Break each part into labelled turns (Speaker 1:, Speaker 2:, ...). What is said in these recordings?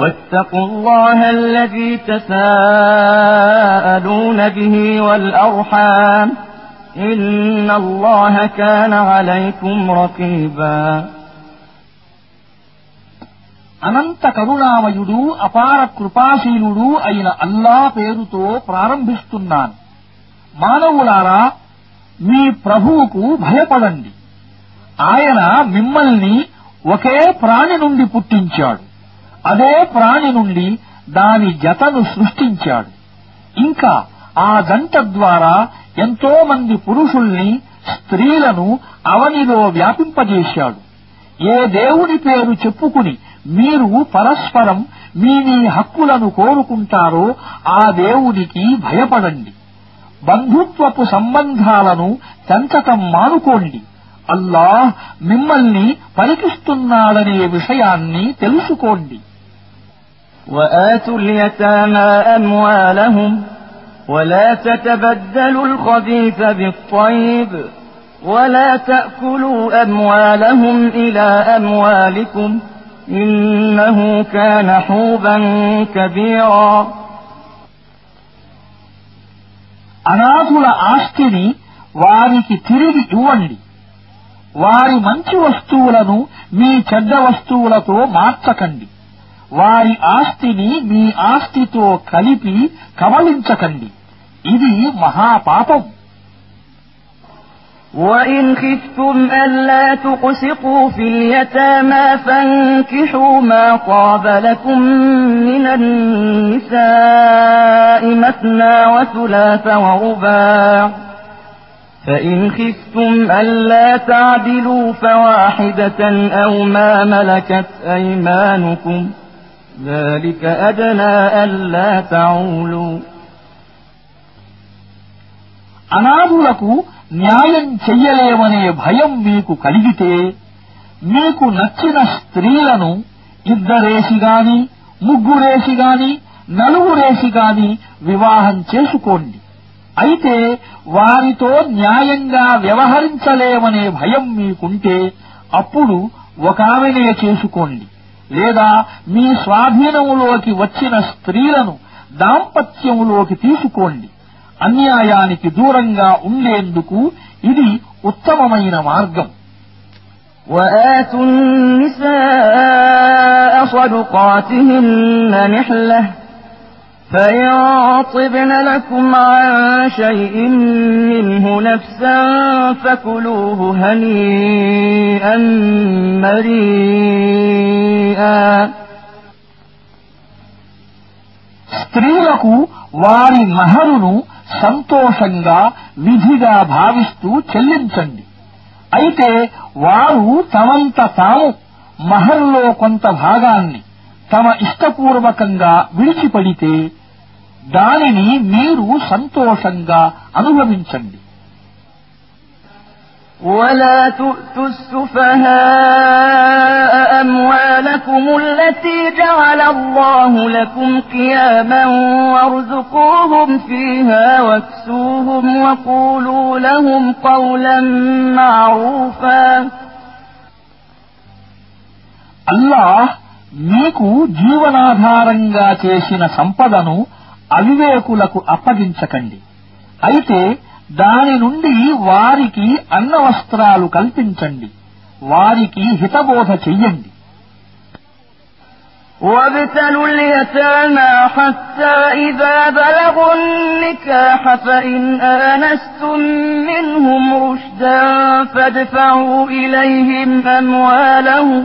Speaker 1: واتقوا الله الذي تساءلون به والأرحام إن الله كان عليكم رقيبا అనంత
Speaker 2: కరుణామయుడు అపార కృపాశీలుడు అయిన అల్లా పేరుతో ప్రారంభిస్తున్నాను మానవులారా మీ ప్రభువుకు భయపడండి ఆయన మిమ్మల్ని ఒకే ప్రాణి నుండి పుట్టించాడు అదే ప్రాణి నుండి దాని జతను సృష్టించాడు ఇంకా ఆ గంట ద్వారా ఎంతో మంది పురుషుల్ని స్త్రీలను అవనిలో వ్యాపింపజేశాడు ఏ దేవుని పేరు చెప్పుకుని మీరు పరస్పరం మీ మీ హక్కులను కోరుకుంటారో ఆ దేవుడికి భయపడండి బంధుత్వపు సంబంధాలను పెంచటం మానుకోండి అల్లాహ్ మిమ్మల్ని పలికిస్తున్నాడనే విషయాన్ని
Speaker 1: తెలుసుకోండి وآتوا اليتامى أموالهم ولا تتبدلوا الخبيث بالطيب ولا تأكلوا أموالهم إلى أموالكم إنه كان حوبا كبيرا
Speaker 2: అనాథుల ఆస్తిని వారికి తిరిగి ఇవ్వండి వారి మంచి వస్తువులను మీ చెడ్డ వస్తువులతో మార్చకండి వారి ఆస్తిని మీ ఆస్తితో కలిపి కబళించకండి ఇది
Speaker 1: మహాపాపం وإن خفتم ألا تقسطوا في اليتامى فانكحوا ما طاب لكم من النساء مثنى وثلاث ورباع فإن خفتم ألا تعدلوا فواحدة أو ما ملكت أيمانكم ۖ ذلك أدنى ألا تعولوا
Speaker 2: అనాథులకు న్యాయం చెయ్యలేమనే భయం మీకు కలిగితే మీకు నచ్చిన స్త్రీలను ఇద్దరేసిగాని ముగ్గురేసిగాని నలుగురేసిగాని వివాహం చేసుకోండి అయితే వారితో న్యాయంగా వ్యవహరించలేమనే భయం మీకుంటే అప్పుడు ఒకామెనే చేసుకోండి లేదా మీ స్వాధీనములోకి వచ్చిన స్త్రీలను దాంపత్యములోకి తీసుకోండి అన్యాయానికి దూరంగా
Speaker 1: ఉండేందుకు ఇది ఉత్తమమైన మార్గం وآتوا النساء صدقاتهن نحلةً فإن لكم عن شيء منه نفسا
Speaker 2: فكلوه هنيئا مريئا స్త్రీలకు వారి మహరును సంతోషంగా విధిగా భావిస్తూ చెల్లించండి అయితే వారు తమంత తాము మహర్లో కొంత భాగాన్ని తమ ఇష్టపూర్వకంగా విడిచిపడితే దానిని మీరు సంతోషంగా అనుభవించండి
Speaker 1: ولا تؤتوا السفهاء أموالكم التي جعل الله لكم قياما وارزقوهم فيها واكسوهم وقولوا لهم قولا معروفا
Speaker 2: الله ميكو جيوانا دارنگا చేసిన سمپدنو అవివేకులకు అప్పగించకండి అయితే దాని నుండి వారికి అన్నవస్త్రాలు కల్పించండి
Speaker 1: వారికి హితబోధ
Speaker 2: చెయ్యండి
Speaker 1: وابتلوا اليتامى حتى إذا بلغوا النكاح فإن آنستم منهم رشدا فادفعوا إليهم أموالهم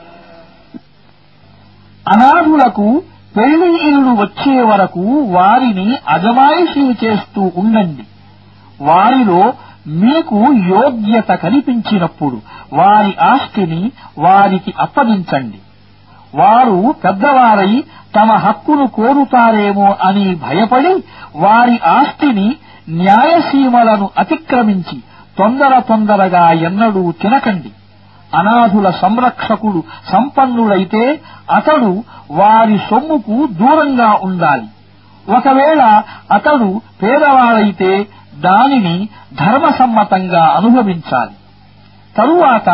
Speaker 2: అనాథులకు పెళ్లి ఇల్లు వచ్చే వరకు వారిని అజమాయిషీ చేస్తూ ఉండండి వారిలో మీకు యోగ్యత కనిపించినప్పుడు వారి ఆస్తిని వారికి అప్పగించండి వారు పెద్దవారై తమ హక్కును కోరుతారేమో అని భయపడి వారి ఆస్తిని న్యాయసీమలను అతిక్రమించి తొందర తొందరగా ఎన్నడూ తినకండి అనాథుల సంరక్షకుడు సంపన్నుడైతే అతడు వారి సొమ్ముకు దూరంగా ఉండాలి ఒకవేళ అతడు పేదవాడైతే దానిని ధర్మసమ్మతంగా అనుభవించాలి తరువాత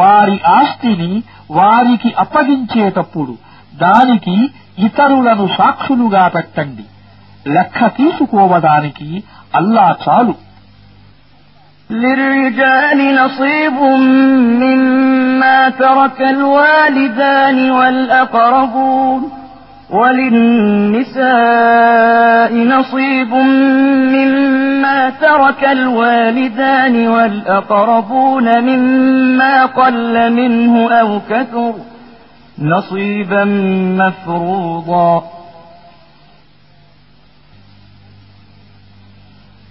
Speaker 2: వారి ఆస్తిని వారికి అప్పగించేటప్పుడు దానికి ఇతరులను సాక్షులుగా పెట్టండి లెక్క తీసుకోవడానికి అల్లా చాలు
Speaker 1: للرجال نصيب مما ترك الوالدان والأقربون وللنساء نصيب مما ترك الوالدان والأقربون مما قل منه أو كثر نصيبا مفروضا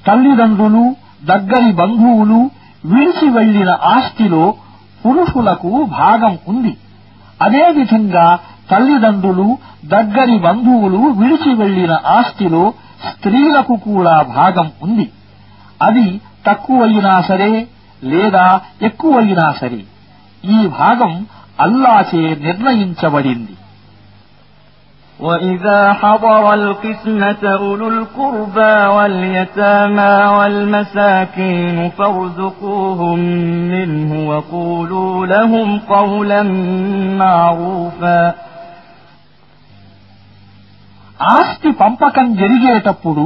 Speaker 2: తల్లిదండ్రులు దగ్గరి బంధువులు విడిచి వెళ్లిన ఆస్తిలో పురుషులకు భాగం ఉంది అదేవిధంగా తల్లిదండ్రులు దగ్గరి బంధువులు విడిచి వెళ్లిన ఆస్తిలో స్త్రీలకు కూడా భాగం ఉంది అది తక్కువైనా సరే లేదా ఎక్కువైనా సరే ఈ భాగం అల్లాచే నిర్ణయించబడింది
Speaker 1: وإذا حضر القسمة أولو القربى واليتامى والمساكين فارزقوهم منه وقولوا لهم قولا معروفا
Speaker 2: ఆస్తి పంపకం జరిగేటప్పుడు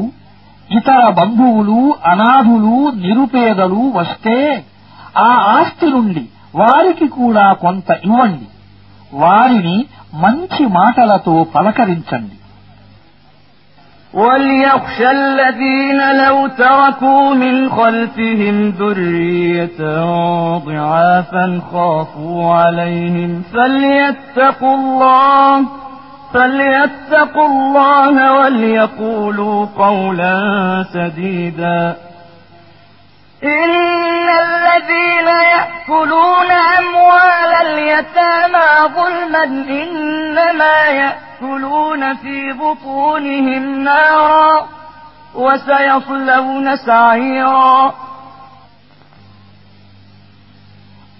Speaker 2: ఇతర బంధువులు అనాథులు నిరుపేదలు వస్తే ఆ ఆస్తి నుండి వారికి కూడా కొంత ఇవ్వండి వారిని మంచి మాటలతో పలకరించండి وليخشى
Speaker 1: الذين لو تركوا من خلفهم ذرية ضعافا خافوا عليهم فليتقوا الله فليتقوا الله وليقولوا قولا سديدا إن الذين يأكلون أموال اليتامى ظلما إنما يأكلون في بطونهم نارا وسيصلون سعيرا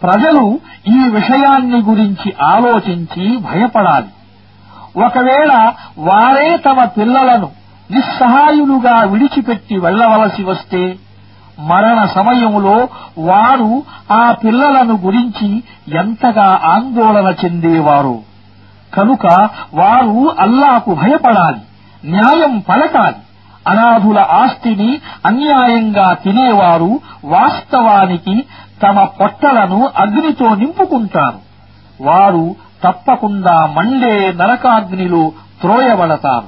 Speaker 1: ప్రజలు
Speaker 2: ఈ విషయాన్ని గురించి ఆలోచించి భయపడాలి ఒకవేళ వారే తమ పిల్లలను నిస్సహాయులుగా విడిచిపెట్టి వెళ్లవలసి వస్తే మరణ సమయంలో వారు ఆ పిల్లలను గురించి ఎంతగా ఆందోళన చెందేవారు కనుక వారు అల్లాకు భయపడాలి న్యాయం పలకాలి అనాథుల ఆస్తిని అన్యాయంగా తినేవారు వాస్తవానికి తమ పొట్టలను అగ్నితో నింపుకుంటారు వారు తప్పకుండా మండే నరకాగ్నిలో త్రోయబడతారు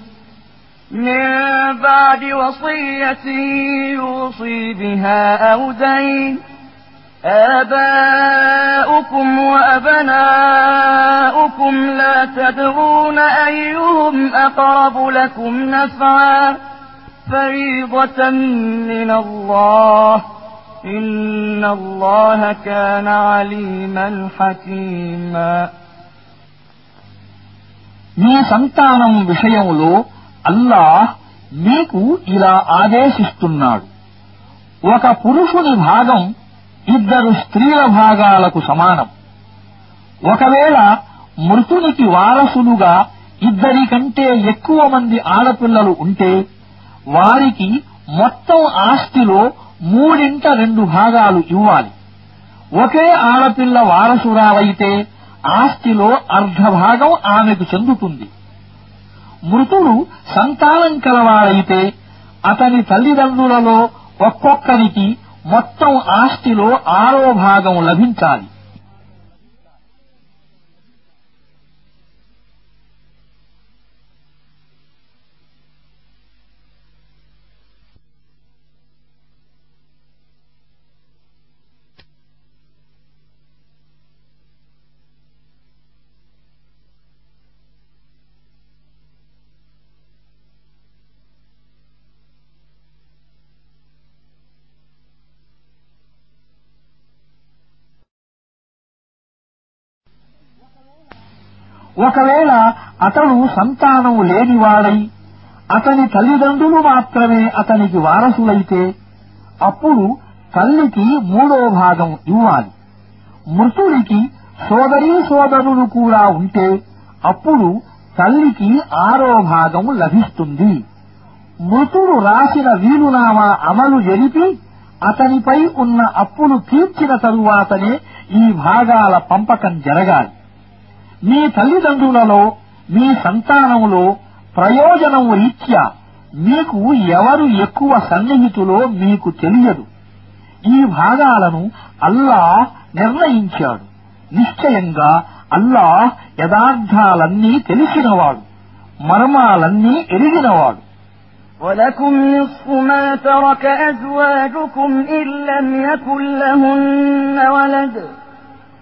Speaker 1: من بعد وصية يوصي بها أو دين آباؤكم وأبناؤكم لا تدرون أيهم أقرب لكم نفعا فريضة من الله إن الله كان عليما حكيما
Speaker 2: మీ సంతానం విషయంలో అల్లా మీకు ఇలా ఆదేశిస్తున్నాడు ఒక పురుషుని భాగం ఇద్దరు స్త్రీల భాగాలకు సమానం ఒకవేళ మృతునికి వారసులుగా ఇద్దరి కంటే ఎక్కువ మంది ఆడపిల్లలు ఉంటే వారికి మొత్తం ఆస్తిలో మూడింట రెండు భాగాలు ఇవ్వాలి ఒకే ఆడపిల్ల వారసురాలైతే ఆస్తిలో అర్ధభాగం ఆమెకు చెందుతుంది మృతుడు సంతానం కలవాడైతే అతని తల్లిదండ్రులలో ఒక్కొక్కరికి మొత్తం ఆస్తిలో ఆరో భాగం లభించాలి ఒకవేళ అతడు సంతానం లేనివాడై అతని తల్లిదండ్రులు మాత్రమే అతనికి వారసులైతే అప్పుడు తల్లికి మూడో భాగం ఇవ్వాలి మృతుడికి సోదరీ సోదరులు కూడా ఉంటే అప్పుడు తల్లికి ఆరో భాగం లభిస్తుంది మృతుడు రాసిన వీలునామా అమలు జరిపి అతనిపై ఉన్న అప్పులు తీర్చిన తరువాతనే ఈ భాగాల పంపకం జరగాలి మీ తల్లిదండ్రులలో మీ సంతానములో ప్రయోజనం రీత్యా మీకు ఎవరు ఎక్కువ సన్నిహితులో మీకు తెలియదు ఈ భాగాలను అల్లా నిర్ణయించాడు నిశ్చయంగా అల్లా యథార్థాలన్నీ తెలిసినవాడు మర్మాలన్నీ
Speaker 1: ఎరిగినవాడు ولكم نصف ما ترك أزواجكم إن لم يكن لهن ولد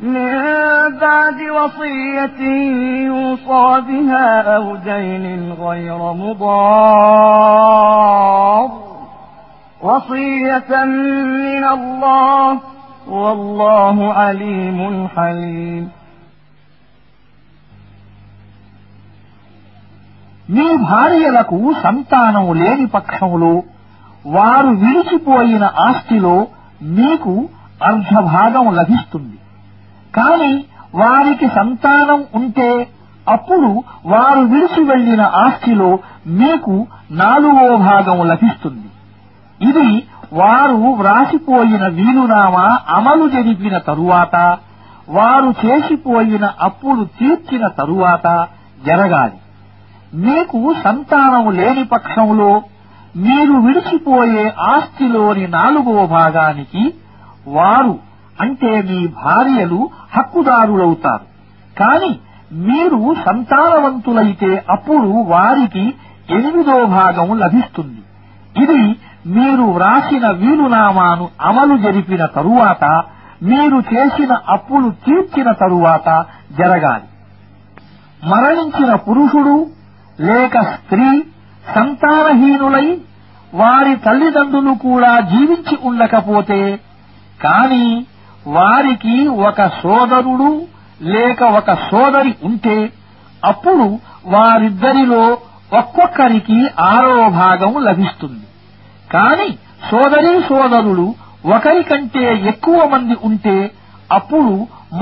Speaker 1: من بعد وصية يوصى بها أو دين غير مضار وصية من الله والله عليم حليم
Speaker 2: మీ భార్యలకు సంతానం లేని పక్షంలో వారు విడిచిపోయిన ఆస్తిలో మీకు అర్ధభాగం లభిస్తుంది కాని వారికి సంతానం ఉంటే అప్పుడు వారు విడిచి వెళ్లిన ఆస్తిలో మీకు నాలుగో భాగం లభిస్తుంది ఇది వారు వ్రాసిపోయిన వీలునామా అమలు జరిపిన తరువాత వారు చేసిపోయిన అప్పులు తీర్చిన తరువాత జరగాలి మీకు సంతానం లేని పక్షంలో మీరు విడిచిపోయే ఆస్తిలోని నాలుగో భాగానికి వారు అంటే మీ భార్యలు హక్కుదారులవుతారు కాని మీరు సంతానవంతులైతే అప్పుడు వారికి ఎనిమిదో భాగం లభిస్తుంది ఇది మీరు వ్రాసిన వీలునామాను అమలు జరిపిన తరువాత మీరు చేసిన అప్పులు తీర్చిన తరువాత జరగాలి మరణించిన పురుషుడు లేక స్త్రీ సంతానహీనులై వారి తల్లిదండ్రులు కూడా జీవించి ఉండకపోతే కానీ వారికి ఒక సోదరుడు లేక ఒక సోదరి ఉంటే అప్పుడు వారిద్దరిలో ఒక్కొక్కరికి ఆరో భాగం లభిస్తుంది కాని సోదరి సోదరుడు ఒకరికంటే ఎక్కువ మంది ఉంటే అప్పుడు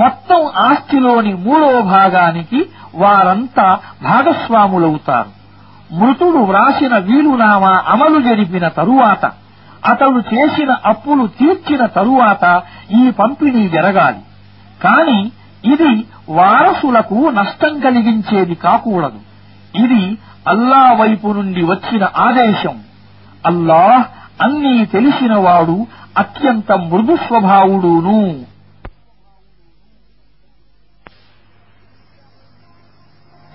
Speaker 2: మొత్తం ఆస్తిలోని మూడో భాగానికి వారంతా భాగస్వాములవుతారు మృతుడు వ్రాసిన వీలునామా అమలు జరిపిన తరువాత అతడు చేసిన అప్పులు తీర్చిన తరువాత ఈ పంపిణీ జరగాలి కాని ఇది వారసులకు నష్టం కలిగించేది కాకూడదు ఇది అల్లా వైపు నుండి వచ్చిన ఆదేశం అల్లాహ్ అన్నీ తెలిసినవాడు అత్యంత మృదు స్వభావుడును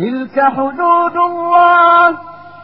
Speaker 1: تلك حدود الله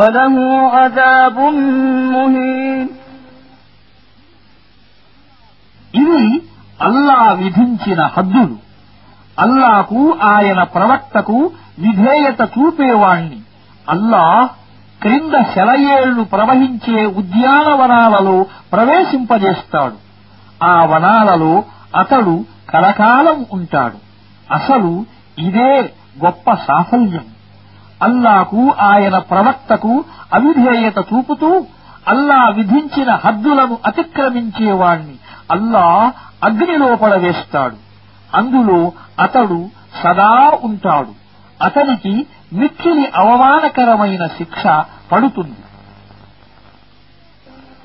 Speaker 1: وله عذاب
Speaker 2: مهين ఇవి అల్లా విధించిన హద్దులు అల్లాకు ఆయన ప్రవక్తకు విధేయత చూపేవాణ్ణి అల్లాహ్ క్రింద శలయేళ్లు ప్రవహించే ఉద్యానవనాలలో ప్రవేశింపజేస్తాడు ఆ వనాలలో అతడు కలకాలం ఉంటాడు అసలు ఇదే గొప్ప సాఫల్యం అల్లాకు ఆయన ప్రవక్తకు అవిధేయత చూపుతూ అల్లా విధించిన హద్దులను అతిక్రమించేవాణ్ణి అల్లా అగ్నిలో పడవేస్తాడు అందులో అతడు సదా ఉంటాడు అతనికి మిక్కిలి అవమానకరమైన శిక్ష పడుతుంది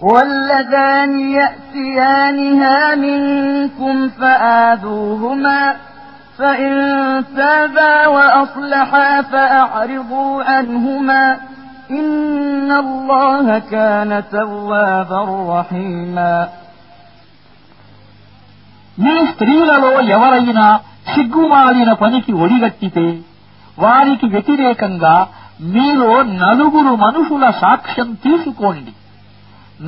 Speaker 1: واللذان يأتيانها منكم فآذوهما فإن تابا وأصلحا فأعرضوا عنهما إن الله كان توابا رحيما
Speaker 2: మీ స్త్రీలలో ఎవరైనా సిగ్గుమాలిన పనికి ఒడిగట్టితే వారికి వ్యతిరేకంగా మీరు నలుగురు మనుషుల సాక్ష్యం తీసుకోండి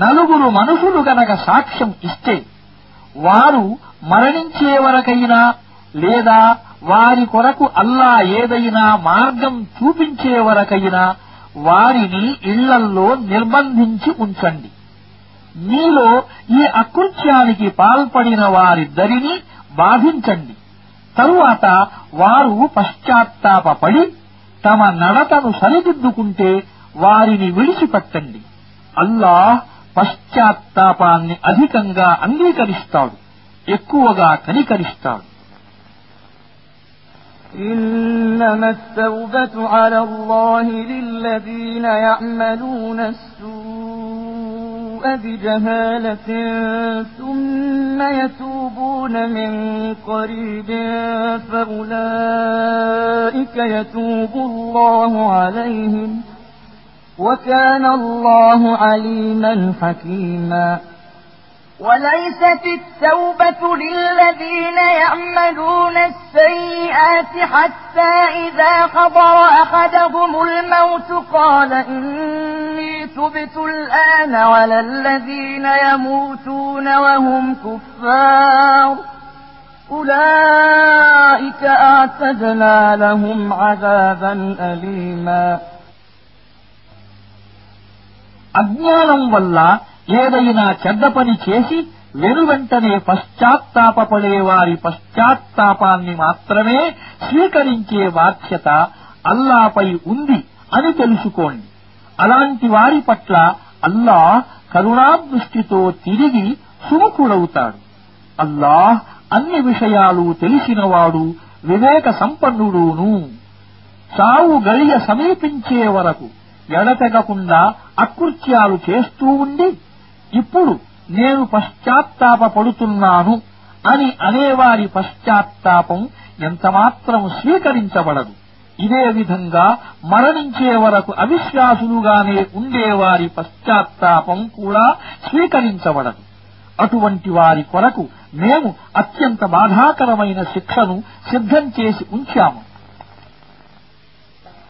Speaker 2: నలుగురు మనుషులు గనక సాక్ష్యం ఇస్తే వారు మరణించే వరకైనా లేదా వారి కొరకు అల్లా ఏదైనా మార్గం చూపించే వరకైనా వారిని ఇళ్లల్లో నిర్బంధించి ఉంచండి మీలో ఈ అకృత్యానికి పాల్పడిన వారిద్దరినీ బాధించండి తరువాత వారు పశ్చాత్తాపడి తమ నడతను సరిదిద్దుకుంటే వారిని విడిచిపెట్టండి అల్లాహ్ పశ్చాత్తాపాన్ని అధికంగా అంగీకరిస్తాడు ఎక్కువగా కనికరిస్తాడు
Speaker 1: إنما التوبة على الله للذين يعملون السوء بجهالة ثم يتوبون من قريب فأولئك يتوب الله عليهم ۖ وكان الله عليما حكيما وليست التوبة للذين يعملون السيئات حتى إذا حضر أحدهم الموت قال إني تبت الآن ولا الذين يموتون وهم كفار أولئك أعتدنا لهم عذابا أليماً
Speaker 2: అజ్ఞానం వల్ల ఏదైనా చెడ్డ పని చేసి వెనువెంటనే పశ్చాత్తాపడేవారి పశ్చాత్తాపాన్ని మాత్రమే స్వీకరించే బాధ్యత అల్లాపై ఉంది అని తెలుసుకోండి అలాంటి వారి పట్ల అల్లా కరుణాదృష్టితో తిరిగి సుముఖుడవుతాడు అల్లాహ్ అన్ని విషయాలు తెలిసినవాడు వివేక సంపన్నుడూను చావు గడియ సమీపించే వరకు ఎడతెగకుండా అకృత్యాలు చేస్తూ ఉండి ఇప్పుడు నేను పశ్చాత్తాపడుతున్నాను అని అనేవారి పశ్చాత్తాపం ఎంతమాత్రం స్వీకరించబడదు ఇదే విధంగా మరణించే వరకు అవిశ్వాసులుగానే ఉండేవారి పశ్చాత్తాపం కూడా స్వీకరించబడదు అటువంటి వారి కొరకు మేము అత్యంత బాధాకరమైన శిక్షను సిద్ధం చేసి ఉంచాము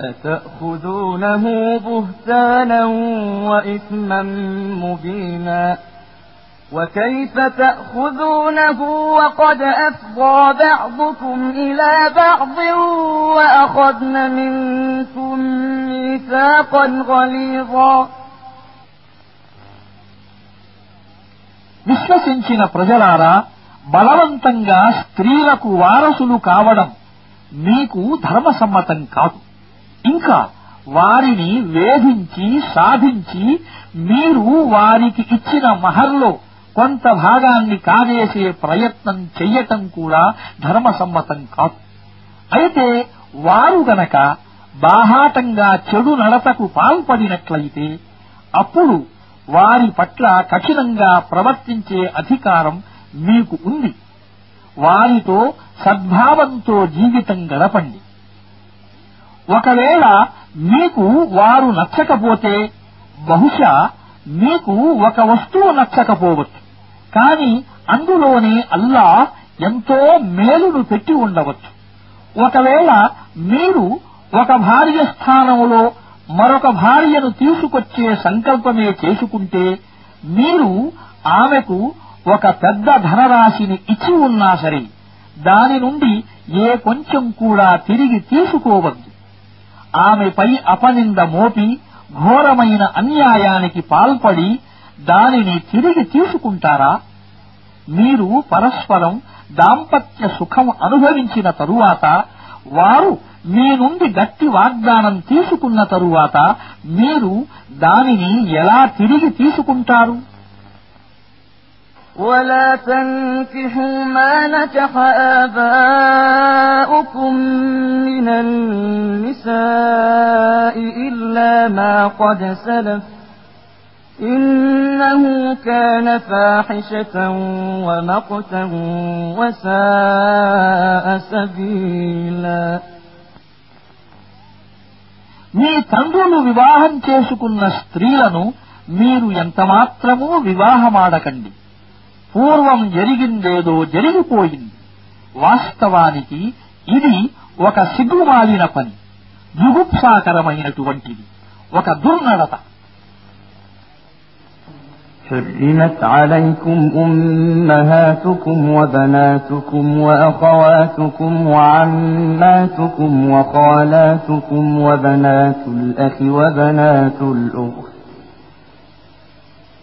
Speaker 1: أتأخذونه بهتانا وإثما مبينا وكيف تأخذونه وقد أفضى بعضكم إلى بعض وأخذن منكم ميثاقا غليظا
Speaker 2: విశ్వసించిన ప్రజలారా బలవంతంగా స్త్రీలకు వారసులు కావడం మీకు ధర్మసమ్మతం కాదు ఇంకా వారిని వేధించి సాధించి మీరు వారికి ఇచ్చిన మహర్లో కొంత భాగాన్ని కాజేసే ప్రయత్నం చెయ్యటం కూడా ధర్మసమ్మతం కాదు అయితే వారు గనక బాహాటంగా చెడు నడతకు పాల్పడినట్లయితే అప్పుడు వారి పట్ల కఠినంగా ప్రవర్తించే అధికారం మీకు ఉంది వారితో సద్భావంతో జీవితం గడపండి ఒకవేళ మీకు వారు నచ్చకపోతే బహుశా మీకు ఒక వస్తువు నచ్చకపోవచ్చు కాని అందులోనే అల్లా ఎంతో మేలును పెట్టి ఉండవచ్చు ఒకవేళ మీరు ఒక భార్య స్థానంలో మరొక భార్యను తీసుకొచ్చే సంకల్పమే చేసుకుంటే మీరు ఆమెకు ఒక పెద్ద ధనరాశిని ఇచ్చి ఉన్నా సరే దాని నుండి ఏ కొంచెం కూడా తిరిగి తీసుకోవద్దు ఆమెపై అపనింద మోపి ఘోరమైన అన్యాయానికి పాల్పడి దానిని తిరిగి తీసుకుంటారా మీరు పరస్పరం దాంపత్య సుఖం అనుభవించిన తరువాత వారు మీ నుండి గట్టి వాగ్దానం తీసుకున్న తరువాత మీరు దానిని ఎలా తిరిగి తీసుకుంటారు
Speaker 1: ولا تنكحوا ما نكح آباؤكم من النساء إلا ما قد سلف إنه كان فاحشة ومقتا وساء سبيلا
Speaker 2: మీ తండ్రులు వివాహం చేసుకున్న స్త్రీలను మీరు ఎంతమాత్రమూ వివాహమాడకండి పూర్వం జరిగిందేదో జరిగిపోయింది వాస్తవానికి ఇది ఒక సిగ్గుమాలిన
Speaker 1: పని జుగుప్సాకరమైనటువంటిది ఒక దుర్నడత حرمت عليكم أمهاتكم وبناتكم وأخواتكم وعماتكم وخالاتكم وبنات الأخ وبنات الأخت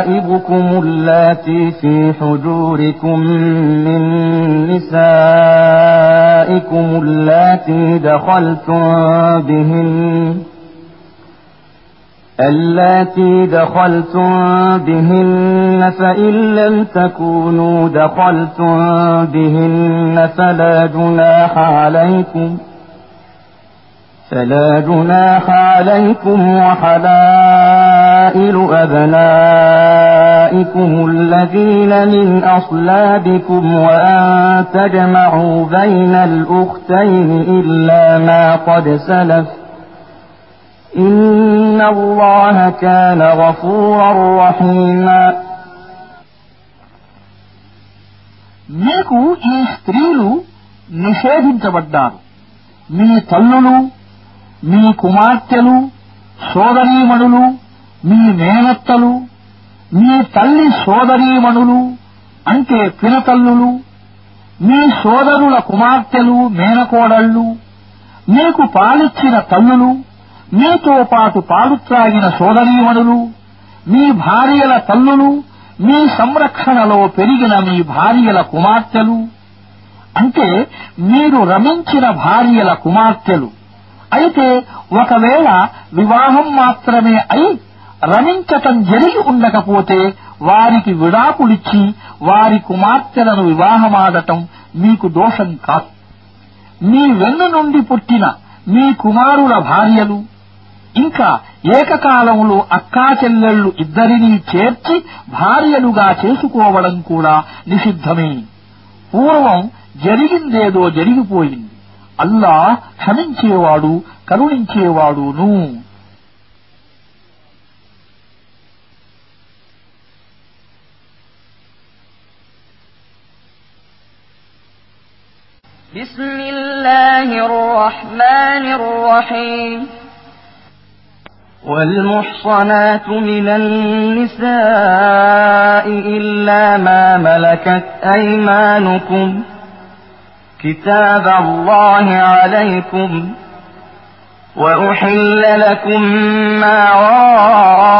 Speaker 1: حَرَائِبُكُمُ اللَّاتِي فِي حُجُورِكُم مِّن نِّسَائِكُمُ اللَّاتِي دَخَلْتُم بِهِنَّ اللاتي دخلتم بهن فإن لم تكونوا دخلتم بهن فلا جناح عليكم فلا جناح عليكم وحلائكم قبائل أبنائكم الذين من أصلابكم وأن تجمعوا بين الأختين إلا ما قد سلف إن الله كان غفورا رحيما
Speaker 2: మీకు ఈ స్త్రీలు నిషేధించబడ్డారు మీ తల్లులు మీ కుమార్తెలు సోదరీమణులు మీ మేనత్తలు మీ తల్లి సోదరీమణులు అంటే పినతల్లులు మీ సోదరుల కుమార్తెలు మేనకోడళ్లు మీకు పాలిచ్చిన తల్లులు మీతో పాటు పాలు త్రాగిన సోదరీమణులు మీ భార్యల తల్లులు మీ సంరక్షణలో పెరిగిన మీ భార్యల కుమార్తెలు అంటే మీరు రమించిన భార్యల కుమార్తెలు అయితే ఒకవేళ వివాహం మాత్రమే అయి రమించటం జరిగి ఉండకపోతే వారికి విడాకులిచ్చి వారి కుమార్తెలను వివాహమాడటం మీకు దోషం కాదు మీ వెన్ను నుండి పుట్టిన మీ కుమారుల భార్యలు ఇంకా ఏకకాలంలో అక్కా చెల్లెళ్లు ఇద్దరినీ చేర్చి భార్యలుగా చేసుకోవడం కూడా నిషిద్ధమే పూర్వం జరిగిందేదో జరిగిపోయింది అల్లా క్షమించేవాడు కరుణించేవాడును
Speaker 1: بسم الله الرحمن الرحيم والمحصنات من النساء إلا ما ملكت أيمانكم كتاب الله عليكم وأحل لكم ما وراء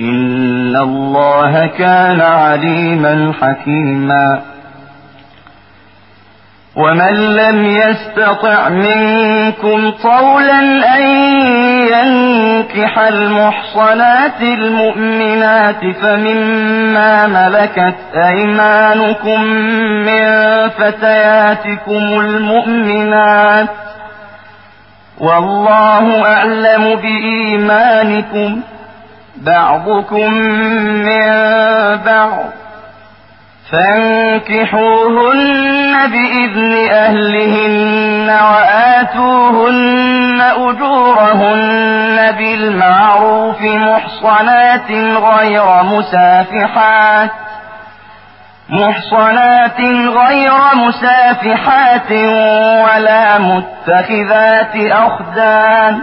Speaker 1: إن الله كان عليما حكيما ومن لم يستطع منكم طولا أن ينكح المحصنات المؤمنات فمما ملكت أيمانكم من فتياتكم المؤمنات والله أعلم بإيمانكم ۖ بعضكم من بعض فانكحوهن بإذن أهلهن وآتوهن أجورهن بالمعروف محصنات غير مسافحات محصنات غير مسافحات ولا متخذات أخدان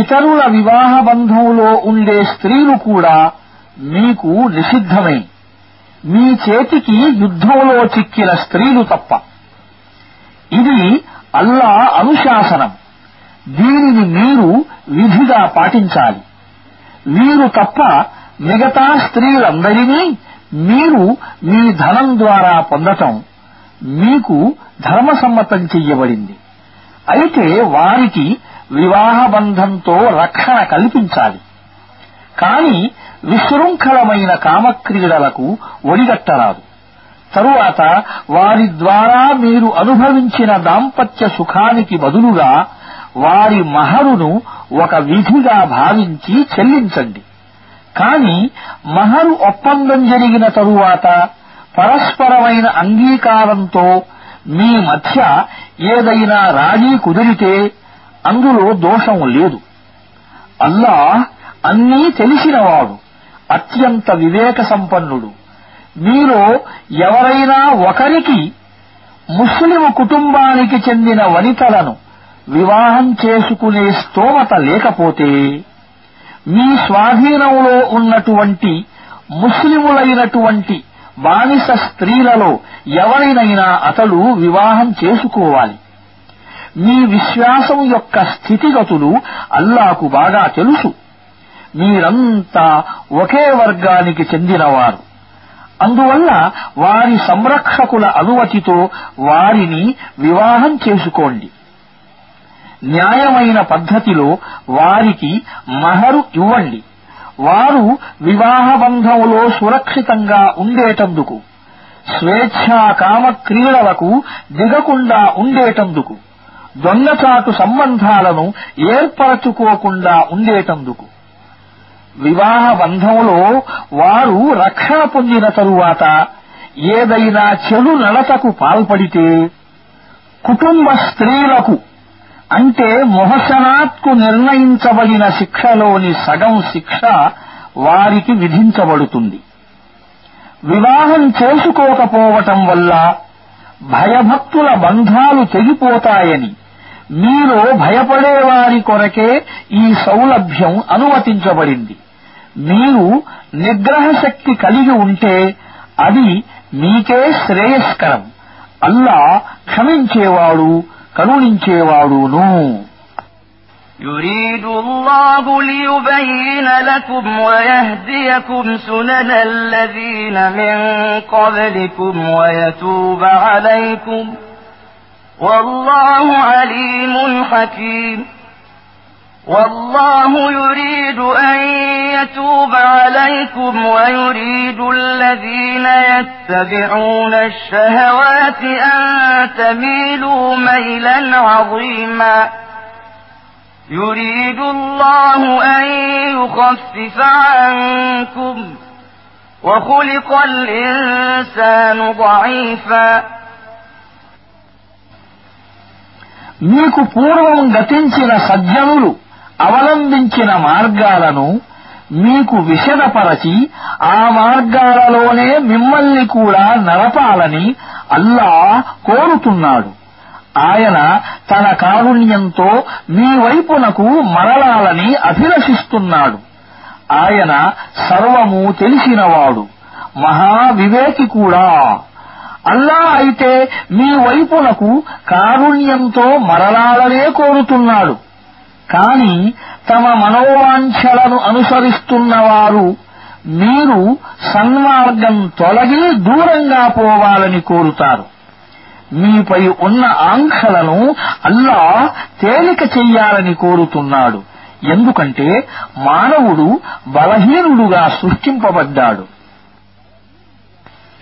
Speaker 2: ఇతరుల వివాహ బంధంలో ఉండే స్త్రీలు కూడా మీకు నిషిద్ధమే మీ చేతికి యుద్ధంలో చిక్కిన స్త్రీలు తప్ప ఇది అల్లా అనుశాసనం దీనిని మీరు విధిగా పాటించాలి వీరు తప్ప మిగతా స్త్రీలందరినీ మీరు మీ ధనం ద్వారా పొందటం మీకు ధర్మసమ్మతం చెయ్యబడింది అయితే వారికి వివాహ బంధంతో రక్షణ కల్పించాలి కాని విశృంఖలమైన కామక్రీడలకు ఒడిగట్టరాదు తరువాత వారి ద్వారా మీరు అనుభవించిన దాంపత్య సుఖానికి బదులుగా వారి మహరును ఒక విధిగా భావించి చెల్లించండి కాని మహరు ఒప్పందం జరిగిన తరువాత పరస్పరమైన అంగీకారంతో మీ మధ్య ఏదైనా రాజీ కుదిరితే అందులో దోషం లేదు అల్లా అన్నీ తెలిసినవాడు అత్యంత వివేక సంపన్నుడు మీలో ఎవరైనా ఒకరికి ముస్లిం కుటుంబానికి చెందిన వనితలను వివాహం చేసుకునే స్తోమత లేకపోతే మీ స్వాధీనంలో ఉన్నటువంటి ముస్లిములైనటువంటి బానిస స్త్రీలలో ఎవరినైనా అతడు వివాహం చేసుకోవాలి మీ విశ్వాసం యొక్క స్థితిగతులు అల్లాకు బాగా తెలుసు మీరంతా ఒకే వర్గానికి చెందినవారు అందువల్ల వారి సంరక్షకుల అనుమతితో వారిని వివాహం చేసుకోండి న్యాయమైన పద్ధతిలో వారికి మహరు ఇవ్వండి వారు వివాహ బంధములో సురక్షితంగా ఉండేటందుకు స్వేచ్ఛా కామక్రియలకు దిగకుండా ఉండేటందుకు దొంగచాటు సంబంధాలను ఏర్పరచుకోకుండా ఉండేటందుకు వివాహ బంధంలో వారు రక్షణ పొందిన తరువాత ఏదైనా చెడు నడతకు పాల్పడితే కుటుంబ స్త్రీలకు అంటే మొహసనాత్కు నిర్ణయించబడిన శిక్షలోని సగం శిక్ష వారికి విధించబడుతుంది వివాహం చేసుకోకపోవటం వల్ల భయభక్తుల బంధాలు తెగిపోతాయని మీలో భయపడేవారి కొరకే ఈ సౌలభ్యం అనుమతించబడింది మీరు నిగ్రహ శక్తి కలిగి ఉంటే అది మీకే శ్రేయస్కరం అల్లా క్షమించేవాడు కరుణించేవాడును يريد الله ليبين لكم ويهديكم سنن الذين من قبلكم ويتوب عليكم والله عليم حكيم والله يريد أن يتوب عليكم ويريد الذين يتبعون الشهوات أن تميلوا ميلا عظيما يريد الله أن يخفف عنكم وخلق الإنسان ضعيفاً మీకు పూర్వం గతించిన సజ్జనులు అవలంబించిన మార్గాలను మీకు విషదపరచి ఆ మార్గాలలోనే మిమ్మల్ని కూడా నడపాలని అల్లా కోరుతున్నాడు ఆయన తన కారుణ్యంతో మీ వైపునకు మరలాలని అభిలషిస్తున్నాడు ఆయన సర్వము తెలిసినవాడు మహావివేకి కూడా అల్లా అయితే మీ వైపునకు కారుణ్యంతో మరలాలనే కోరుతున్నాడు కాని తమ మనోవాంఛలను అనుసరిస్తున్నవారు మీరు సన్మార్గం తొలగి దూరంగా పోవాలని కోరుతారు మీపై ఉన్న ఆంక్షలను అల్లా తేలిక చెయ్యాలని కోరుతున్నాడు ఎందుకంటే మానవుడు బలహీనుడుగా సృష్టింపబడ్డాడు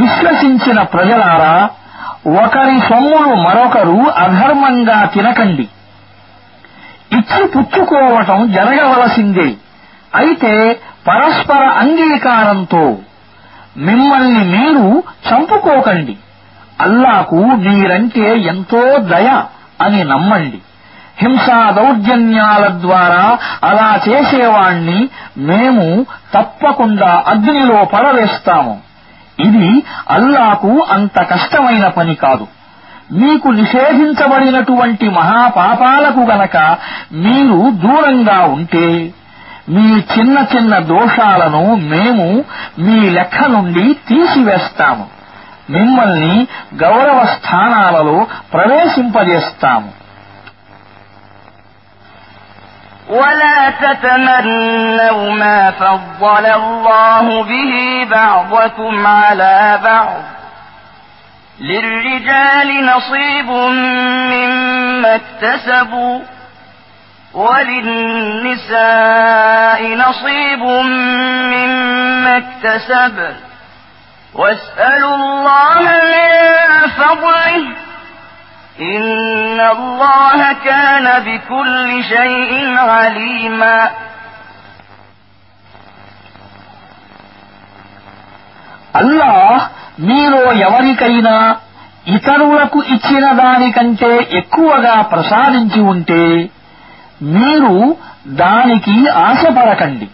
Speaker 2: విశ్వసించిన ప్రజలారా ఒకరి సొమ్ములు మరొకరు అధర్మంగా తినకండి ఇచ్చి పుచ్చుకోవటం జరగవలసిందే అయితే పరస్పర అంగీకారంతో మిమ్మల్ని మీరు చంపుకోకండి అల్లాకు మీరంటే ఎంతో దయ అని నమ్మండి హింసా దౌర్జన్యాల ద్వారా అలా చేసేవాణ్ణి మేము తప్పకుండా అగ్నిలో పడవేస్తాము ఇది అల్లాకు అంత కష్టమైన పని కాదు మీకు నిషేధించబడినటువంటి మహాపాపాలకు గనక మీరు దూరంగా ఉంటే మీ చిన్న చిన్న దోషాలను మేము మీ లెక్క నుండి తీసివేస్తాము మిమ్మల్ని గౌరవ స్థానాలలో
Speaker 3: ప్రవేశింపజేస్తాము ولا تتمنوا ما فضل الله به بعضكم على بعض للرجال نصيب مما اكتسبوا وللنساء نصيب مما اكتسبن واسألوا الله من فضله అల్లా మీలో ఎవరికైనా ఇతరులకు ఇచ్చిన దానికంటే ఎక్కువగా ప్రసాదించి ఉంటే మీరు దానికి ఆశపడకండి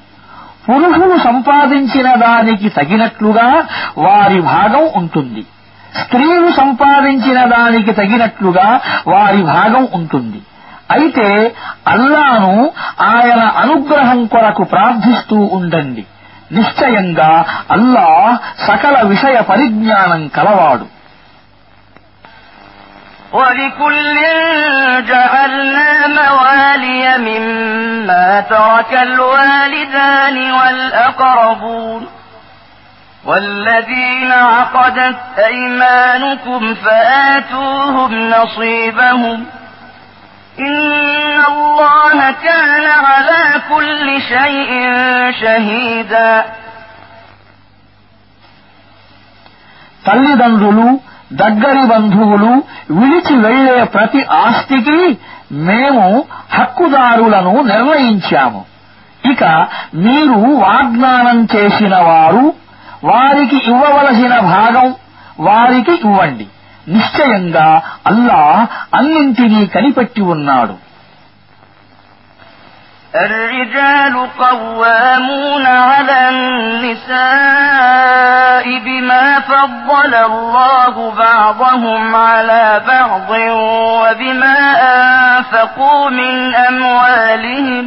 Speaker 3: పురుషులు సంపాదించిన దానికి తగినట్లుగా వారి భాగం ఉంటుంది స్త్రీలు సంపాదించిన దానికి తగినట్లుగా వారి భాగం ఉంటుంది అయితే అల్లాను ఆయన అనుగ్రహం కొరకు ప్రార్థిస్తూ ఉండండి నిశ్చయంగా అల్లా సకల విషయ పరిజ్ఞానం కలవాడు ولكل جعلنا موالي مما ترك الوالدان والأقربون والذين عقدت أيمانكم فآتوهم نصيبهم إن الله كان على كل شيء شهيدا తల్లిదండ్రులు దగ్గరి బంధువులు విడిచి వెళ్లే ప్రతి ఆస్తికి మేము హక్కుదారులను నిర్ణయించాము ఇక మీరు వాగ్దానం చేసిన వారు వారికి ఇవ్వవలసిన భాగం వారికి ఇవ్వండి నిశ్చయంగా అల్లా అన్నింటినీ కనిపెట్టి ఉన్నాడు الرجال قوامون على النساء بما فضل الله بعضهم على بعض وبما أنفقوا من أموالهم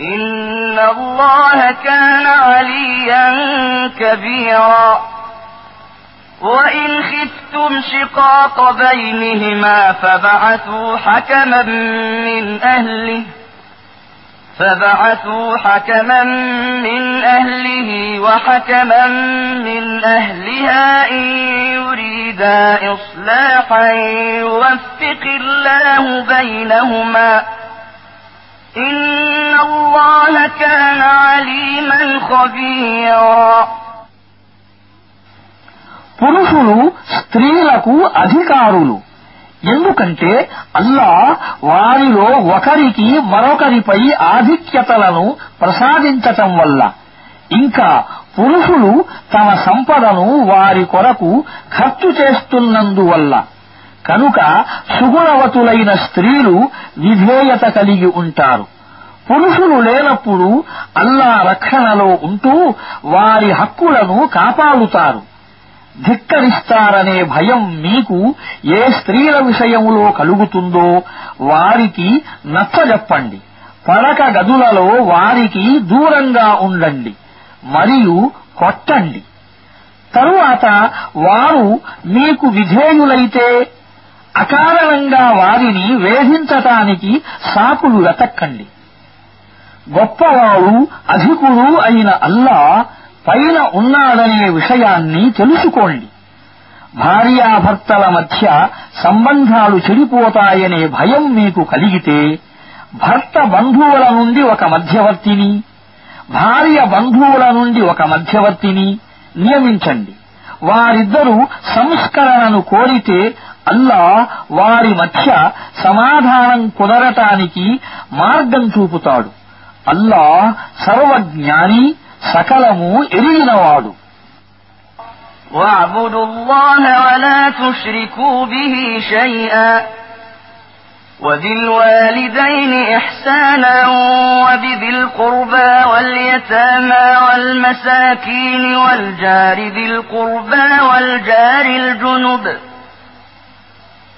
Speaker 3: إن الله كان عليا كبيرا وإن خفتم شقاق بينهما فبعثوا حكما من أهله فبعثوا حكما من أهله وحكما من أهلها إن يريدا إصلاحا يوفق الله بينهما ۖ إن الله كان عليما خبيرا పురుషులు స్త్రీలకు అధికారులు ఎందుకంటే అల్లా వారిలో ఒకరికి మరొకరిపై ఆధిక్యతలను ప్రసాదించటం వల్ల ఇంకా పురుషులు తమ సంపదను వారి కొరకు ఖర్చు చేస్తున్నందువల్ల కనుక సుగుణవతులైన స్త్రీలు విధేయత కలిగి ఉంటారు పురుషులు లేనప్పుడు అల్లా రక్షణలో ఉంటూ వారి హక్కులను కాపాడుతారు ధిక్కరిస్తారనే భయం మీకు ఏ స్త్రీల విషయంలో కలుగుతుందో వారికి నచ్చజెప్పండి పడక గదులలో వారికి దూరంగా ఉండండి మరియు కొట్టండి తరువాత వారు మీకు విధేయులైతే అకారణంగా వారిని వేధించటానికి సాకులు వెతక్కండి గొప్పవాడు అధికుడు అయిన అల్లా పైన ఉన్నాడనే విషయాన్ని తెలుసుకోండి భార్యాభర్తల మధ్య సంబంధాలు చెడిపోతాయనే భయం మీకు కలిగితే భర్త బంధువుల నుండి ఒక మధ్యవర్తిని భార్య బంధువుల నుండి ఒక మధ్యవర్తిని నియమించండి వారిద్దరూ సంస్కరణను కోరితే అల్లా వారి మధ్య సమాధానం కుదరటానికి మార్గం చూపుతాడు అల్లా సర్వజ్ఞాని సకలము ఎరిగినవాడు واعبدوا الله ولا تشركوا به شيئا وبالوالدين إحسانا وبذي القربى واليتامى والمساكين والجار ذي القربى والجار الجنب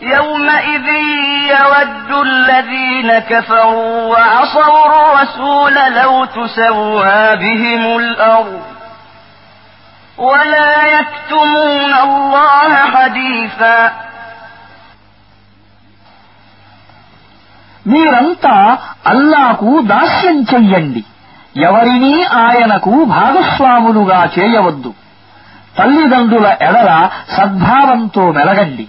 Speaker 3: يومئذ يود الذين كفروا وعصوا الرسول لو تسوى بهم الأرض ولا يكتمون الله حديثا
Speaker 4: మీరంతా అల్లాకు దాస్యం చెయ్యండి ఎవరినీ ఆయనకు భాగస్వాములుగా చేయవద్దు తల్లిదండ్రుల ఎడల సద్భావంతో మెలగండి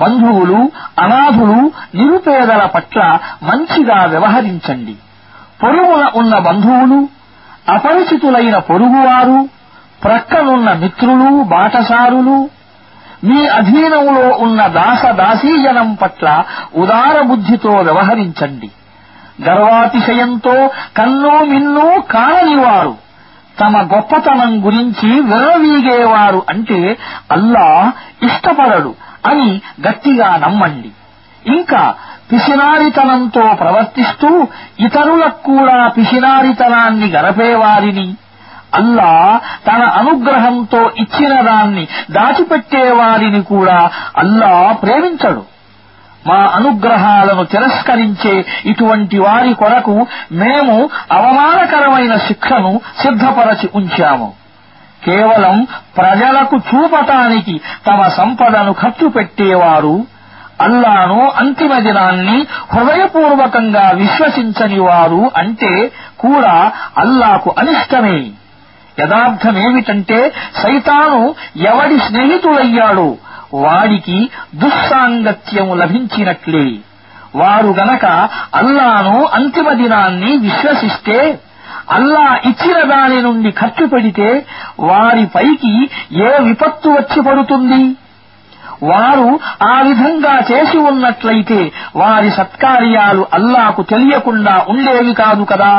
Speaker 4: బంధువులు అనాథులు నిరుపేదల పట్ల మంచిగా వ్యవహరించండి పొరుగున ఉన్న బంధువులు అపరిచితులైన పొరుగువారు ప్రక్కనున్న మిత్రులు బాటసారులు మీ అధీనంలో ఉన్న దాస దాసీజనం పట్ల ఉదారబుద్ధితో వ్యవహరించండి గర్వాతిశయంతో కన్నో మిన్నో కాలనివారు తమ గొప్పతనం గురించి విరవీగేవారు అంటే అల్లా ఇష్టపడడు అని గట్టిగా నమ్మండి ఇంకా పిసినారితనంతో ప్రవర్తిస్తూ ఇతరులకు కూడా పిసినారితనాన్ని గరపేవారిని అల్లా తన అనుగ్రహంతో ఇచ్చిన దాన్ని దాచిపెట్టేవారిని కూడా అల్లా ప్రేమించడు మా అనుగ్రహాలను తిరస్కరించే ఇటువంటి వారి కొరకు మేము అవమానకరమైన శిక్షను సిద్ధపరచి ఉంచాము కేవలం ప్రజలకు చూపటానికి తమ సంపదను ఖర్చు పెట్టేవారు అల్లాను అంతిమ దినాన్ని హృదయపూర్వకంగా విశ్వసించని వారు అంటే కూడా అల్లాకు అనిష్టమే యథార్థమేమిటంటే సైతాను ఎవడి స్నేహితుడయ్యాడో వాడికి దుస్సాంగత్యం లభించినట్లే వారు గనక అల్లాను అంతిమ దినాన్ని విశ్వసిస్తే అల్లా ఇచ్చిన దాని నుండి ఖర్చు పెడితే వారిపైకి ఏ విపత్తు వచ్చి పడుతుంది వారు ఆ విధంగా చేసి ఉన్నట్లయితే వారి సత్కార్యాలు అల్లాకు తెలియకుండా ఉండేవి కాదు కదా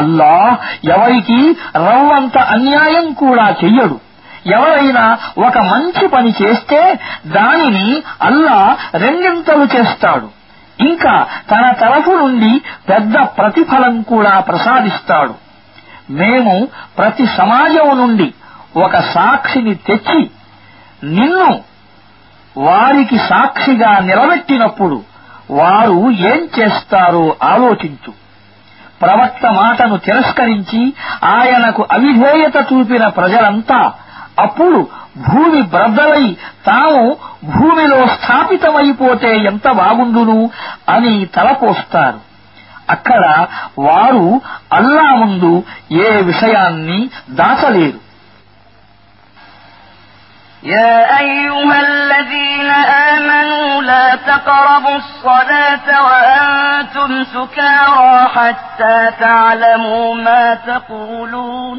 Speaker 4: అల్లా ఎవరికి రవ్వంత అన్యాయం కూడా చెయ్యడు ఎవరైనా ఒక మంచి పని చేస్తే దానిని అల్లా రెండింతలు చేస్తాడు ఇంకా తన తరఫు నుండి పెద్ద ప్రతిఫలం కూడా ప్రసాదిస్తాడు మేము ప్రతి సమాజం నుండి ఒక సాక్షిని తెచ్చి నిన్ను వారికి సాక్షిగా నిలబెట్టినప్పుడు వారు ఏం చేస్తారో ఆలోచించు ప్రవక్త మాటను తిరస్కరించి ఆయనకు అవిధేయత చూపిన ప్రజలంతా అప్పుడు భూమి బ్రద్దలై తాము భూమిలో స్థాపితమైపోతే ఎంత బాగుండును అని తలపోస్తారు అక్కడ వారు అల్లా ముందు ఏ విషయాన్ని దాచలేరు
Speaker 3: يا أيها الذين آمنوا لا تقربوا الصلاة وأنتم سكارى حتى تعلموا ما تقولون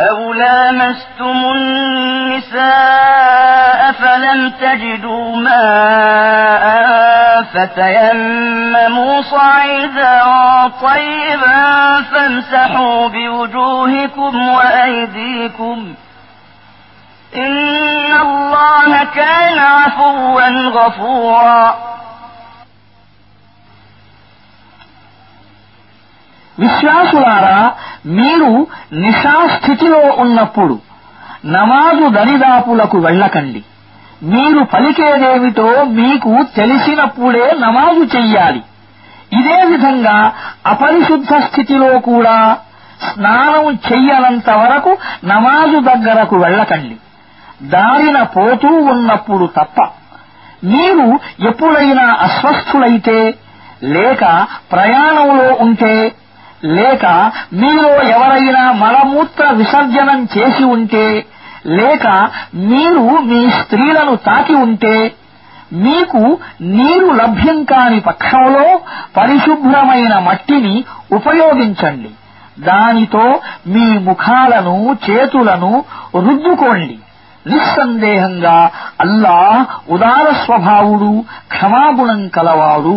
Speaker 3: أَوْ لَامَسْتُمُ النِّسَاءَ فَلَمْ تَجِدُوا مَاءً فتيمموا صعيدا طيبا فامسحوا بوجوهكم وأيديكم إن الله كان عفوا غفورا
Speaker 4: విశ్వాసులారా మీరు నిశాస్థితిలో ఉన్నప్పుడు నమాజు దరిదాపులకు వెళ్ళకండి మీరు పలికేదేమిటో మీకు తెలిసినప్పుడే నమాజు చెయ్యాలి ఇదే విధంగా అపరిశుద్ధ స్థితిలో కూడా స్నానం చెయ్యనంత వరకు నమాజు దగ్గరకు వెళ్ళకండి దారిన పోతూ ఉన్నప్పుడు తప్ప మీరు ఎప్పుడైనా అస్వస్థులైతే లేక ప్రయాణంలో ఉంటే లేక మీలో ఎవరైనా మలమూత్ర విసర్జనం చేసి ఉంటే లేక మీరు మీ స్త్రీలను తాకి ఉంటే మీకు నీరు లభ్యం కాని పక్షంలో పరిశుభ్రమైన మట్టిని ఉపయోగించండి దానితో మీ ముఖాలను చేతులను రుద్దుకోండి నిస్సందేహంగా అల్లా ఉదార స్వభావుడు క్షమాగుణం కలవాడు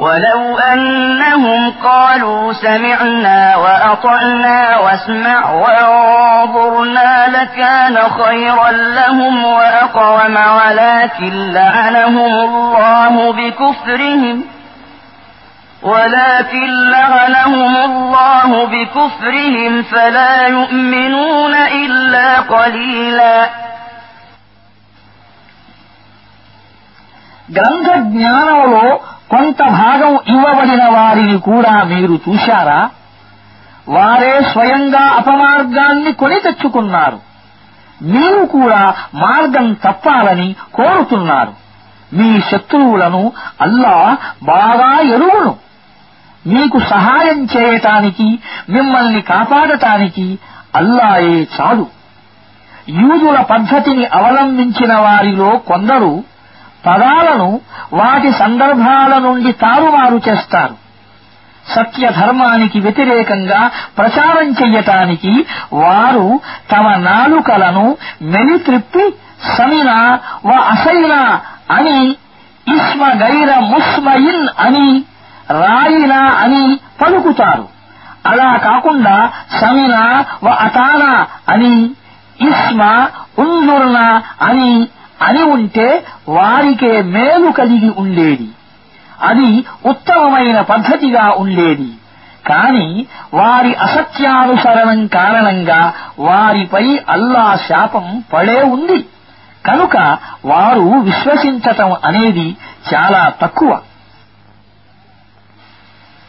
Speaker 3: ولو أنهم قالوا سمعنا وأطعنا واسمع وانظرنا لكان خيرا لهم وأقوم ولكن لعنهم الله بكفرهم ولكن لعنهم الله بكفرهم فلا يؤمنون إلا قليلا
Speaker 4: గ్రంథ జ్ఞానంలో కొంత భాగం ఇవ్వబడిన వారిని కూడా మీరు చూశారా వారే స్వయంగా అపమార్గాన్ని కొని తెచ్చుకున్నారు మీరు కూడా మార్గం తప్పాలని కోరుతున్నారు మీ శత్రువులను అల్లా బాగా ఎరువును మీకు సహాయం చేయటానికి మిమ్మల్ని కాపాడటానికి అల్లాయే చాలు యూదుల పద్ధతిని అవలంబించిన వారిలో కొందరు పదాలను వాటి సందర్భాల నుండి తారుమారు చేస్తారు సత్య ధర్మానికి వ్యతిరేకంగా ప్రచారం చెయ్యటానికి వారు తమ నాలుకలను మెలిత్రిప్పి సమినా వ అసైనా అని ఇస్మ గైర ముస్మయిన్ అని రాయినా అని పలుకుతారు అలా కాకుండా సమినా వ అతానా అని ఇస్మ ఉంజుర్నా అని అని ఉంటే వారికే మేలు కలిగి ఉండేది అది ఉత్తమమైన పద్ధతిగా ఉండేది కాని వారి అసత్యానుసరణం కారణంగా వారిపై అల్లా శాపం పడే ఉంది కనుక వారు విశ్వసించటం అనేది చాలా తక్కువ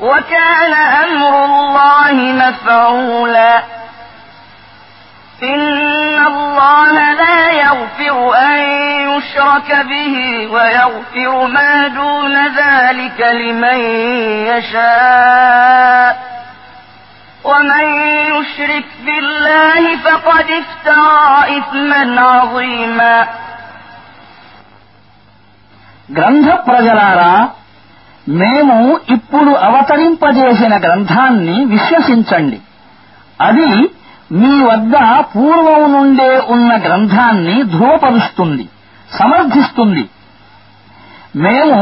Speaker 3: وكان أمر الله مفعولا إن الله لا يغفر أن يشرك به ويغفر ما دون ذلك لمن يشاء ومن يشرك بالله فقد افترى إثما عظيما
Speaker 4: గ్రంథ ప్రజలారా మేము ఇప్పుడు అవతరింపజేసిన గ్రంథాన్ని విశ్వసించండి అది మీ వద్ద పూర్వం నుండే ఉన్న గ్రంథాన్ని ధృవపరుస్తుంది సమర్థిస్తుంది మేము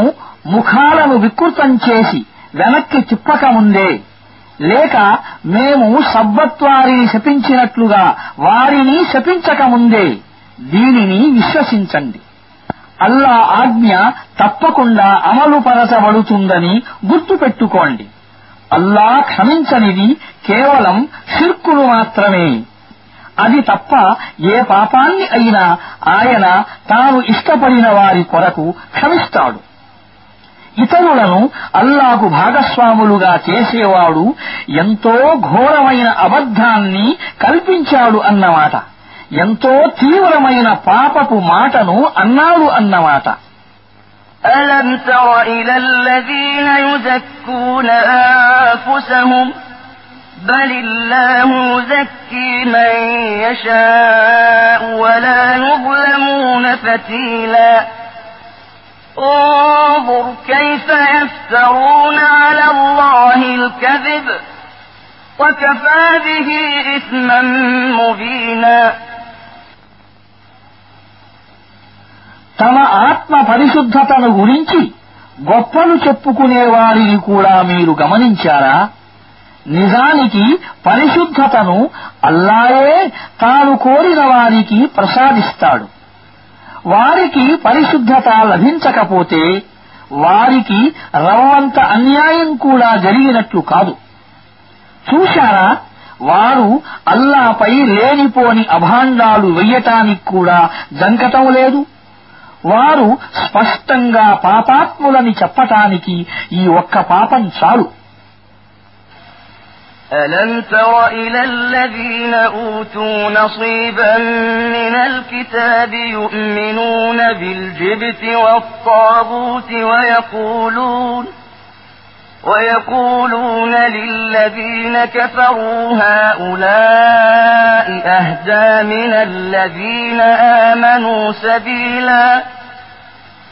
Speaker 4: ముఖాలను వికృతం చేసి వెనక్కి తిప్పకముందే లేక మేము సబ్బత్వారిని శపించినట్లుగా వారిని శపించకముందే దీనిని విశ్వసించండి అల్లా ఆజ్ఞ తప్పకుండా అమలుపరచబడుతుందని గుర్తుపెట్టుకోండి అల్లా క్షమించనిది కేవలం షిర్కును మాత్రమే అది తప్ప ఏ పాపాన్ని అయినా ఆయన తాను ఇష్టపడిన వారి కొరకు క్షమిస్తాడు ఇతరులను అల్లాకు భాగస్వాములుగా చేసేవాడు ఎంతో ఘోరమైన అబద్ధాన్ని కల్పించాడు అన్నమాట ఎంతో తీవ్రమైన పాపపు మాటను
Speaker 3: అన్నాడు అన్నమాట ألم تر إلى الذين يزكون أنفسهم بل الله يزكي من يشاء ولا يظلمون فتيلا انظر كيف يفترون على الله الكذب وكفى به إثما مبينا
Speaker 4: తమ ఆత్మ పరిశుద్ధతను గురించి గొప్పలు చెప్పుకునేవారిని కూడా మీరు గమనించారా నిజానికి పరిశుద్ధతను అల్లాయే తాను కోరిన వారికి ప్రసాదిస్తాడు వారికి పరిశుద్ధత లభించకపోతే వారికి రవ్వంత అన్యాయం కూడా జరిగినట్లు కాదు చూశారా వారు అల్లాపై లేనిపోని అభాండాలు వెయ్యటానికి కూడా జంకటం లేదు
Speaker 3: వారు స్పష్టంగా పాపాత్ములని చెప్పటానికి ఈ ఒక్క పాపం చాలు ألم تر إلى الذين أوتوا نصيبا من الكتاب يؤمنون بالجبت والطاغوت ويقولون ويقولون للذين كفروا هؤلاء أهدى من الذين آمنوا سبيلاً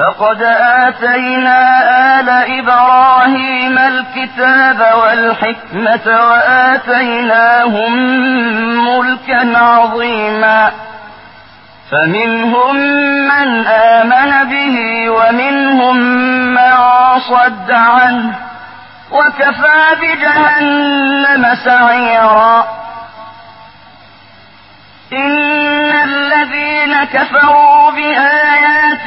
Speaker 3: فقد آتينا آل إبراهيم الكتاب والحكمة وآتيناهم ملكا عظيما فمنهم من آمن به ومنهم من صد عنه وكفى بجهنم سعيرا إن الذين كفروا بآل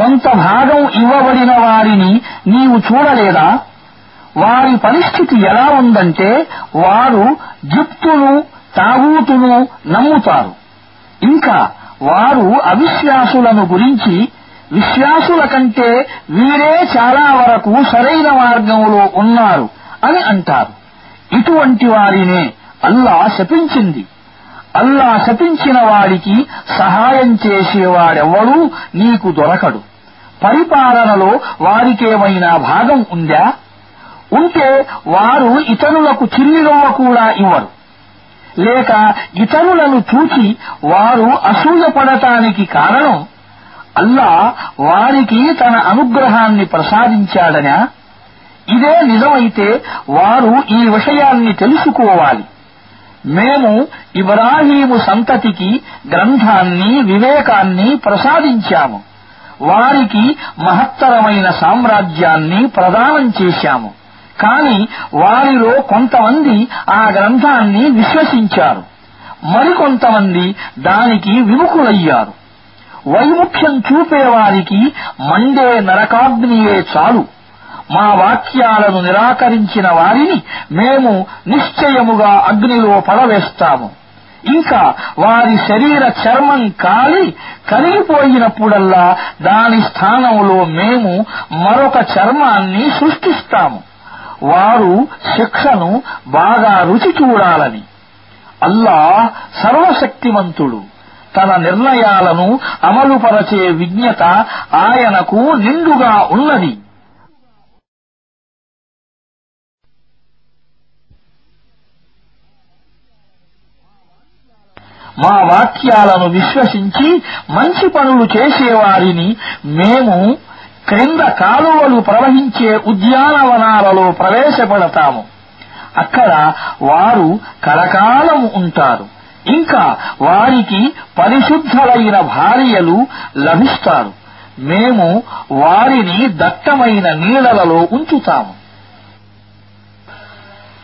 Speaker 4: కొంత భాగం ఇవ్వబడిన వారిని నీవు చూడలేదా వారి పరిస్థితి ఎలా ఉందంటే వారు జిప్తును తాగూతును నమ్ముతారు ఇంకా వారు అవిశ్వాసులను గురించి విశ్వాసుల కంటే వీరే చాలా వరకు సరైన మార్గంలో ఉన్నారు అని అంటారు ఇటువంటి వారినే అల్లా శపించింది అల్లా శపించిన వాడికి సహాయం చేసేవాడెవ్వడూ నీకు దొరకడు పరిపాలనలో వారికేమైనా భాగం ఉందా ఉంటే వారు ఇతరులకు చిల్లిరొమ్మ కూడా ఇవ్వరు లేక ఇతరులను చూచి వారు అసూయపడటానికి కారణం అల్లా వారికి తన అనుగ్రహాన్ని ప్రసాదించాడనా ఇదే నిజమైతే వారు ఈ విషయాన్ని తెలుసుకోవాలి మేము ఇబ్రాహీము సంతతికి గ్రంథాన్ని వివేకాన్ని ప్రసాదించాము వారికి మహత్తరమైన సామ్రాజ్యాన్ని ప్రదానం చేశాము కాని వారిలో కొంతమంది ఆ గ్రంథాన్ని విశ్వసించారు మరికొంతమంది దానికి విముఖులయ్యారు వైముఖ్యం చూపేవారికి మండే నరకాగ్నియే చాలు మా వాక్యాలను నిరాకరించిన వారిని మేము నిశ్చయముగా అగ్నిలో పడవేస్తాము ఇంకా వారి శరీర చర్మం కాలి కరిగిపోయినప్పుడల్లా దాని స్థానంలో మేము మరొక చర్మాన్ని సృష్టిస్తాము వారు శిక్షను బాగా రుచి చూడాలని అల్లా సర్వశక్తిమంతుడు తన నిర్ణయాలను అమలుపరచే విజ్ఞత ఆయనకు నిండుగా ఉన్నది మా వాక్యాలను విశ్వసించి మంచి పనులు చేసేవారిని మేము క్రింద కాలువలు ప్రవహించే ఉద్యానవనాలలో ప్రవేశపెడతాము అక్కడ వారు కలకాలం ఉంటారు ఇంకా వారికి పరిశుద్ధలైన భార్యలు లభిస్తారు మేము వారిని దట్టమైన నీళ్లలో ఉంచుతాము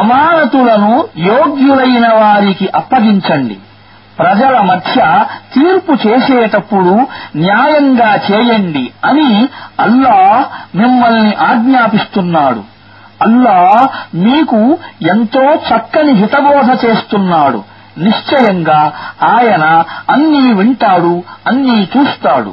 Speaker 4: అమానతులను యోగ్యులైన వారికి అప్పగించండి ప్రజల మధ్య తీర్పు చేసేటప్పుడు న్యాయంగా చేయండి అని అల్లా మిమ్మల్ని ఆజ్ఞాపిస్తున్నాడు అల్లా మీకు ఎంతో చక్కని హితబోధ చేస్తున్నాడు నిశ్చయంగా ఆయన అన్నీ వింటాడు అన్నీ చూస్తాడు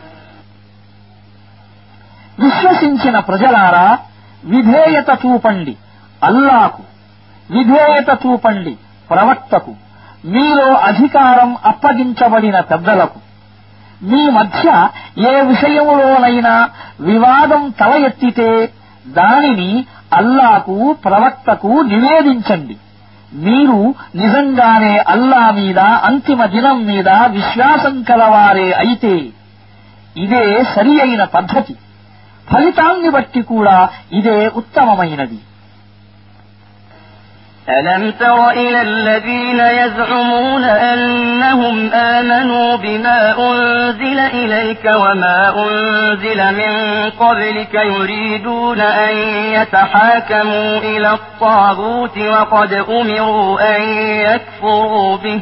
Speaker 4: విశ్వసించిన ప్రజలారా విధేయత చూపండి అల్లాకు విధేయత చూపండి ప్రవక్తకు మీలో అధికారం అప్పగించబడిన పెద్దలకు మీ మధ్య ఏ విషయంలోనైనా వివాదం తల ఎత్తితే దానిని అల్లాకు ప్రవక్తకు నివేదించండి మీరు నిజంగానే అల్లా మీద అంతిమ దినం మీద విశ్వాసం కలవారే అయితే ఇదే సరి అయిన పద్ధతి ఫలితాన్ని
Speaker 3: బట్టి కూడా ఇదే ఉత్తమమైనది ألم تر إلى الذين يزعمون أنهم آمنوا بما أنزل إليك وما أنزل من قبلك يريدون أن يتحاكموا إلى الطاغوت وقد أمروا أن يكفروا به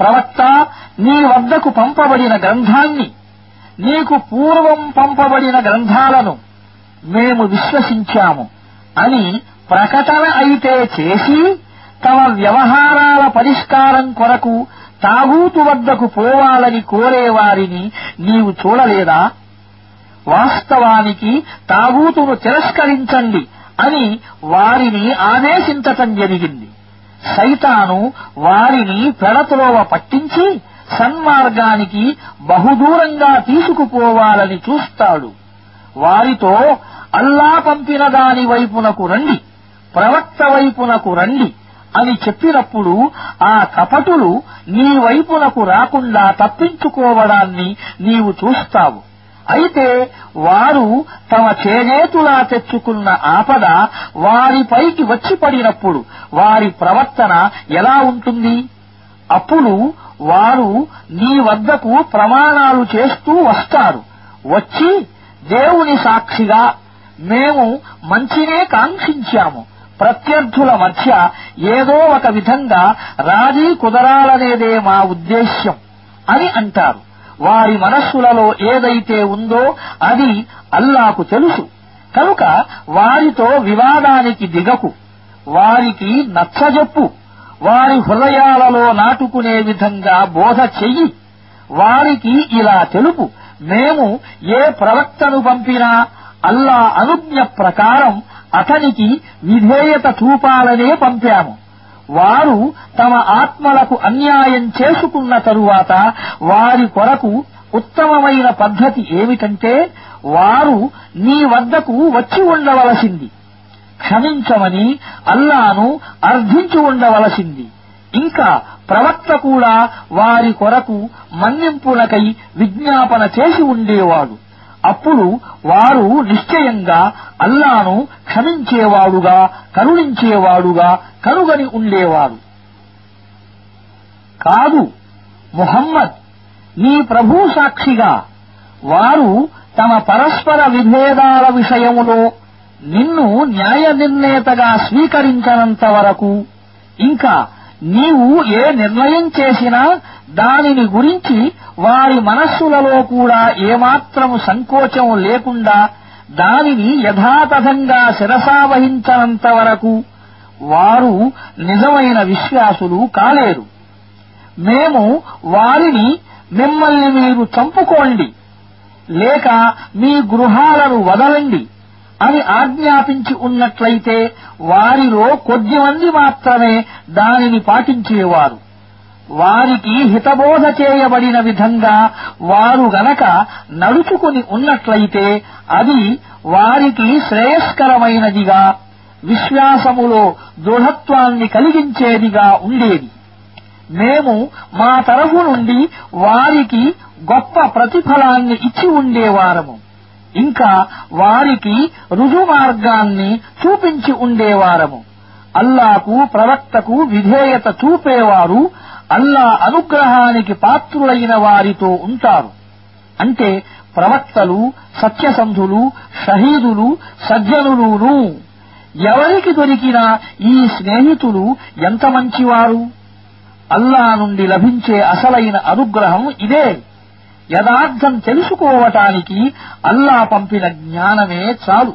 Speaker 4: ప్రవక్త నీ వద్దకు పంపబడిన గ్రంథాన్ని నీకు పూర్వం పంపబడిన గ్రంథాలను మేము విశ్వసించాము అని ప్రకటన అయితే చేసి తమ వ్యవహారాల పరిష్కారం కొరకు తాగూతు వద్దకు పోవాలని కోరేవారిని నీవు చూడలేదా వాస్తవానికి తాగూతును తిరస్కరించండి అని వారిని ఆదేశించటం జరిగింది సైతాను వారిని పెడతలోవ పట్టించి సన్మార్గానికి బహుదూరంగా తీసుకుపోవాలని చూస్తాడు వారితో అల్లా పంపిన దాని వైపునకు రండి ప్రవక్త వైపునకు రండి అని చెప్పినప్పుడు ఆ కపటులు నీ వైపునకు రాకుండా తప్పించుకోవడాన్ని నీవు చూస్తావు అయితే వారు తమ చేనేతులా తెచ్చుకున్న ఆపద వారిపైకి వచ్చి పడినప్పుడు వారి ప్రవర్తన ఎలా ఉంటుంది అప్పుడు వారు నీ వద్దకు ప్రమాణాలు చేస్తూ వస్తారు వచ్చి దేవుని సాక్షిగా మేము మంచినే కాంక్షించాము ప్రత్యర్థుల మధ్య ఏదో ఒక విధంగా రాజీ కుదరాలనేదే మా ఉద్దేశ్యం అని అంటారు వారి మనస్సులలో ఏదైతే ఉందో అది అల్లాకు తెలుసు కనుక వారితో వివాదానికి దిగకు వారికి నచ్చజెప్పు వారి హృదయాలలో నాటుకునే విధంగా బోధ చెయ్యి వారికి ఇలా తెలుపు మేము ఏ ప్రవక్తను పంపినా అల్లా అనుజ్ఞ ప్రకారం అతనికి విధేయత చూపాలనే పంపాము వారు తమ ఆత్మలకు అన్యాయం చేసుకున్న తరువాత వారి కొరకు ఉత్తమమైన పద్ధతి ఏమిటంటే వారు నీ వద్దకు వచ్చి ఉండవలసింది క్షమించమని అల్లాను అర్థించి ఉండవలసింది ఇంకా ప్రవక్త కూడా వారి కొరకు మన్నింపులకై విజ్ఞాపన చేసి ఉండేవాడు అప్పుడు వారు నిశ్చయంగా అల్లాను క్షమించేవాడుగా కరుణించేవాడుగా కనుగని ఉండేవారు కాదు ముహమ్మద్ నీ ప్రభు సాక్షిగా వారు తమ పరస్పర విభేదాల విషయములో నిన్ను న్యాయ నిర్ణేతగా స్వీకరించనంత వరకు ఇంకా నీవు ఏ నిర్ణయం చేసినా దానిని గురించి వారి మనస్సులలో కూడా ఏమాత్రము సంకోచం లేకుండా దానిని యథాతథంగా శిరసావహించనంత వరకు వారు నిజమైన విశ్వాసులు కాలేరు మేము వారిని మిమ్మల్ని మీరు చంపుకోండి లేక మీ గృహాలను వదలండి అని ఆజ్ఞాపించి ఉన్నట్లయితే వారిలో కొద్దిమంది మాత్రమే దానిని పాటించేవారు వారికి హితబోధ చేయబడిన విధంగా వారు గనక నడుచుకుని ఉన్నట్లయితే అది వారికి శ్రేయస్కరమైనదిగా విశ్వాసములో దృఢత్వాన్ని కలిగించేదిగా ఉండేది మేము మా తరఫు నుండి వారికి గొప్ప ప్రతిఫలాన్ని ఇచ్చి ఉండేవారము ఇంకా వారికి రుజుమార్గాన్ని చూపించి ఉండేవారము అల్లాకు ప్రవక్తకు విధేయత చూపేవారు అల్లా అనుగ్రహానికి పాత్రులైన వారితో ఉంటారు అంటే ప్రవక్తలు సత్యసంధులు షహీదులు సజ్జనులును ఎవరికి దొరికిన ఈ స్నేహితులు ఎంత మంచివారు అల్లా నుండి లభించే అసలైన అనుగ్రహం ఇదే యథార్థం తెలుసుకోవటానికి అల్లా పంపిన జ్ఞానమే చాలు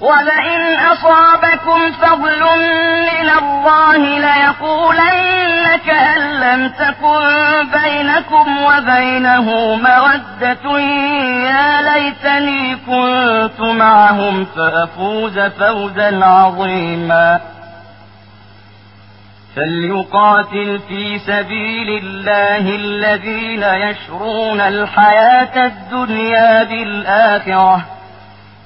Speaker 3: وَلَئِنْ أَصَابَكُمْ فَضْلٌ مِّنَ اللَّهِ لَيَقُولَنَّ كَأَن لَّمْ تَكُن بَيْنَكُمْ وَبَيْنَهُ مَوَدَّةٌ يَا لَيْتَنِي كُنتُ مَعَهُمْ فَأَفُوزَ فَوْزًا عَظِيمًا فليقاتل في سبيل الله الذين يشرون الحياة الدنيا بالآخرة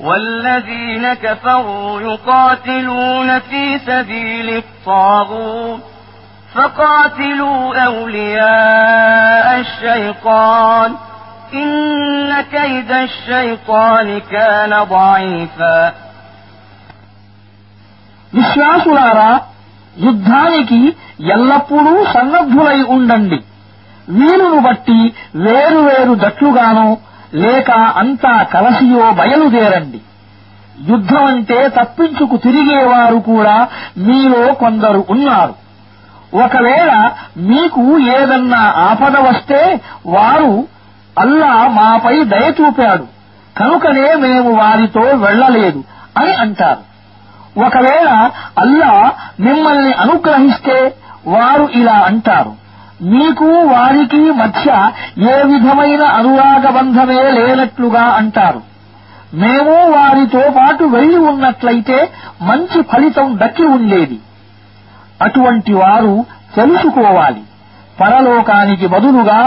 Speaker 3: والذين كفروا يقاتلون في سبيل الطاغوت فقاتلوا أولياء الشيطان إن كيد الشيطان كان ضعيفا
Speaker 4: విశ్వాసులారా యుద్ధానికి ఎల్లప్పుడూ సన్నద్ధులై ఉండండి వీరును బట్టి వేరువేరు జట్లుగాను లేక అంతా కలసియో బయలుదేరండి యుద్ధమంటే తప్పించుకు తిరిగేవారు కూడా మీలో కొందరు ఉన్నారు ఒకవేళ మీకు ఏదన్నా ఆపద వస్తే వారు అల్లా మాపై దయ కనుకనే మేము వారితో వెళ్లలేదు అని అంటారు ఒకవేళ అల్లా మిమ్మల్ని అనుగ్రహిస్తే వారు ఇలా అంటారు మీకు వారికి మధ్య ఏ విధమైన అనురాగ బంధమే లేనట్లుగా అంటారు మేము వారితో పాటు వెళ్లి ఉన్నట్లయితే మంచి ఫలితం దక్కి ఉండేది అటువంటి వారు తెలుసుకోవాలి పరలోకానికి బదులుగా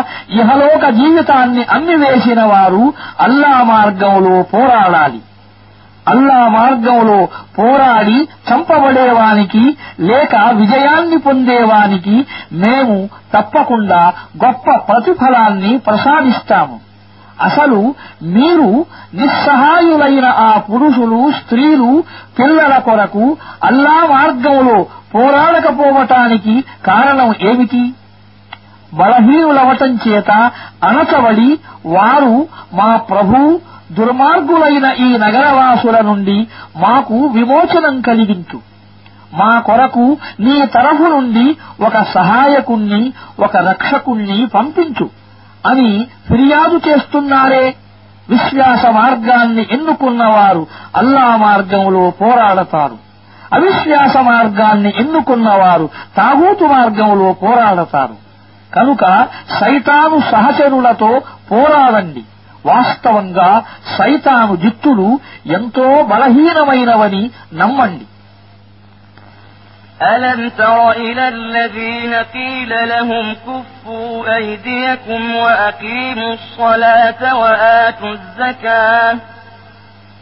Speaker 4: ఇహలోక జీవితాన్ని అమ్మివేసిన వారు అల్లా మార్గంలో పోరాడాలి అల్లా మార్గంలో పోరాడి చంపబడేవానికి లేక విజయాన్ని పొందేవానికి మేము తప్పకుండా గొప్ప ప్రతిఫలాన్ని ప్రసాదిస్తాము అసలు మీరు నిస్సహాయులైన ఆ పురుషులు స్త్రీలు పిల్లల కొరకు అల్లా మార్గంలో పోరాడకపోవటానికి కారణం ఏమిటి బలహీనులవటం చేత అణచబడి వారు మా ప్రభు దుర్మార్గులైన ఈ నగరవాసుల నుండి మాకు విమోచనం కలిగించు మా కొరకు నీ తరఫు నుండి ఒక సహాయకుణ్ణి ఒక రక్షకుణ్ణి పంపించు అని ఫిర్యాదు చేస్తున్నారే విశ్వాస మార్గాన్ని ఎన్నుకున్నవారు అల్లా మార్గంలో పోరాడతారు అవిశ్వాస మార్గాన్ని ఎన్నుకున్నవారు తాగూతు మార్గంలో పోరాడతారు కనుక సైతాను సహచరులతో పోరాడండి వాస్తవంగా సైతాను జిత్తులు ఎంతో బలహీనమైనవని నమ్మండి
Speaker 3: ألم تر إلى الذين قيل لهم كفوا أيديكم وأقيموا الصلاة وآتوا الزكاة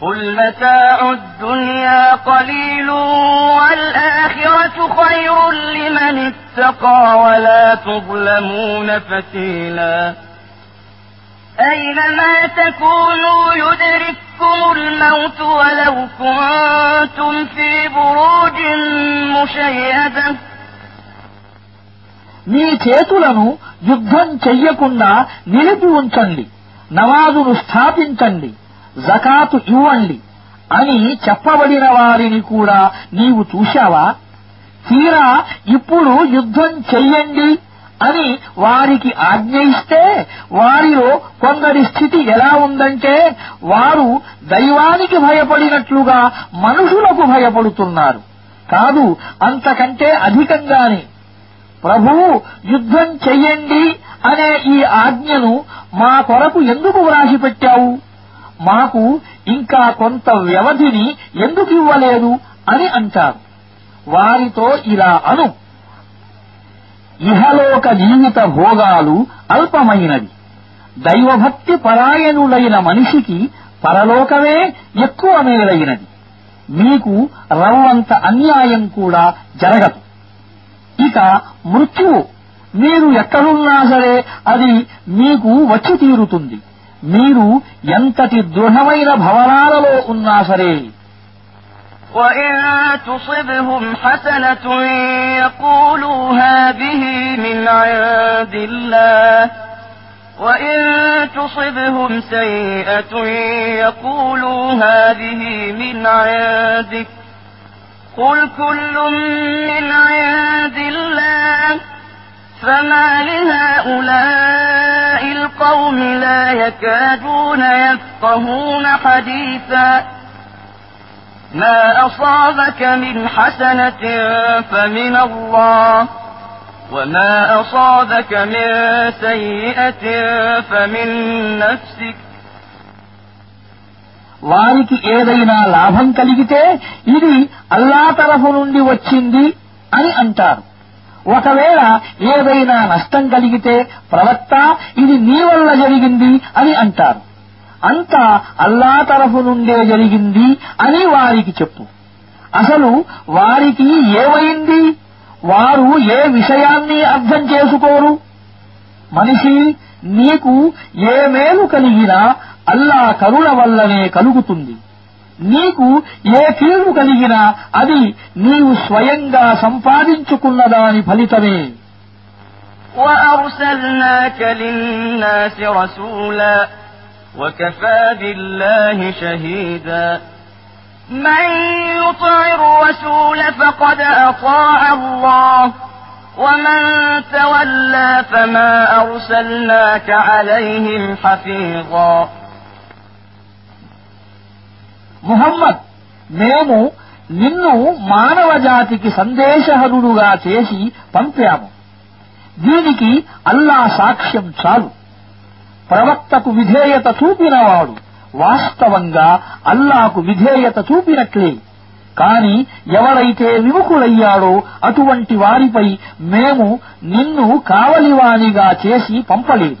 Speaker 3: قل متاع الدنيا قليل والآخرة خير لمن اتقى ولا تظلمون فتيلا أينما تكونوا يدرككم الموت ولو كنتم في بروج مشيدة
Speaker 4: మీ చేతులను యుద్ధం చెయ్యకుండా నిలిపి ఉంచండి నమాజును స్థాపించండి జకాతు ఇవ్వండి అని చెప్పబడిన వారిని కూడా నీవు చూశావా తీరా ఇప్పుడు యుద్ధం చెయ్యండి అని వారికి ఆజ్ఞ ఇస్తే వారిలో కొందరి స్థితి ఎలా ఉందంటే వారు దైవానికి భయపడినట్లుగా మనుషులకు భయపడుతున్నారు కాదు అంతకంటే అధికంగానే ప్రభు యుద్ధం చెయ్యండి అనే ఈ ఆజ్ఞను మా కొరకు ఎందుకు వ్రాసిపెట్టావు మాకు ఇంకా కొంత వ్యవధిని ఎందుకు ఇవ్వలేదు అని అంటారు వారితో ఇలా అను ఇహలోక జీవిత భోగాలు అల్పమైనవి దైవభక్తి పరాయణులైన మనిషికి పరలోకమే ఎక్కువ మేలైనది మీకు రవ్వంత అన్యాయం కూడా జరగదు ఇక మృత్యువు మీరు ఎక్కడున్నా సరే అది మీకు వచ్చి తీరుతుంది మీరు ఎంతటి దృఢమైన భవనాలలో
Speaker 3: ఉన్నా
Speaker 4: సరే
Speaker 3: وإن تصبهم حسنة يقولوا هذه من عند الله وإن تصبهم سيئة يقولوا هذه من عندك قل كل من عند الله فما لهؤلاء القوم لا يكادون يفقهون حديثا ما أصابك من حسنة فمن الله وما أصابك من سيئة فمن نفسك
Speaker 4: వారికి ఏదైనా లాభం కలిగితే ఇది అల్లా తరఫు నుండి వచ్చింది అని అంటారు ఒకవేళ ఏదైనా నష్టం కలిగితే ప్రవక్త ఇది నీ వల్ల జరిగింది అని అంటారు అంతా అల్లా తరఫు నుండే జరిగింది అని వారికి చెప్పు అసలు వారికి ఏమైంది వారు ఏ విషయాన్ని అర్థం చేసుకోరు మనిషి నీకు ఏ మేలు కలిగినా అల్లా కరుణ వల్లనే కలుగుతుంది నీకు ఏ కీడు
Speaker 3: కలిగినా అది నీవు స్వయంగా సంపాదించుకున్న దాని ఫలితమే وأرسلناك للناس رسولا وكفى بالله شهيدا من يطع الرسول فقد أطاع الله ومن تولى فما أرسلناك عليهم حفيظا
Speaker 4: ముహమ్మద్ మేము నిన్ను మానవ జాతికి సందేశహరుడుగా చేసి పంపాము దీనికి అల్లా సాక్ష్యం చాలు ప్రవక్తకు విధేయత చూపినవాడు వాస్తవంగా అల్లాకు విధేయత చూపినట్లే కాని ఎవరైతే విముఖులయ్యాడో అటువంటి వారిపై మేము నిన్ను కావలివానిగా చేసి పంపలేదు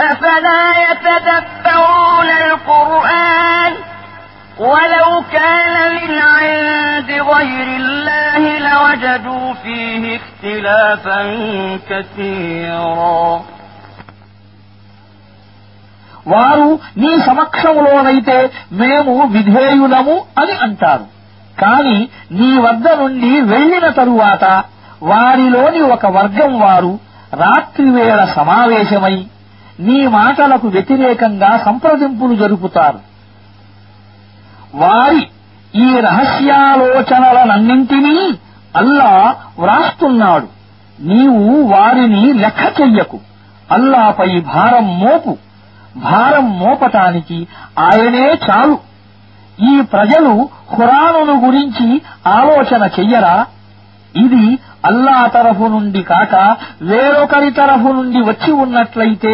Speaker 3: أفلا يتدبرون القرآن ولو كان من عند غير الله لوجدوا فيه اختلافا كثيرا
Speaker 4: వారు నీ సమక్షంలోనైతే మేము విధేయులము అని అంటారు కాని నీ వద్ద నుండి వెళ్లిన తరువాత వారిలోని ఒక వర్గం వారు రాత్రివేళ సమావేశమై మీ మాటలకు వ్యతిరేకంగా సంప్రదింపులు జరుపుతారు వారి ఈ రహస్యాలోచనలనన్నింటినీ అల్లా వ్రాస్తున్నాడు నీవు వారిని లెక్క చెయ్యకు అల్లాపై భారం మోపు భారం మోపటానికి ఆయనే చాలు ఈ ప్రజలు హురాను గురించి ఆలోచన చెయ్యరా ఇది అల్లా తరఫు నుండి కాక వేరొకరి తరఫు నుండి వచ్చి ఉన్నట్లయితే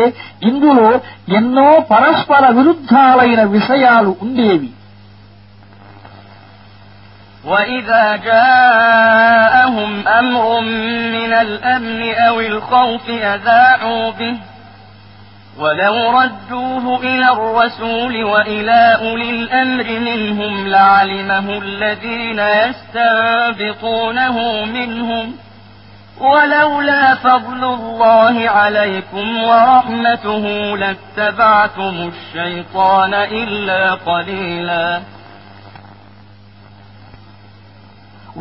Speaker 4: ఇందులో ఎన్నో పరస్పర విరుద్ధాలైన విషయాలు ఉండేవి وإذا جاءهم
Speaker 3: أمر من الأمن أو الخوف أذاعوا به ولو ردوه إلى الرسول وإلى أولي الأمر منهم لعلمه الذين يستنبطونه منهم ولولا فضل الله عليكم ورحمته لاتبعتم الشيطان إلا قليلا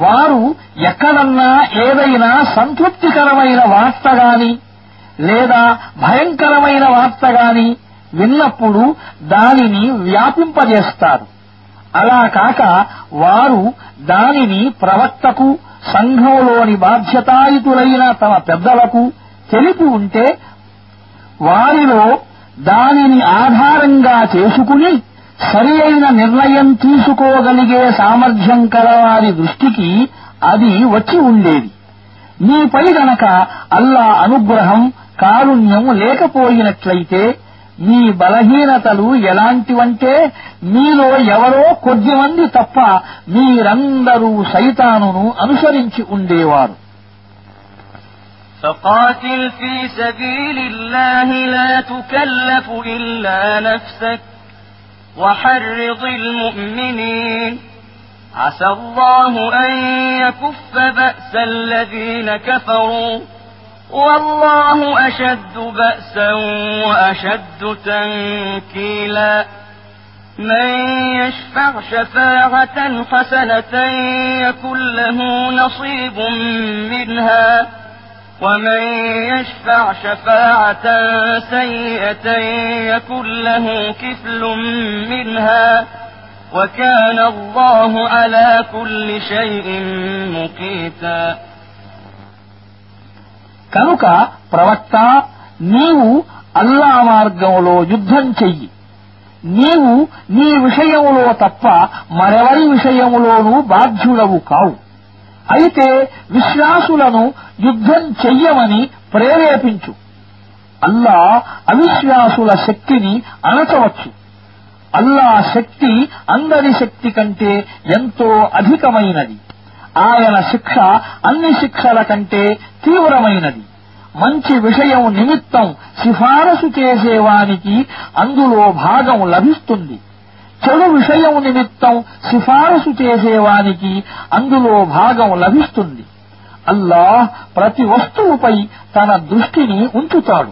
Speaker 4: వారు ఎక్కడన్నా ఏదైనా సంతృప్తికరమైన వార్త గాని లేదా భయంకరమైన వార్త గాని విన్నప్పుడు దానిని వ్యాపింపజేస్తారు అలా కాక వారు దానిని ప్రవక్తకు సంఘంలోని బాధ్యతాయుతులైన తమ పెద్దలకు తెలిపి ఉంటే వారిలో దానిని ఆధారంగా చేసుకుని సరి అయిన నిర్ణయం తీసుకోగలిగే సామర్థ్యం కలవారి దృష్టికి అది వచ్చి ఉండేది మీపై గనక అల్లా అనుగ్రహం కారుణ్యం లేకపోయినట్లయితే మీ బలహీనతలు ఎలాంటివంటే మీలో ఎవరో కొద్దిమంది తప్ప మీరందరూ సైతానును
Speaker 3: అనుసరించి ఉండేవారు فقاتل في سبيل الله لا تكلف الا نفسك وحرض المؤمنين عسى الله ان يكف باس الذين كفروا والله أشد بأسا وأشد تنكيلا من يشفع شفاعة حسنة يكن له نصيب منها ومن يشفع شفاعة سيئة يكن له كفل منها وكان الله على كل شيء مقيتاً
Speaker 4: కనుక ప్రవక్త నీవు అల్లా మార్గంలో యుద్ధం చెయ్యి నీవు నీ విషయములో తప్ప మరెవరి విషయములోనూ బాధ్యుడవు కావు అయితే విశ్వాసులను యుద్ధం చెయ్యమని ప్రేరేపించు అల్లా అవిశ్వాసుల శక్తిని అణచవచ్చు అల్లా శక్తి అందరి శక్తి కంటే ఎంతో అధికమైనది ఆయన శిక్ష అన్ని శిక్షల కంటే తీవ్రమైనది మంచి విషయం నిమిత్తం సిఫారసు చేసేవానికి అందులో భాగం లభిస్తుంది చెడు విషయం నిమిత్తం సిఫారసు చేసేవానికి అందులో భాగం లభిస్తుంది అల్లాహ్ ప్రతి వస్తువుపై తన దృష్టిని ఉంచుతాడు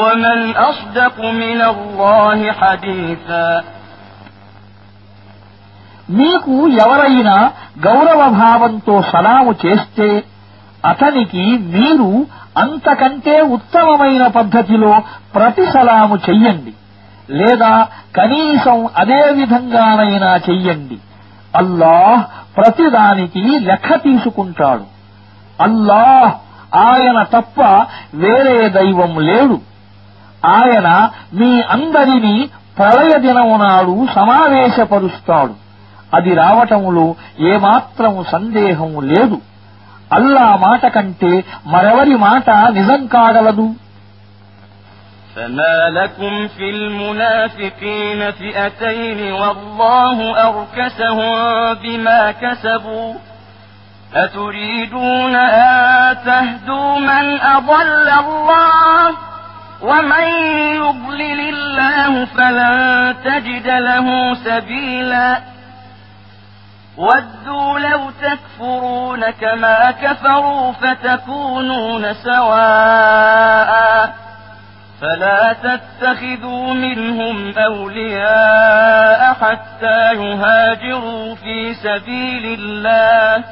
Speaker 3: ومن أصدق من الله حديثا మీకు ఎవరైనా
Speaker 4: గౌరవభావంతో సలాము చేస్తే అతనికి మీరు అంతకంటే ఉత్తమమైన పద్ధతిలో ప్రతి సలాము చెయ్యండి లేదా కనీసం అదే విధంగానైనా చెయ్యండి అల్లాహ్ ప్రతిదానికి లెక్క తీసుకుంటాడు అల్లాహ్ ఆయన తప్ప వేరే దైవం లేడు ఆయన మీ అందరినీ ప్రళయ దినమునాడు సమావేశపరుస్తాడు అది రావటములో ఏమాత్రం సందేహం లేదు అల్లా మాట కంటే మరెవరి మాట నిజం కాగలదు
Speaker 3: فما لكم في المنافقين فئتين والله أركسهم بما كسبوا أتريدون أن تهدوا من أضل الله ومن يضلل الله فلن تجد له سبيلا ودوا لو تكفرون كما كفروا فتكونون سواء فلا تتخذوا منهم أولياء حتى يهاجروا في سبيل الله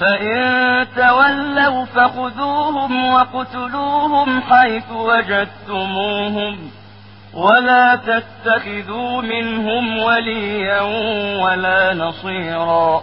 Speaker 3: فإن تولوا فخذوهم وقتلوهم حيث وجدتموهم ولا تتخذوا منهم وليا ولا نصيرا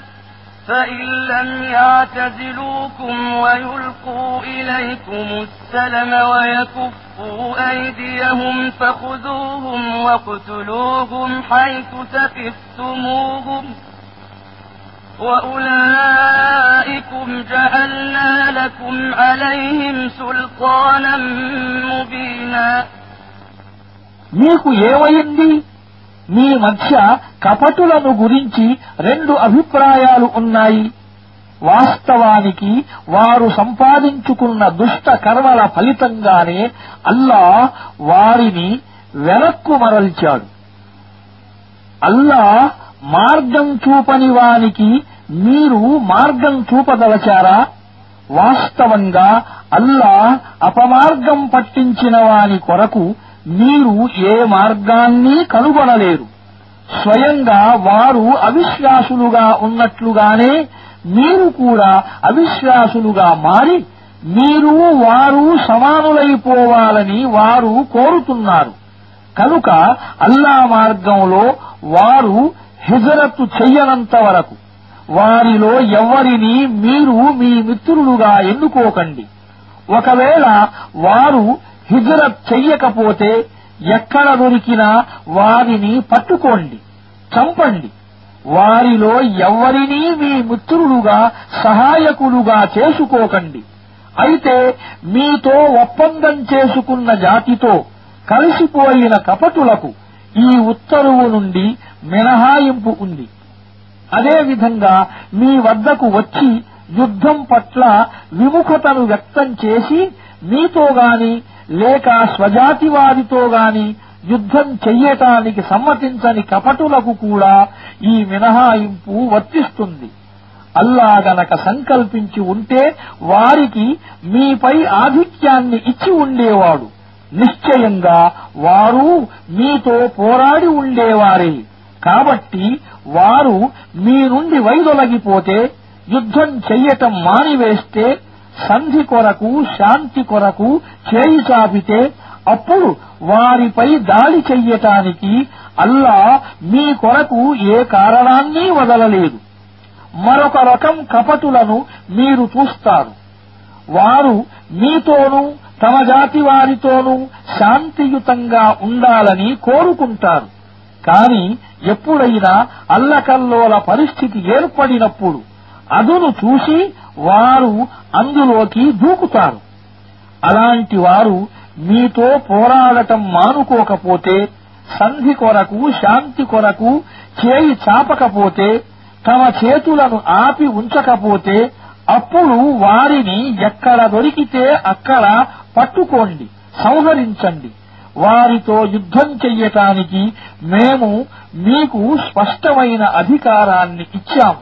Speaker 3: فإن لم يعتزلوكم ويلقوا إليكم السلم ويكفوا أيديهم فخذوهم واقتلوهم حيث ثقفتموهم وأولئكم جعلنا لكم عليهم سلطانا مبينا
Speaker 4: మీ మధ్య కపటులను గురించి రెండు అభిప్రాయాలు ఉన్నాయి వాస్తవానికి వారు సంపాదించుకున్న దుష్ట కర్మల ఫలితంగానే అల్లా వారిని వెనక్కు మరల్చాడు అల్లా మార్గం చూపని వానికి మీరు మార్గం చూపదలచారా వాస్తవంగా అల్లా అపమార్గం పట్టించిన వాని కొరకు మీరు ఏ మార్గాన్ని కనుగొనలేరు స్వయంగా వారు అవిశ్వాసులుగా ఉన్నట్లుగానే మీరు కూడా అవిశ్వాసులుగా మారి మీరు వారు సమానులైపోవాలని వారు కోరుతున్నారు కనుక అల్లా మార్గంలో వారు హిజరత్తు చెయ్యనంత వరకు వారిలో ఎవరిని మీరు మీ మిత్రులుగా ఎన్నుకోకండి ఒకవేళ వారు హిజరత్ చెయ్యకపోతే ఎక్కడ దొరికినా వారిని పట్టుకోండి చంపండి వారిలో ఎవరినీ మీ మిత్రులుగా సహాయకులుగా చేసుకోకండి అయితే మీతో ఒప్పందం చేసుకున్న జాతితో కలిసిపోయిన కపటులకు ఈ ఉత్తర్వు నుండి మినహాయింపు ఉంది అదేవిధంగా మీ వద్దకు వచ్చి యుద్ధం పట్ల విముఖతను వ్యక్తం చేసి మీతో గాని లేక వారితో గాని యుద్ధం చెయ్యటానికి సమ్మతించని కపటులకు కూడా ఈ మినహాయింపు వర్తిస్తుంది అల్లా గనక సంకల్పించి ఉంటే వారికి మీపై ఆధిక్యాన్ని ఇచ్చి ఉండేవాడు నిశ్చయంగా వారు మీతో పోరాడి ఉండేవారే కాబట్టి వారు మీ నుండి వైదొలగిపోతే యుద్ధం చెయ్యటం మానివేస్తే సంధి కొరకు శాంతి కొరకు చేయి చాపితే అప్పుడు వారిపై దాడి చెయ్యటానికి అల్లా మీ కొరకు ఏ కారణాన్ని వదలలేదు మరొక రకం కపటులను మీరు చూస్తారు వారు మీతోనూ తమ జాతి వారితోనూ శాంతియుతంగా ఉండాలని కోరుకుంటారు కాని ఎప్పుడైనా అల్లకల్లోల పరిస్థితి ఏర్పడినప్పుడు అదును చూసి వారు అందులోకి దూకుతారు అలాంటి వారు మీతో పోరాడటం మానుకోకపోతే సంధి కొరకు శాంతి కొరకు చేయి చాపకపోతే తమ చేతులను ఆపి ఉంచకపోతే అప్పుడు వారిని ఎక్కడ దొరికితే అక్కడ పట్టుకోండి సంహరించండి వారితో యుద్ధం చెయ్యటానికి మేము మీకు స్పష్టమైన అధికారాన్ని ఇచ్చాము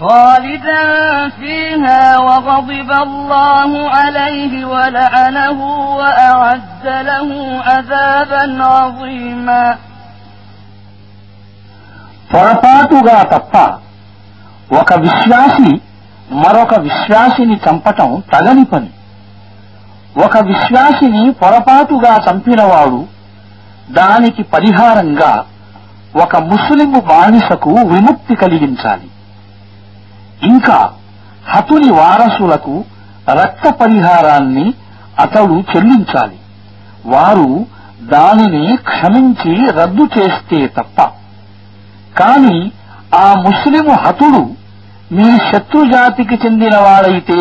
Speaker 3: خالدا فيها وغضب الله عليه ولعنه وأعد له عذابا عظيما
Speaker 4: పొరపాటుగా తప్ప ఒక విశ్వాసి మరొక విశ్వాసిని చంపటం తగని పని ఒక విశ్వాసిని పొరపాటుగా చంపినవాడు దానికి పరిహారంగా ఒక ముస్లిం బానిసకు విముక్తి కలిగించాలి ఇంకా హతుని వారసులకు రక్త పరిహారాన్ని అతడు చెల్లించాలి వారు దానిని క్షమించి రద్దు చేస్తే తప్ప కాని ఆ ముస్లిము హతుడు మీ శత్రుజాతికి చెందినవాడైతే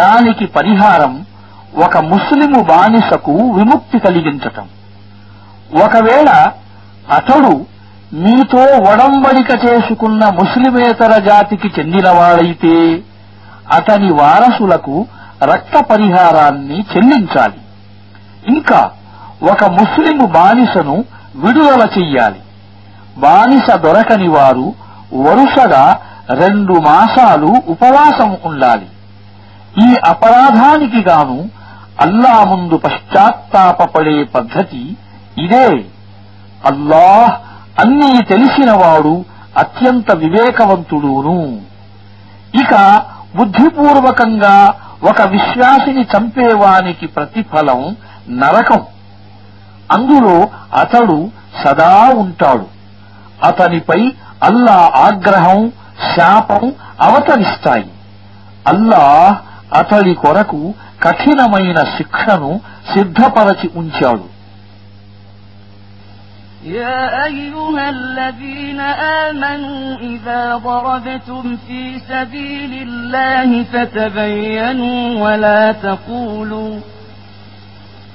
Speaker 4: దానికి పరిహారం ఒక ముస్లిము బానిసకు విముక్తి కలిగించటం ఒకవేళ అతడు నీతో వడంబడిక చేసుకున్న ముస్లిమేతర జాతికి చెందినవాడైతే అతని వారసులకు రక్త పరిహారాన్ని చెల్లించాలి ఇంకా ఒక ముస్లిము బానిసను విడుదల చెయ్యాలి బానిస దొరకని వారు వరుసగా రెండు మాసాలు ఉపవాసం ఉండాలి ఈ అపరాధానికి గాను అల్లా ముందు పశ్చాత్తాపడే పద్ధతి ఇదే అల్లాహ్ అన్నీ తెలిసినవాడు అత్యంత వివేకవంతుడును ఇక బుద్ధిపూర్వకంగా ఒక విశ్వాసిని చంపేవానికి ప్రతిఫలం నరకం అందులో అతడు సదా ఉంటాడు అతనిపై అల్లా ఆగ్రహం శాపం అవతరిస్తాయి అల్లా అతడి కొరకు కఠినమైన శిక్షను సిద్ధపరచి ఉంచాడు
Speaker 3: يا أيها الذين آمنوا إذا ضربتم في سبيل الله فتبينوا ولا تقولوا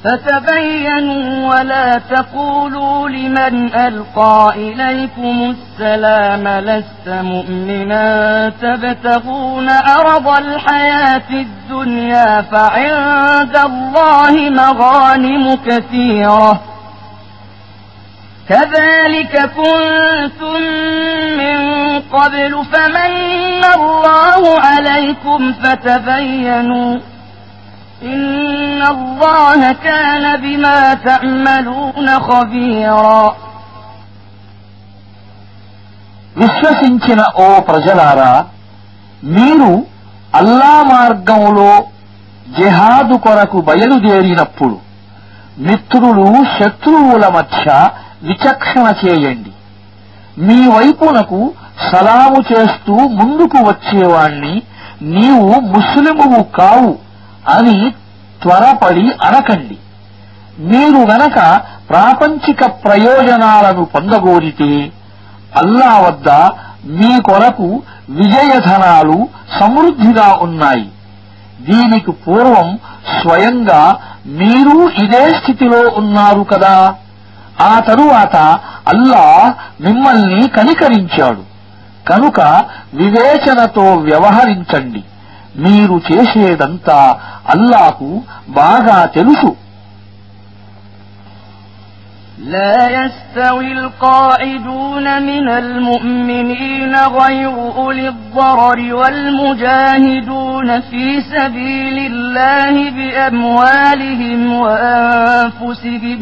Speaker 3: فتبينوا ولا تقولوا لمن ألقى إليكم السلام لست مؤمنا تبتغون أرض الحياة الدنيا فعند الله مغانم كثيرة كذلك كنتم من قبل فمن الله عليكم فتبينوا إن الله كان بما تعملون خبيرا
Speaker 4: విశ్వసించిన ఓ ప్రజలారా మీరు అల్లా మార్గంలో జహాదు కొరకు బయలుదేరినప్పుడు మిత్రులు శత్రువుల మధ్య విచక్షణ చేయండి మీ వైపునకు సలాము చేస్తూ ముందుకు వచ్చేవాణ్ణి నీవు ముస్లిమువు కావు అని త్వరపడి అనకండి మీరు గనక ప్రాపంచిక ప్రయోజనాలను పొందగోరితే అల్లా వద్ద మీ కొరకు విజయధనాలు సమృద్ధిగా ఉన్నాయి దీనికి పూర్వం స్వయంగా మీరూ ఇదే స్థితిలో ఉన్నారు కదా ఆ తరువాత అల్లా మిమ్మల్ని కనికరించాడు కనుక వివేచనతో వ్యవహరించండి మీరు చేసేదంతా అల్లాకు బాగా తెలుసు
Speaker 3: لا يستوي القاعدون من المؤمنين غير أولي الضرر والمجاهدون في سبيل الله بأموالهم وأنفسهم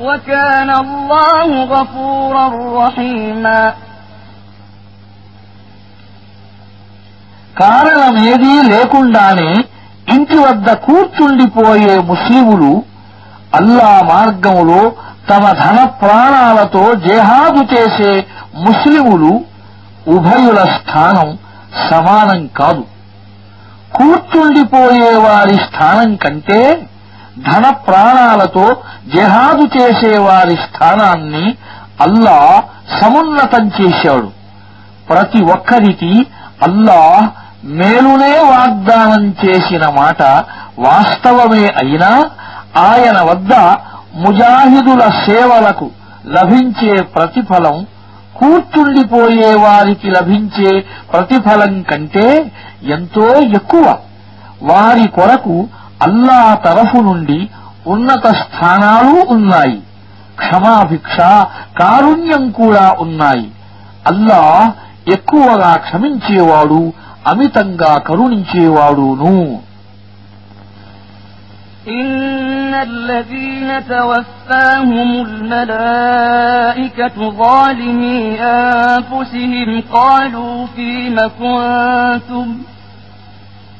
Speaker 3: وكان الله غفورا رحيما
Speaker 4: కారణమేదీ లేకుండానే ఇంటి వద్ద కూర్చుండిపోయే ముస్లిములు అల్లా మార్గములో తమ ధన ప్రాణాలతో జేహాదు చేసే ముస్లిములు ఉభయుల స్థానం సమానం కాదు కూర్చుండిపోయే వారి స్థానం కంటే ధన ప్రాణాలతో జహాదు చేసేవారి స్థానాన్ని అల్లా సమున్నతం చేశాడు ప్రతి ఒక్కరికి అల్లా మేలునే వాగ్దానం చేసిన మాట వాస్తవమే అయినా ఆయన వద్ద ముజాహిదుల సేవలకు లభించే ప్రతిఫలం కూర్చుండిపోయే వారికి లభించే ప్రతిఫలం కంటే ఎంతో ఎక్కువ వారి కొరకు అల్లా తరఫు నుండి ఉన్నత స్థానాలు ఉన్నాయి క్షమాభిక్ష కారుణ్యం కూడా ఉన్నాయి అల్లా ఎక్కువగా క్షమించేవాడు అమితంగా కరుణించేవాడును إن الذين توفاهم
Speaker 3: الملائكة ظالمي أنفسهم قالوا فيم كنتم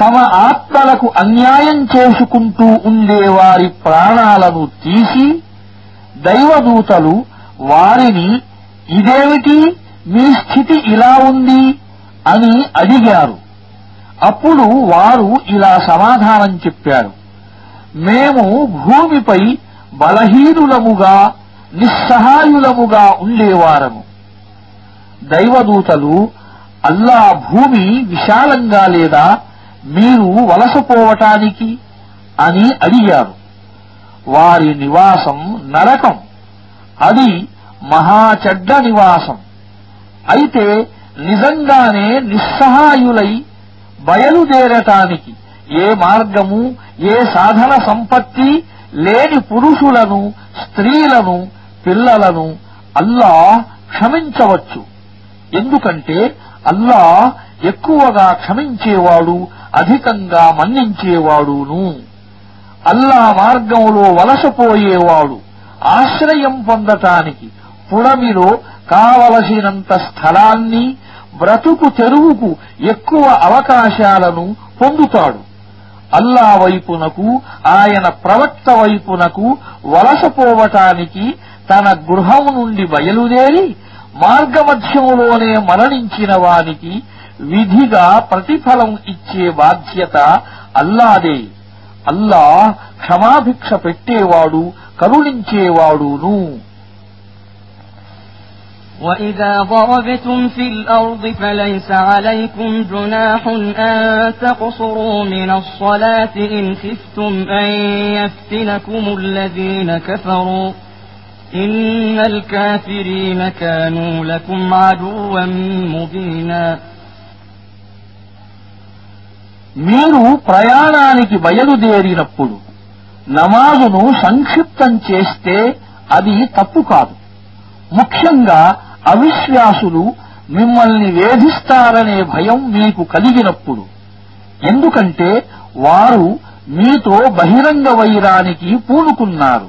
Speaker 4: తమ ఆత్మలకు అన్యాయం చేసుకుంటూ ఉండే వారి ప్రాణాలను తీసి దైవదూతలు వారిని ఇదేమిటి మీ స్థితి ఇలా ఉంది అని అడిగారు అప్పుడు వారు ఇలా సమాధానం చెప్పారు మేము భూమిపై బలహీనులముగా నిస్సహాయులముగా ఉండేవారము దైవదూతలు అల్లా భూమి విశాలంగా లేదా మీరు వలసపోవటానికి అని అడిగారు వారి నివాసం నరకం అది మహాచడ్డ నివాసం అయితే నిజంగానే నిస్సహాయులై బయలుదేరటానికి ఏ మార్గము ఏ సాధన సంపత్తి లేని పురుషులను స్త్రీలను పిల్లలను అల్లా క్షమించవచ్చు ఎందుకంటే అల్లా ఎక్కువగా క్షమించేవాడు అధికంగా మన్నించేవాడును అల్లా మార్గంలో వలసపోయేవాడు ఆశ్రయం పొందటానికి పుడమిలో కావలసినంత స్థలాన్ని బ్రతుకు తెరువుకు ఎక్కువ అవకాశాలను పొందుతాడు అల్లా వైపునకు ఆయన ప్రవక్త వైపునకు వలసపోవటానికి తన గృహం నుండి బయలుదేరి మార్గమధ్యంలోనే మరణించిన వానికి విధిగా ప్రతిఫలం ఇచ్చే బాధ్యత అల్లాదే అల్లా క్షమాభిక్ష పెట్టేవాడు కరుణించేవాడును وإذا ضربتم
Speaker 3: في الأرض فليس عليكم جناح أن تقصروا من الصلاة إن خفتم أن يفتنكم الذين كفروا إن الكافرين كانوا لكم عدوا مبينا
Speaker 4: మీరు ప్రయాణానికి బయలుదేరినప్పుడు నమాజును సంక్షిప్తం చేస్తే అది తప్పు కాదు ముఖ్యంగా అవిశ్వాసులు మిమ్మల్ని వేధిస్తారనే భయం మీకు కలిగినప్పుడు ఎందుకంటే వారు మీతో బహిరంగ వైరానికి పూనుకున్నారు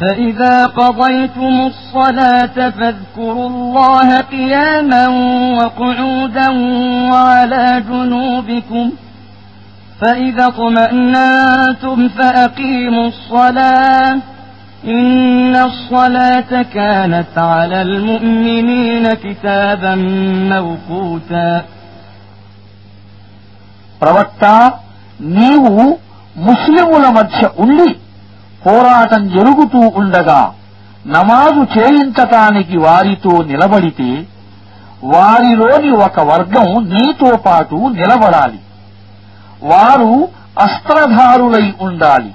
Speaker 3: فإذا قضيتم الصلاة فاذكروا الله قياما وقعودا وعلى جنوبكم فإذا اطمأنتم فأقيموا الصلاة إن الصلاة كانت على المؤمنين كتابا موقوتا
Speaker 4: ప్రవక్త నీవు ముస్లిముల మధ్య ఉండి పోరాటం జరుగుతూ ఉండగా నమాజు చేయించటానికి వారితో నిలబడితే వారిలోని ఒక వర్గం నీతో పాటు నిలబడాలి వారు అస్త్రధారులై ఉండాలి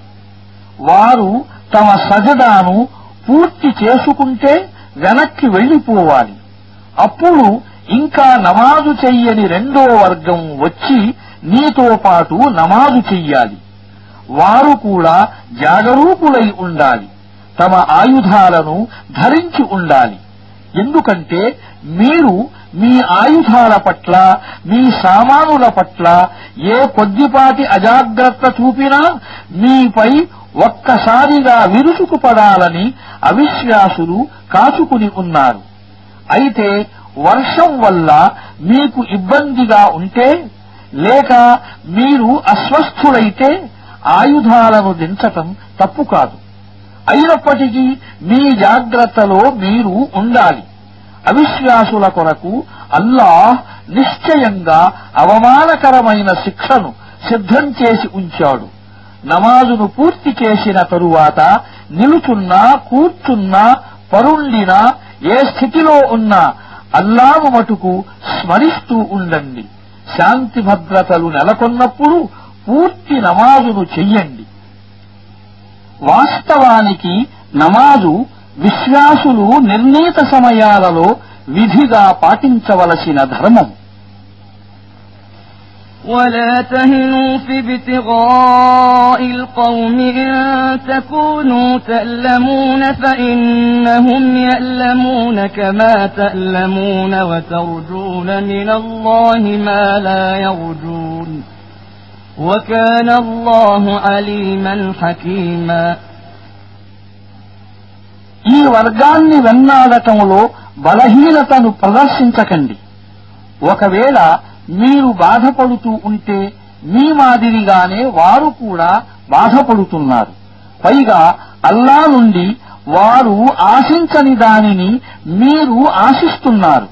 Speaker 4: వారు తమ సజదాను పూర్తి చేసుకుంటే వెనక్కి వెళ్లిపోవాలి అప్పుడు ఇంకా నమాజు చెయ్యని రెండో వర్గం వచ్చి నీతో పాటు నమాజు చెయ్యాలి వారు కూడా జాగరూకులై ఉండాలి తమ ఆయుధాలను ధరించి ఉండాలి ఎందుకంటే మీరు మీ ఆయుధాల పట్ల మీ సామానుల పట్ల ఏ కొద్దిపాటి అజాగ్రత్త చూపినా మీపై ఒక్కసారిగా విరుచుకుపడాలని అవిశ్వాసులు కాచుకుని ఉన్నారు అయితే వర్షం వల్ల మీకు ఇబ్బందిగా ఉంటే లేక మీరు అస్వస్థులైతే ఆయుధాలను దించటం తప్పు కాదు అయినప్పటికీ మీ జాగ్రత్తలో మీరు ఉండాలి అవిశ్వాసుల కొరకు అల్లాహ్ నిశ్చయంగా అవమానకరమైన శిక్షను సిద్ధం చేసి ఉంచాడు నమాజును పూర్తి చేసిన తరువాత నిలుచున్నా కూర్చున్నా పరుండినా ఏ స్థితిలో ఉన్నా అల్లాము మటుకు స్మరిస్తూ ఉండండి శాంతి భద్రతలు నెలకొన్నప్పుడు పూర్తి నమాజును చెయ్యండి వాస్తవానికి నమాజు విశ్వాసులు నిర్ణీత సమయాలలో విధిగా పాటించవలసిన ధర్మం
Speaker 3: ولا تهنوا في ابتغاء القوم إن تكونوا تألمون فإنهم يألمون كما تألمون وترجون من الله ما لا يرجون وكان الله عليما
Speaker 4: حكيما ఈ వర్గాన్ని వెన్నాడటంలో బలహీనతను ప్రదర్శించకండి ఒకవేళ మీరు బాధపడుతూ ఉంటే మీ మాదిరిగానే వారు కూడా బాధపడుతున్నారు పైగా అల్లా నుండి వారు ఆశించని దానిని మీరు ఆశిస్తున్నారు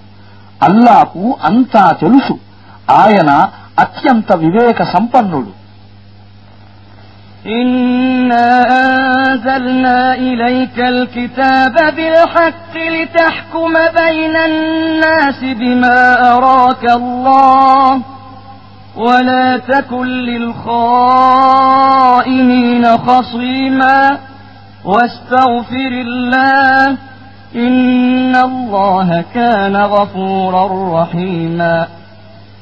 Speaker 4: అల్లాకు అంతా తెలుసు ఆయన అత్యంత వివేక సంపన్నుడు
Speaker 3: إنا أنزلنا إليك الكتاب بالحق لتحكم بين الناس بما أراك الله ولا تكن للخائنين خصيما واستغفر الله إن الله كان غفورا رحيما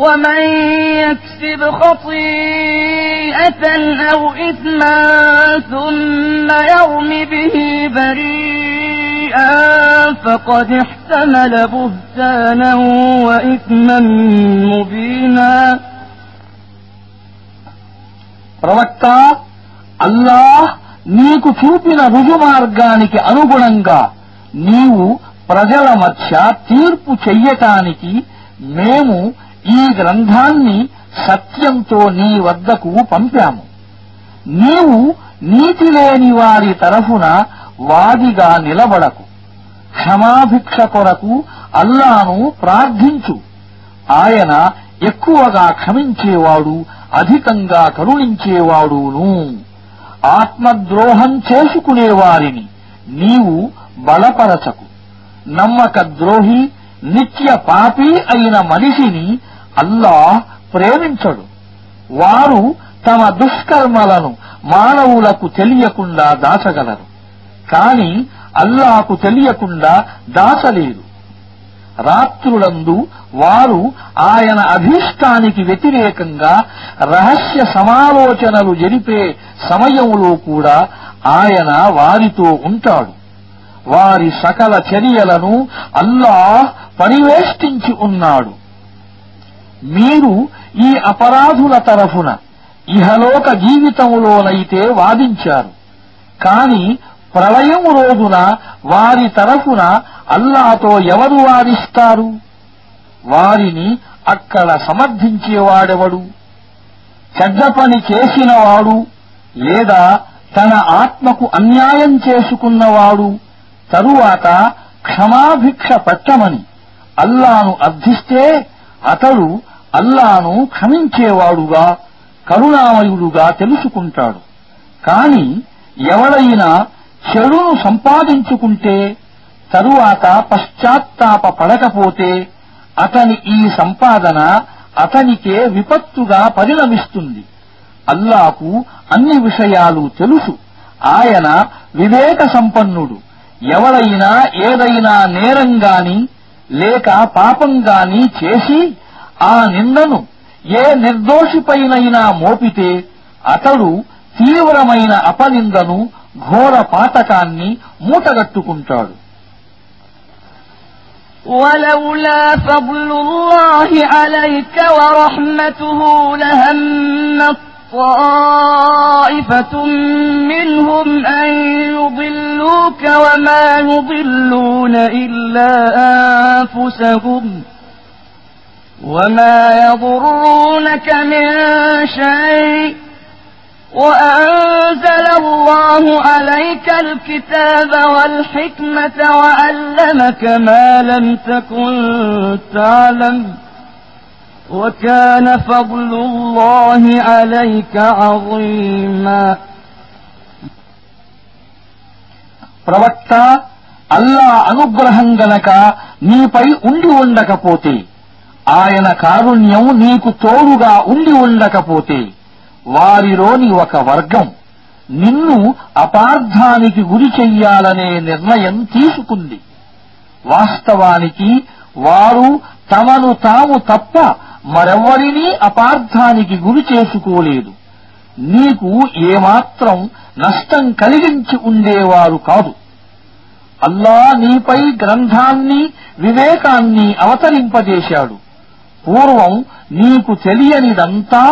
Speaker 3: ومن يكسب خطيئة أو إثما ثم يرم به بريئا فقد احتمل بهتانا وإثما مبينا
Speaker 4: ప్రవక్త అల్లాహ్ నీకు చూపిన రుజుమార్గానికి అనుగుణంగా నీవు ప్రజల మధ్య తీర్పు చెయ్యటానికి మేము ఈ గ్రంథాన్ని సత్యంతో నీ వద్దకు పంపాము నీవు నీతి లేని వారి తరఫున వాదిగా నిలబడకు క్షమాభిక్ష కొరకు అల్లాను ప్రార్థించు ఆయన ఎక్కువగా క్షమించేవాడు అధికంగా కరుణించేవాడును ఆత్మద్రోహం చేసుకునేవారిని నీవు బలపరచకు నమ్మక ద్రోహి నిత్య పాపి అయిన మనిషిని అల్లా ప్రేమించడు వారు తమ దుష్కర్మలను మానవులకు తెలియకుండా దాచగలరు కాని అల్లాకు తెలియకుండా దాచలేదు రాత్రులందు వారు ఆయన అధిష్టానికి వ్యతిరేకంగా రహస్య సమాలోచనలు జరిపే సమయంలో కూడా ఆయన వారితో ఉంటాడు వారి సకల చర్యలను అల్లాహ్ పరివేష్టించి ఉన్నాడు మీరు ఈ అపరాధుల తరఫున ఇహలోక జీవితంలోనైతే వాదించారు కాని ప్రళయం రోజున వారి తరఫున అల్లాతో ఎవరు వాదిస్తారు వారిని అక్కడ సమర్థించేవాడెవడు చెడ్డ పని చేసినవాడు లేదా తన ఆత్మకు అన్యాయం చేసుకున్నవాడు తరువాత క్షమాభిక్ష పట్టమని అల్లాను అర్థిస్తే అతడు అల్లాను క్షమించేవాడుగా కరుణామయుడుగా తెలుసుకుంటాడు కాని ఎవడైనా చెడును సంపాదించుకుంటే తరువాత పశ్చాత్తాప పడకపోతే అతని ఈ సంపాదన అతనికే విపత్తుగా పరిణమిస్తుంది అల్లాకు అన్ని విషయాలు తెలుసు ఆయన వివేక సంపన్నుడు ఎవడైనా ఏదైనా నేరం గాని లేక పాపం చేసి ఆ నిందను ఏ నిర్దోషిపైనైనా మోపితే అతడు తీవ్రమైన అపనిందను ఘోర పాతకాన్ని మూటగట్టుకుంటాడు ولولا
Speaker 3: فضل الله عليك ورحمته لهم طائفة منهم أن يضلوك وما يضلون إلا أنفسهم وما يضرونك من شيء وأنزل الله عليك الكتاب والحكمة وعلمك ما لم تكن تعلم وكان فضل الله عليك عظيما ప్రవక్త
Speaker 4: అల్లా అనుగ్రహం గనక నీపై ఉండి ఉండకపోతే ఆయన కారుణ్యం నీకు తోడుగా ఉండి ఉండకపోతే వారిలోని ఒక వర్గం నిన్ను అపార్థానికి గురి చెయ్యాలనే నిర్ణయం తీసుకుంది వాస్తవానికి వారు తమను తాము తప్ప మరెవ్వరినీ అపార్థానికి గురి చేసుకోలేదు నీకు ఏమాత్రం నష్టం కలిగించి ఉండేవారు కాదు అల్లా నీపై గ్రంథాన్ని వివేకాన్ని అవతరింపజేశాడు పూర్వం నీకు తెలియనిదంతా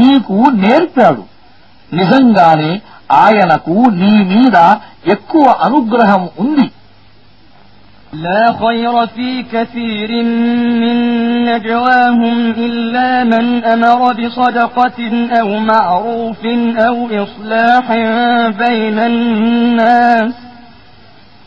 Speaker 4: నీకు నేర్పాడు నిజంగానే ఆయనకు నీ మీద ఎక్కువ అనుగ్రహం ఉంది
Speaker 3: لا خير في كثير من نجواهم إلا من أمر بصدقة أو معروف أو إصلاح بين الناس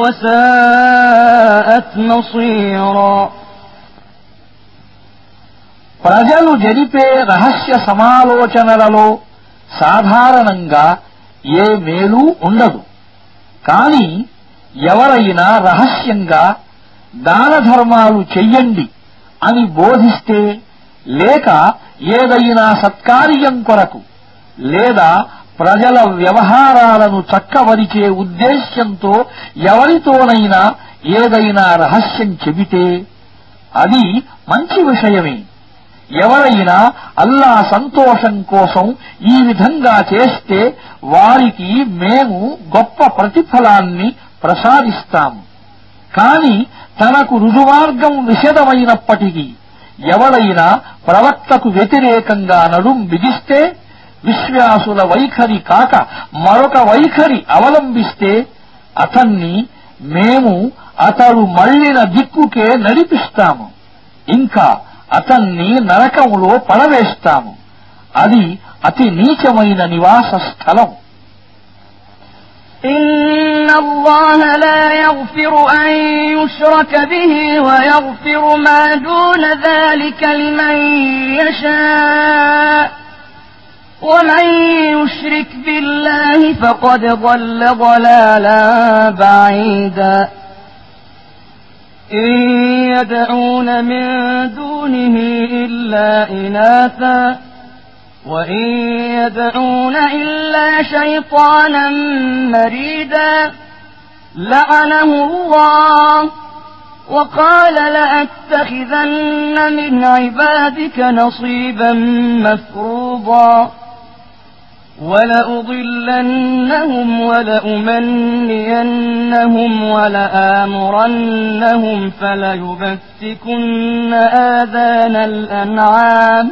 Speaker 3: وساءت مصيرا
Speaker 4: ప్రజలు జరిపే రహస్య సమాలోచనలలో సాధారణంగా ఏ మేలు ఉండదు కాని ఎవరైనా రహస్యంగా దాన ధర్మాలు చెయ్యండి అని బోధిస్తే లేక ఏదైనా సత్కార్యం కొరకు లేదా ప్రజల వ్యవహారాలను చక్కవరిచే ఉద్దేశ్యంతో ఎవరితోనైనా ఏదైనా రహస్యం చెబితే అది మంచి విషయమే ఎవరైనా అల్లా సంతోషం కోసం ఈ విధంగా చేస్తే వారికి మేము గొప్ప ప్రతిఫలాన్ని ప్రసాదిస్తాము కాని తనకు రుజువార్గం విషదమైనప్పటికీ ఎవరైనా ప్రవక్తకు వ్యతిరేకంగా నడుం బిగిస్తే విశ్వాసుల వైఖరి కాక మరొక వైఖరి అవలంబిస్తే అతన్ని మేము అతడు మళ్లిన దిక్కుకే నడిపిస్తాము ఇంకా అతన్ని నరకములో పడవేస్తాము అది అతి నీచమైన నివాస
Speaker 3: స్థలం إن الله لا يغفر أن يشرك به ويغفر ما دون ذلك لمن يشاء ومن يشرك بالله فقد ضل ضلالا بعيدا إن يدعون من دونه إلا إناثا وإن يدعون إلا شيطانا مريدا لعنه الله وقال لأتخذن من عبادك نصيبا مفروضا ولأضلنهم ولأمنينهم ولآمرنهم فليبتكن آذان الأنعام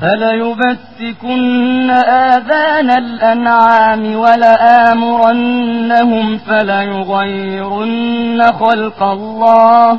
Speaker 3: فليبتكن آذان الأنعام ولآمرنهم فليغيرن خلق الله ۖ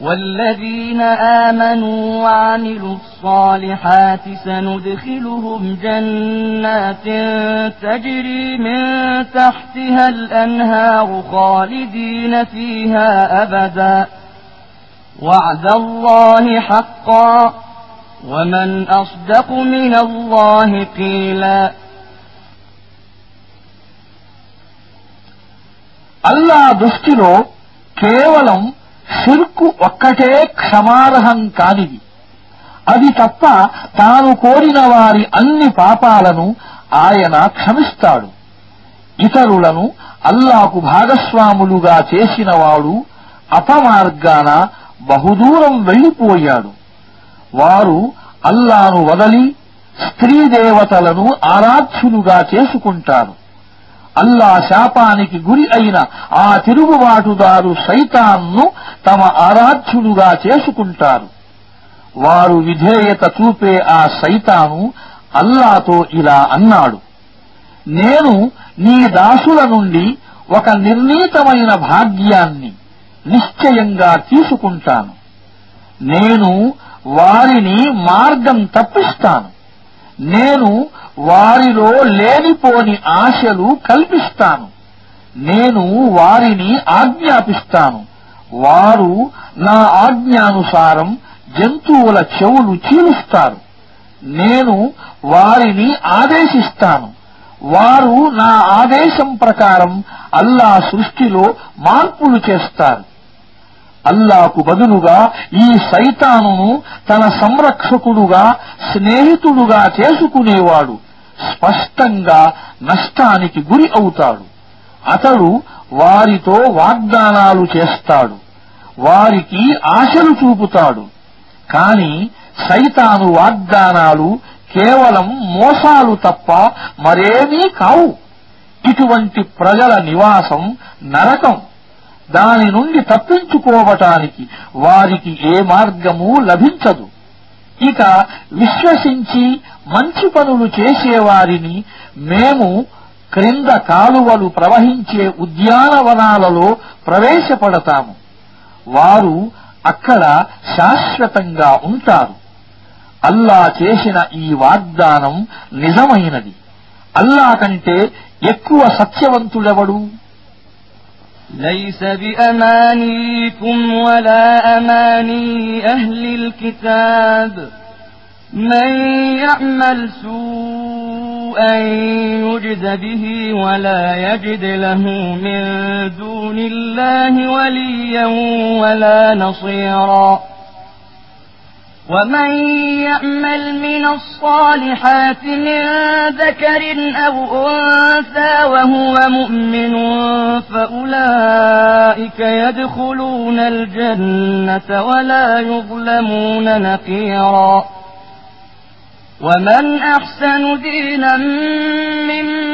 Speaker 3: والذين آمنوا وعملوا الصالحات سندخلهم جنات تجري من تحتها الأنهار خالدين فيها أبدا وعد الله حقا ومن أصدق من الله قيلا
Speaker 4: الله దృష్టిలో كيولم షిర్కు ఒక్కటే క్షమార్హం కానిది అది తప్ప తాను కోరిన వారి అన్ని పాపాలను ఆయన క్షమిస్తాడు ఇతరులను అల్లాకు భాగస్వాములుగా చేసినవాడు అపమార్గాన బహుదూరం వెళ్ళిపోయాడు వారు అల్లాను వదలి స్త్రీదేవతలను ఆరాధ్యులుగా చేసుకుంటారు అల్లా శాపానికి గురి అయిన ఆ తిరుగుబాటుదారు సైతాన్ను తమ ఆరాధ్యులుగా చేసుకుంటారు వారు విధేయత చూపే ఆ సైతాను అల్లాతో ఇలా అన్నాడు నేను నీ దాసుల నుండి ఒక నిర్ణీతమైన భాగ్యాన్ని నిశ్చయంగా తీసుకుంటాను నేను వారిని మార్గం తప్పిస్తాను నేను వారిలో లేనిపోని ఆశలు కల్పిస్తాను నేను వారిని ఆజ్ఞాపిస్తాను వారు నా ఆజ్ఞానుసారం జంతువుల చెవులు చీలుస్తారు నేను వారిని ఆదేశిస్తాను వారు నా ఆదేశం ప్రకారం అల్లా సృష్టిలో మార్పులు చేస్తారు అల్లాకు బదులుగా ఈ సైతానును తన సంరక్షకుడుగా స్నేహితుడుగా చేసుకునేవాడు స్పష్టంగా నష్టానికి గురి అవుతాడు అతడు వారితో వాగ్దానాలు చేస్తాడు వారికి ఆశలు చూపుతాడు కాని సైతాను వాగ్దానాలు కేవలం మోసాలు తప్ప మరేమీ కావు ఇటువంటి ప్రజల నివాసం నరకం దాని నుండి తప్పించుకోవటానికి వారికి ఏ మార్గమూ లభించదు ఇక విశ్వసించి మంచి పనులు చేసేవారిని మేము క్రింద కాలువలు ప్రవహించే ఉద్యానవనాలలో ప్రవేశపడతాము వారు అక్కడ శాశ్వతంగా ఉంటారు అల్లా చేసిన ఈ వాగ్దానం నిజమైనది అల్లా కంటే ఎక్కువ సత్యవంతుడెవడు
Speaker 3: ليس بأمانيكم ولا أماني أهل الكتاب من يعمل سوءا يجد به ولا يجد له من دون الله وليا ولا نصيرا ومن يعمل من الصالحات من ذكر أو أنثى وهو مؤمن فأولئك يدخلون الجنة ولا يظلمون نقيرا ومن أحسن دينا ممن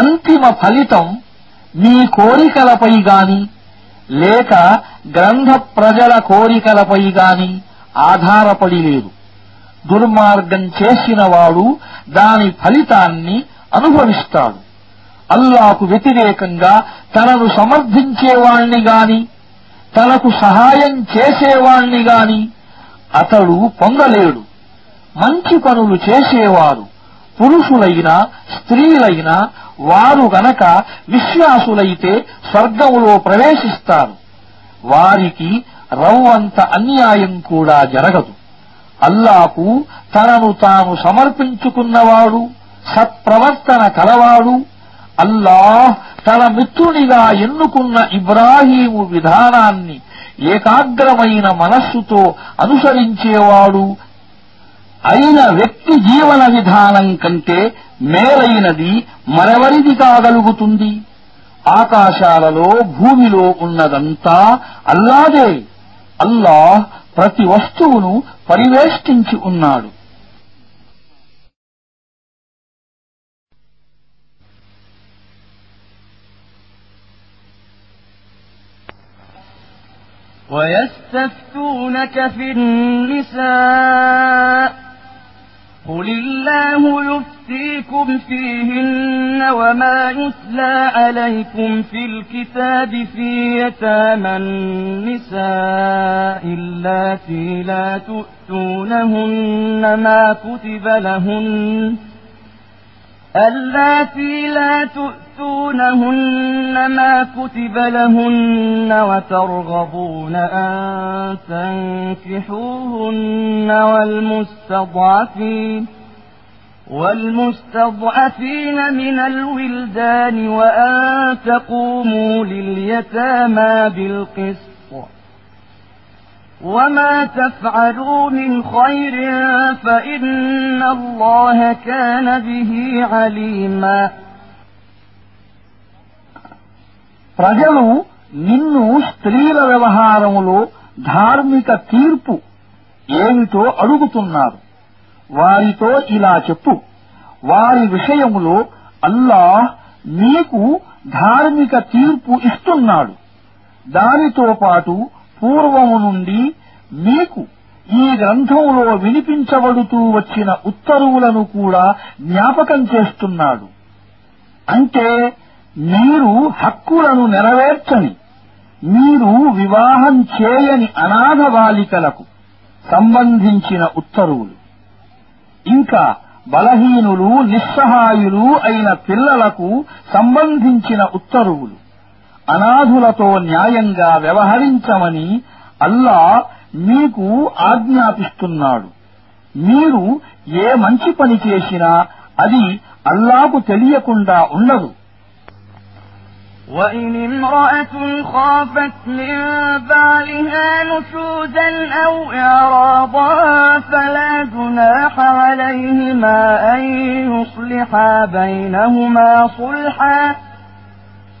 Speaker 4: అంతిమ ఫలితం మీ కోరికలపై గాని లేక గ్రంథ ప్రజల కోరికలపై గాని ఆధారపడి లేదు దుర్మార్గం చేసినవాడు దాని ఫలితాన్ని అనుభవిస్తాడు అల్లాకు వ్యతిరేకంగా తనను సమర్థించేవాణ్ణి గాని తనకు సహాయం చేసేవాణ్ణి గాని అతడు పొందలేడు మంచి పనులు చేసేవారు పురుషులైనా స్త్రీలైనా వారు గనక విశ్వాసులైతే స్వర్గములో ప్రవేశిస్తారు వారికి రవ్వంత అన్యాయం కూడా జరగదు అల్లాకు తనను తాను సమర్పించుకున్నవాడు సత్ప్రవర్తన కలవాడు అల్లాహ్ తన మిత్రునిగా ఎన్నుకున్న ఇబ్రాహీము విధానాన్ని ఏకాగ్రమైన మనస్సుతో అనుసరించేవాడు అయిన వ్యక్తి జీవన విధానం కంటే మేలైనది మరెవరిది కాగలుగుతుంది ఆకాశాలలో భూమిలో ఉన్నదంతా అల్లాదే అల్లాహ్ ప్రతి వస్తువును పరివేష్టించి ఉన్నాడు
Speaker 3: وَيَسْتَفْتُونَكَ فِي النِّسَاءِ قل الله يفتيكم فيهن وما يتلى عليكم في الكتاب في يتامى النساء اللاتي لا تؤتونهن ما كتب لهن اللاتي لا تؤتونهن ما كتب لهن وترغبون أن تنكحوهن والمستضعفين والمستضعفين من الولدان وأن تقوموا لليتامى بالقسط وما تفعلوا من خير فإن الله كان به عليما ప్రజలు
Speaker 4: నిన్ను స్త్రీల వ్యవహారములో ధార్మిక తీర్పు ఏమిటో అడుగుతున్నారు వారితో ఇలా చెప్పు వారి విషయములో అల్లాహ్ మీకు ధార్మిక తీర్పు ఇస్తున్నాడు దానితో పాటు పూర్వము నుండి మీకు ఈ గ్రంథంలో వినిపించబడుతూ వచ్చిన ఉత్తర్వులను కూడా జ్ఞాపకం చేస్తున్నాడు అంటే మీరు హక్కులను నెరవేర్చని మీరు వివాహం చేయని అనాథ బాలికలకు సంబంధించిన ఉత్తర్వులు ఇంకా బలహీనులు నిస్సహాయులు అయిన పిల్లలకు సంబంధించిన ఉత్తర్వులు అనాథులతో న్యాయంగా వ్యవహరించమని అల్లా మీకు ఆజ్ఞాపిస్తున్నాడు మీరు ఏ మంచి పని చేసినా అది అల్లాకు తెలియకుండా ఉండదు
Speaker 3: وإن امرأة خافت من بعلها نشوزا أو إعراضا فلا جناح عليهما أن يصلحا بينهما صلحا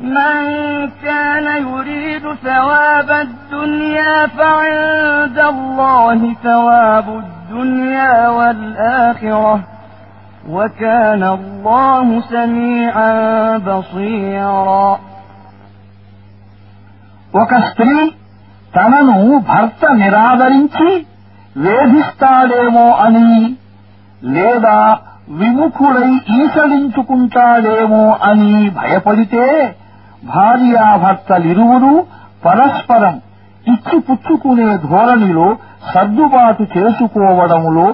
Speaker 3: من كان يريد ثواب الدنيا فعند الله ثواب الدنيا والآخرة وكان الله سميعا بصيرا
Speaker 4: ఒక స్త్రీ తనను భర్త నిరాదరించి వేధిస్తాడేమో అని లేదా విముఖుడై ఈసడించుకుంటాడేమో అని భయపడితే భార్యాభర్తలిరువును పరస్పరం ఇచ్చిపుచ్చుకునే ధోరణిలో సర్దుబాటు చేసుకోవడంలో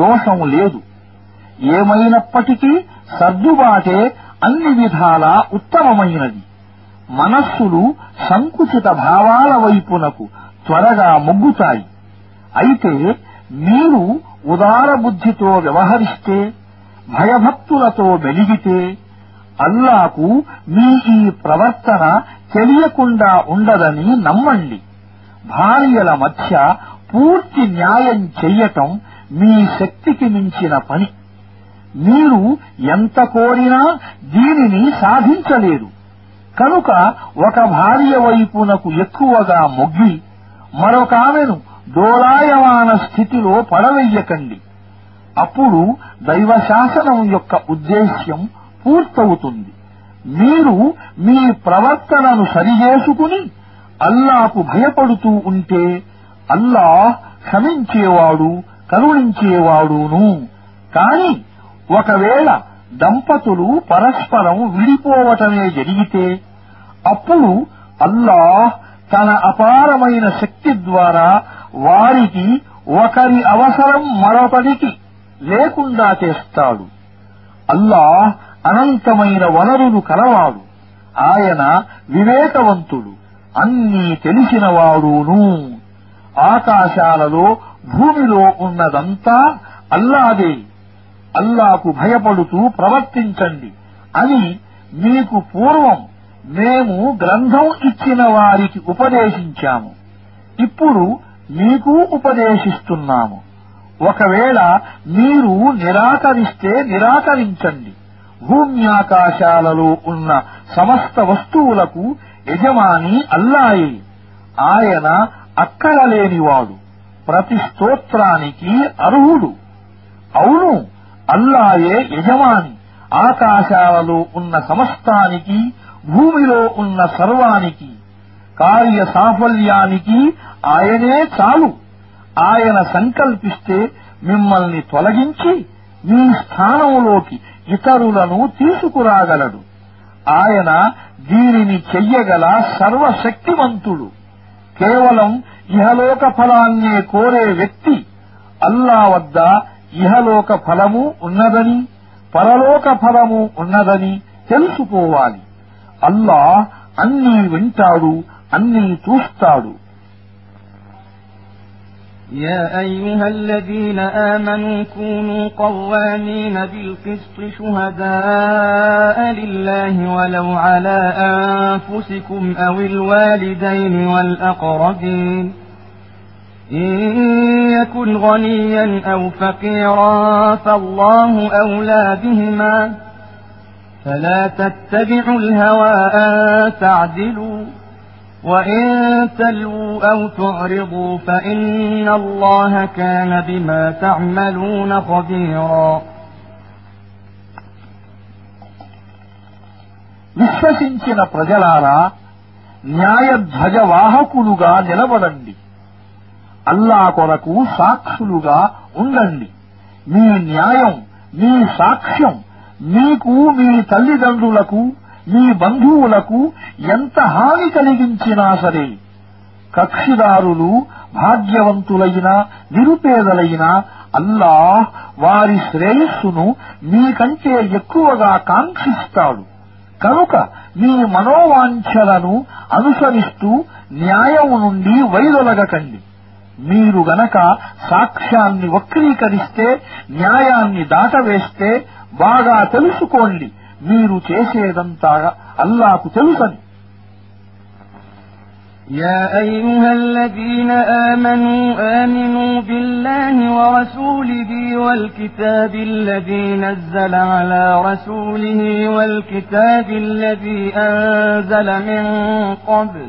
Speaker 4: దోషం లేదు ఏమైనప్పటికీ సర్దుబాటే అన్ని విధాలా ఉత్తమమైనది మనస్సులు సంకుచిత భావాల వైపునకు త్వరగా మొగ్గుతాయి అయితే మీరు ఉదారబుద్ధితో వ్యవహరిస్తే భయభక్తులతో మెలిగితే అల్లాకు మీ ఈ ప్రవర్తన తెలియకుండా ఉండదని నమ్మండి భార్యల మధ్య పూర్తి న్యాయం చెయ్యటం మీ శక్తికి మించిన పని మీరు ఎంత కోరినా దీనిని సాధించలేరు కనుక ఒక భార్య వైపునకు ఎక్కువగా మొగ్గి మరొకామెను డోలాయమాన స్థితిలో పడవెయ్యకండి అప్పుడు దైవశాసనం యొక్క ఉద్దేశ్యం పూర్తవుతుంది మీరు మీ ప్రవర్తనను సరిచేసుకుని అల్లాకు భయపడుతూ ఉంటే అల్లాహ్ క్షమించేవాడు కరుణించేవాడును కాని ఒకవేళ దంపతులు పరస్పరం విడిపోవటమే జరిగితే అప్పుడు అల్లాహ్ తన అపారమైన శక్తి ద్వారా వారికి ఒకరి అవసరం మరొకటికి లేకుండా చేస్తాడు అల్లాహ్ అనంతమైన వనరులు కలవాడు ఆయన వివేకవంతుడు అన్నీ తెలిసినవాడును ఆకాశాలలో భూమిలో ఉన్నదంతా అల్లాదే అల్లాకు భయపడుతూ ప్రవర్తించండి అని మీకు పూర్వం మేము గ్రంథం ఇచ్చిన వారికి ఉపదేశించాము ఇప్పుడు మీకు ఉపదేశిస్తున్నాము ఒకవేళ మీరు నిరాకరిస్తే నిరాకరించండి భూమ్యాకాశాలలో ఉన్న సమస్త వస్తువులకు యజమాని అల్లాయే ఆయన లేనివాడు ప్రతి స్తోత్రానికి అర్హుడు అవును అల్లాయే యజమాని ఆకాశాలలో ఉన్న సమస్తానికి భూమిలో ఉన్న సర్వానికి కార్య సాఫల్యానికి ఆయనే చాలు ఆయన సంకల్పిస్తే మిమ్మల్ని తొలగించి మీ స్థానంలోకి ఇతరులను తీసుకురాగలడు ఆయన దీనిని చెయ్యగల సర్వశక్తివంతుడు కేవలం ఇహలోక ఫలాన్నే కోరే వ్యక్తి అల్లా వద్ద ఇహలోక ఫలము ఉన్నదని పరలోక ఫలము ఉన్నదని తెలుసుకోవాలి అల్లా అన్నీ వింటాడు అన్నీ చూస్తాడు
Speaker 3: يا أيها الذين آمنوا كونوا قوامين بالقسط شهداء لله ولو على أنفسكم أو الوالدين والأقربين إن يكن غنيا أو فقيرا فالله أولى بهما فلا تتبعوا الهوى أن تعدلوا وإن تلووا أو تعرضوا فإن الله كان بما تعملون خبيرا
Speaker 4: విశ్వసించిన ప్రజలారా న్యాయ ధ్వజవాహకులుగా నిలబడండి అల్లా కొరకు సాక్షులుగా ఉండండి మీ న్యాయం మీ సాక్ష్యం మీకు మీ తల్లిదండ్రులకు మీ బంధువులకు ఎంత హాని కలిగించినా సరే కక్షిదారులు భాగ్యవంతులైన నిరుపేదలైన అల్లాహ్ వారి శ్రేయస్సును మీకంటే ఎక్కువగా కాంక్షిస్తాడు కనుక మీ మనోవాంఛలను అనుసరిస్తూ న్యాయం నుండి వైదొలగకండి మీరు గనక సాక్ష్యాన్ని వక్రీకరిస్తే న్యాయాన్ని దాటవేస్తే బాగా తెలుసుకోండి మీరు చేసేదంతా అల్లాకు తెలుసని يا
Speaker 3: أيها الذين آمنوا آمنوا بالله ورسوله والكتاب الذي نزل على رسوله والكتاب الذي أنزل من قبل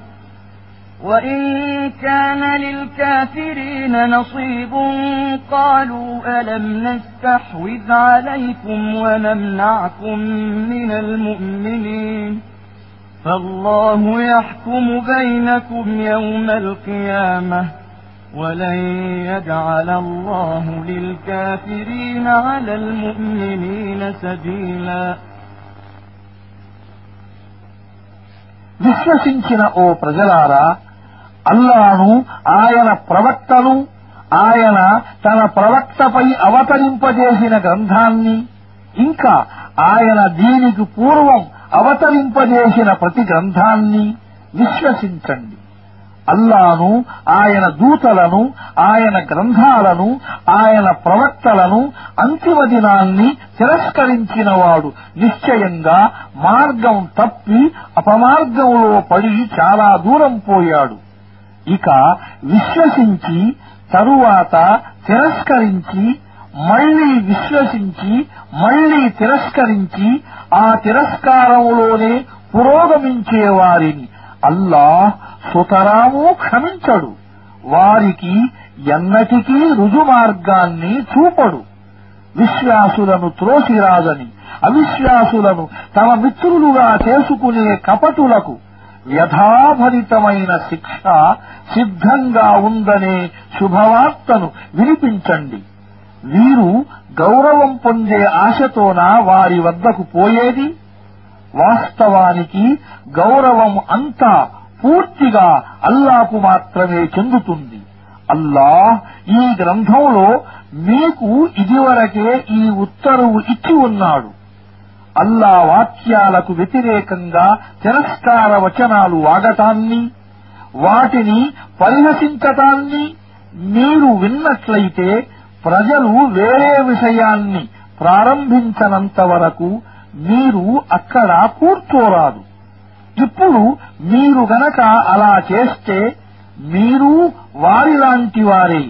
Speaker 3: وإن كان للكافرين نصيب قالوا ألم نستحوذ عليكم ونمنعكم من المؤمنين فالله يحكم بينكم يوم القيامة ولن يجعل الله للكافرين على المؤمنين سبيلا
Speaker 4: విశ్వసించిన ఓ ప్రజలారా అల్లాను ఆయన ప్రవక్తను ఆయన తన ప్రవక్తపై అవతరింపజేసిన గ్రంథాన్ని ఇంకా ఆయన దీనికి పూర్వం అవతరింపజేసిన ప్రతి గ్రంథాన్ని విశ్వసించండి అల్లాను ఆయన దూతలను ఆయన గ్రంథాలను ఆయన ప్రవక్తలను అంతిమ దినాన్ని తిరస్కరించినవాడు నిశ్చయంగా మార్గం తప్పి అపమార్గంలో పడి చాలా దూరం పోయాడు ఇక విశ్వసించి తరువాత తిరస్కరించి మళ్లీ విశ్వసించి మళ్లీ తిరస్కరించి ఆ తిరస్కారములోనే పురోగమించేవారిని అల్లాహ్ సుతరాము క్షమించడు వారికి ఎన్నటికీ రుజుమార్గాన్ని చూపడు విశ్వాసులను త్రోసిరాదని అవిశ్వాసులను తమ మిత్రులుగా చేసుకునే కపటులకు యథాభరితమైన శిక్ష సిద్ధంగా ఉందనే శుభవార్తను వినిపించండి వీరు గౌరవం పొందే ఆశతోన వారి వద్దకు పోయేది వాస్తవానికి గౌరవం అంతా పూర్తిగా అల్లాకు మాత్రమే చెందుతుంది అల్లాహ్ ఈ గ్రంథంలో మీకు ఇదివరకే ఈ ఉత్తర్వు ఇచ్చి ఉన్నాడు అల్లా వాక్యాలకు వ్యతిరేకంగా తిరస్కార వచనాలు వాడటాన్ని వాటిని పరిహసించటాన్ని మీరు విన్నట్లయితే ప్రజలు వేరే విషయాన్ని ప్రారంభించనంత వరకు మీరు అక్కడ కూర్చోరాదు ఇప్పుడు మీరు గనక అలా చేస్తే మీరు వారిలాంటి వారే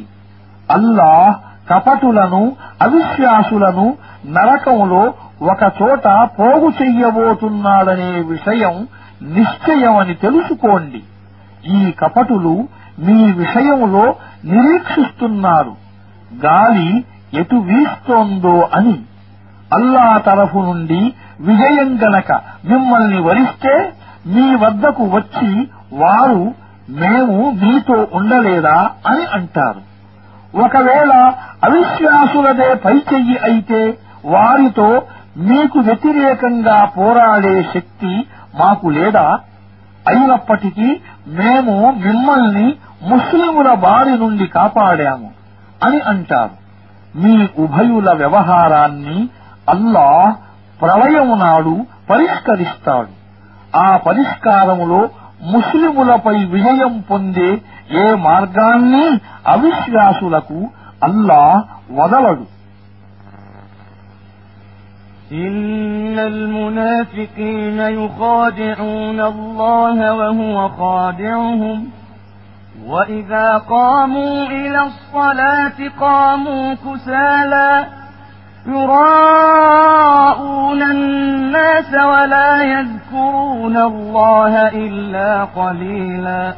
Speaker 4: అల్లాహ్ కపటులను అవిశ్వాసులను నరకంలో ఒకచోట పోగు చెయ్యబోతున్నాడనే విషయం నిశ్చయమని తెలుసుకోండి ఈ కపటులు మీ విషయంలో నిరీక్షిస్తున్నారు గాలి ఎటు వీస్తోందో అని అల్లా తరఫు నుండి విజయం గనక మిమ్మల్ని వరిస్తే మీ వద్దకు వచ్చి వారు మేము మీతో ఉండలేదా అని అంటారు ఒకవేళ అవిశ్వాసులదే పైచెయ్యి అయితే వారితో మీకు వ్యతిరేకంగా పోరాడే శక్తి మాకు లేదా అయినప్పటికీ మేము మిమ్మల్ని ముస్లిముల బారి నుండి కాపాడాము అని అంటారు మీ ఉభయుల వ్యవహారాన్ని అల్లాహ్ ప్రళయము నాడు పరిష్కరిస్తాడు ఆ పరిష్కారములో ముస్లిములపై విజయం పొందే ఏ మార్గాన్ని అవిశ్వాసులకు అల్లా వదలడు
Speaker 3: إن المنافقين يخادعون الله وهو خادعهم وإذا قاموا إلى الصلاة قاموا كسالا يراءون الناس ولا يذكرون الله إلا قليلاً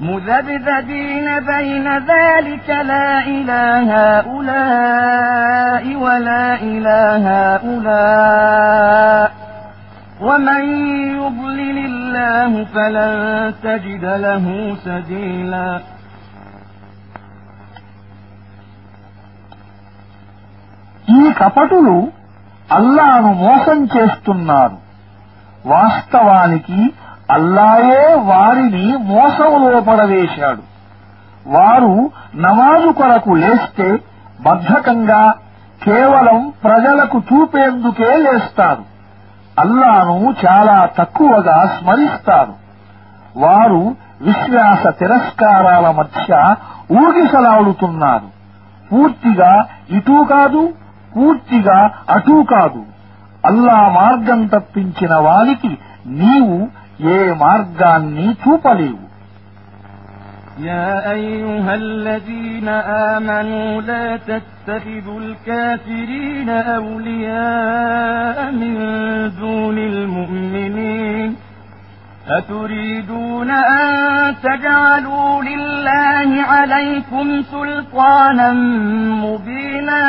Speaker 3: مذبذبين بين ذلك لا إلى هؤلاء ولا إلى هؤلاء ومن يضلل الله فلن تجد له سبيلا
Speaker 4: ఈ కపటులు అల్లాను మోసం చేస్తున్నారు వాస్తవానికి అల్లాయే వారిని మోసంలో పడవేశాడు వారు నమాజు కొరకు లేస్తే బద్ధకంగా కేవలం ప్రజలకు చూపేందుకే లేస్తారు అల్లాను చాలా తక్కువగా స్మరిస్తారు వారు విశ్వాస తిరస్కారాల మధ్య ఊగిసలాడుతున్నారు పూర్తిగా ఇటూ కాదు పూర్తిగా అటూ కాదు అల్లా మార్గం తప్పించిన వారికి నీవు
Speaker 3: ఏ మార్గాన్ని చూపలేవు يا أيها الذين آمنوا لا تتخذوا الكافرين أولياء من دون المؤمنين أتريدون أن تجعلوا لله عليكم سلطانا مبيناً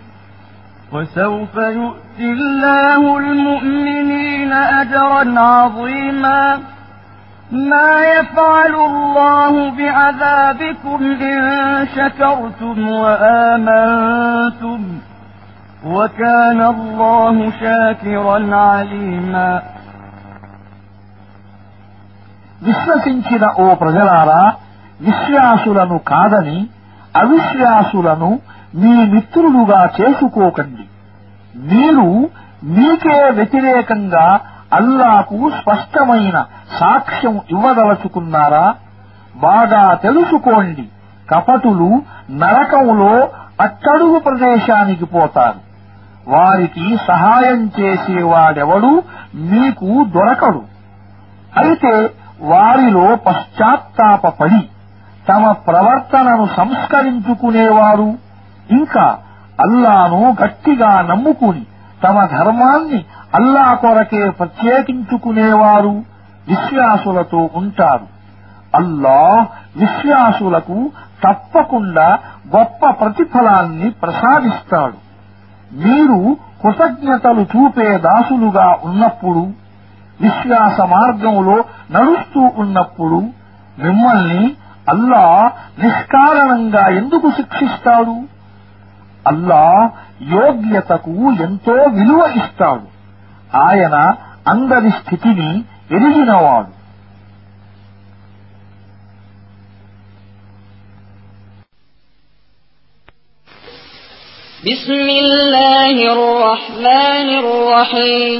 Speaker 3: وسوف يؤتي الله المؤمنين أجرا عظيما ما يفعل الله بعذابكم إن شكرتم وآمنتم وكان الله شاكرا عليما విశ్వసించిన ఓ
Speaker 4: ప్రజలారా విశ్వాసులను కాదని అవిశ్వాసులను మీ మిత్రులుగా చేసుకోకండి మీరు మీకే వ్యతిరేకంగా అల్లాకు స్పష్టమైన సాక్ష్యం ఇవ్వదలుచుకున్నారా బాగా తెలుసుకోండి కపటులు నరకంలో అట్టడుగు ప్రదేశానికి పోతారు వారికి సహాయం చేసేవాడెవడూ మీకు దొరకడు అయితే వారిలో పశ్చాత్తాపడి తమ ప్రవర్తనను సంస్కరించుకునేవారు ఇంకా అల్లాను గట్టిగా నమ్ముకుని తమ ధర్మాన్ని అల్లా కొరకే ప్రత్యేకించుకునేవారు విశ్వాసులతో ఉంటారు అల్లాహ్ విశ్వాసులకు తప్పకుండా గొప్ప ప్రతిఫలాన్ని ప్రసాదిస్తాడు మీరు కృతజ్ఞతలు చూపే దాసులుగా ఉన్నప్పుడు విశ్వాస మార్గంలో నడుస్తూ ఉన్నప్పుడు మిమ్మల్ని అల్లా నిష్కారణంగా ఎందుకు శిక్షిస్తాడు అల్లా యోగ్యతకు ఎంతో విలువ ఇస్తాడు ఆయన అందరి స్థితిని ఎరిగినవాడు
Speaker 3: بسم الله الرحمن الرحيم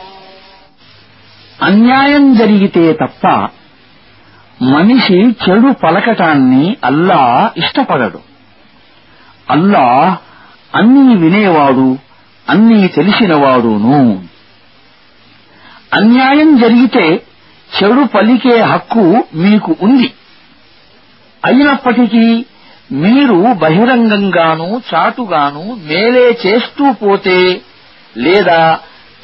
Speaker 4: అన్యాయం జరిగితే తప్ప మనిషి చెడు పలకటాన్ని అల్లా ఇష్టపడడు అల్లా అన్నీ వినేవాడు అన్నీ తెలిసినవాడును అన్యాయం జరిగితే చెడు పలికే హక్కు మీకు ఉంది అయినప్పటికీ మీరు బహిరంగంగానూ చాటుగాను మేలే చేస్తూ పోతే లేదా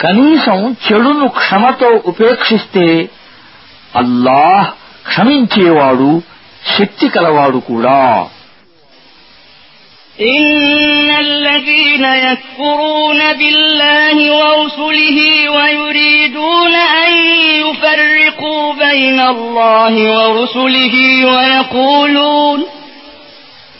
Speaker 4: కనీసం చెడును క్షమతో ఉపేక్షిస్తే అల్లాహ్ క్షమించేవాడు శక్తి కలవాడు కూడా إن
Speaker 3: الذين يكفرون بالله ورسله ويريدون أن يفرقوا بين الله ورسله ويقولون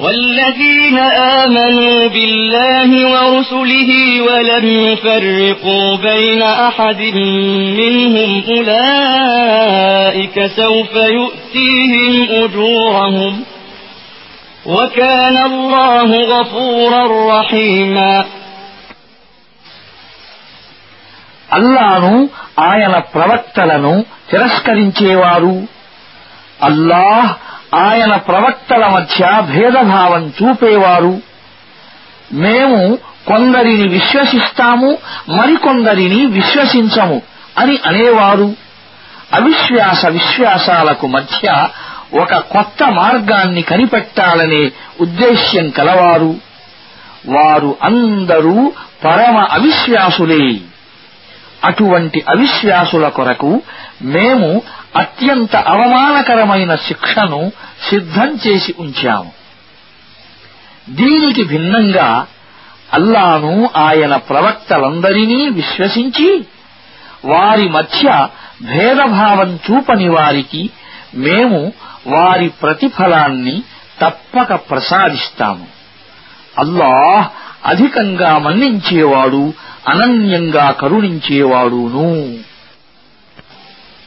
Speaker 3: والذين آمنوا بالله ورسله ولم يفرقوا بين أحد منهم أولئك سوف يؤتيهم أجورهم وكان الله غفورا رحيما
Speaker 4: అల్లాను ఆయన ప్రవక్తలను తిరస్కరించేవారు అల్లాహ్ ఆయన ప్రవక్తల మధ్య భేదభావం చూపేవారు మేము కొందరిని విశ్వసిస్తాము మరికొందరిని విశ్వసించము అని అనేవారు అవిశ్వాస విశ్వాసాలకు మధ్య ఒక కొత్త మార్గాన్ని కనిపెట్టాలనే ఉద్దేశ్యం కలవారు వారు అందరూ పరమ అవిశ్వాసులే అటువంటి అవిశ్వాసుల కొరకు మేము అత్యంత అవమానకరమైన శిక్షను సిద్ధం చేసి ఉంచాము దీనికి భిన్నంగా అల్లాను ఆయన ప్రవక్తలందరినీ విశ్వసించి వారి మధ్య భేదభావం చూపని వారికి మేము వారి ప్రతిఫలాన్ని తప్పక ప్రసాదిస్తాము అల్లాహ్ అధికంగా మన్నించేవాడు అనన్యంగా కరుణించేవాడును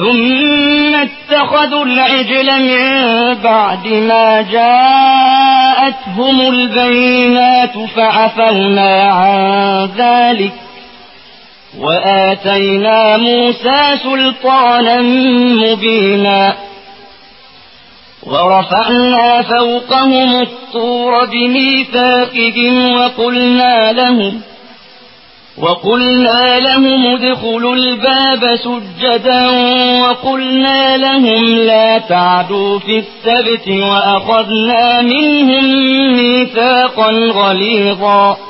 Speaker 3: ثم اتخذوا العجل من بعد ما جاءتهم البينات فعفونا عن ذلك وآتينا موسى سلطانا مبينا ورفعنا فوقهم الطور بميثاقهم وقلنا لهم وقلنا لهم ادخلوا الباب سجدا وقلنا لهم لا تعدوا في السبت وأخذنا منهم ميثاقا غليظا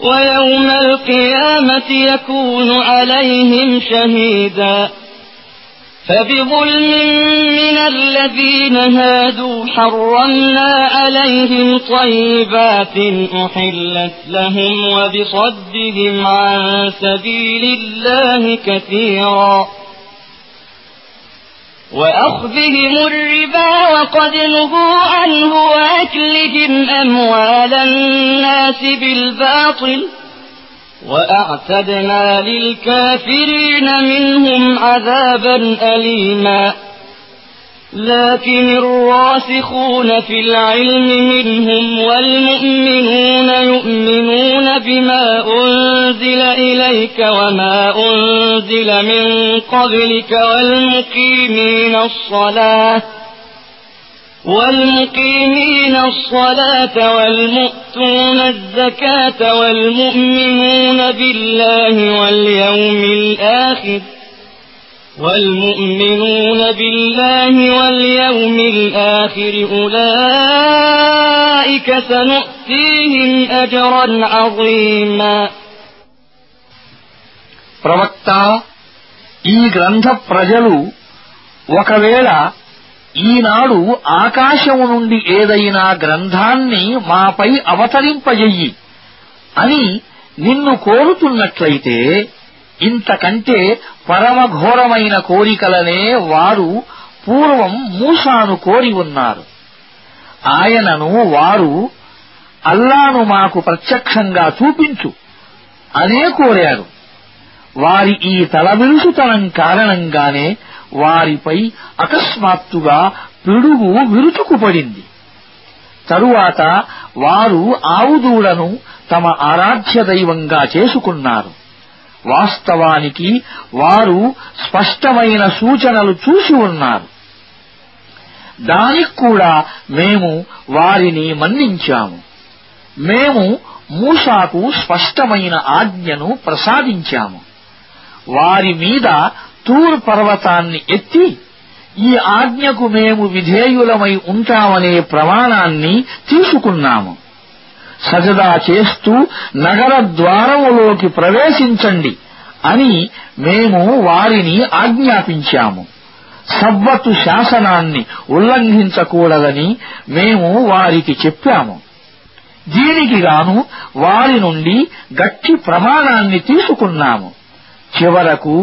Speaker 3: ويوم القيامة يكون عليهم شهيدا فبظلم من الذين هادوا حرمنا عليهم طيبات أحلت لهم وبصدهم عن سبيل الله كثيرا وأخذهم الربا وقد نهوا عنه وأكلهم أموال الناس بالباطل وأعتدنا للكافرين منهم عذابا أليما لكن الراسخون في العلم منهم والمؤمنون يؤمنون بما أنزل إليك وما أنزل من قبلك والمقيمين الصلاة والمقيمين الصلاة والمؤتون الزكاة والمؤمنون بالله واليوم الآخر والمؤمنون بالله واليوم الآخر أولئك سنؤتيهم أجرا عظيما ప్రవక్త ఈ
Speaker 4: గ్రంథ ప్రజలు ఒకవేళ ఈనాడు ఆకాశము నుండి ఏదైనా గ్రంథాన్ని మాపై అవతరింపజెయ్యి అని నిన్ను కోరుతున్నట్లయితే ఇంతకంటే పరమఘోరమైన కోరికలనే వారు పూర్వం మూసాను కోరి ఉన్నారు ఆయనను వారు అల్లాను మాకు ప్రత్యక్షంగా చూపించు అనే కోరారు వారి ఈ తలవిరుసుతనం కారణంగానే వారిపై అకస్మాత్తుగా పిడుగు విరుచుకుపడింది తరువాత వారు ఆవుదూడను తమ ఆరాధ్య దైవంగా చేసుకున్నారు వాస్తవానికి వారు స్పష్టమైన సూచనలు చూసి ఉన్నారు దానికి కూడా మేము వారిని మన్నించాము మేము మూసాకు స్పష్టమైన ఆజ్ఞను ప్రసాదించాము వారి మీద తూర్ పర్వతాన్ని ఎత్తి ఈ ఆజ్ఞకు మేము విధేయులమై ఉంటామనే ప్రమాణాన్ని తీసుకున్నాము సజదా చేస్తూ నగర ద్వారములోకి ప్రవేశించండి అని మేము వారిని ఆజ్ఞాపించాము సవ్వతు శాసనాన్ని ఉల్లంఘించకూడదని మేము వారికి చెప్పాము దీనికి గాను వారి నుండి గట్టి ప్రమాణాన్ని తీసుకున్నాము చివరకు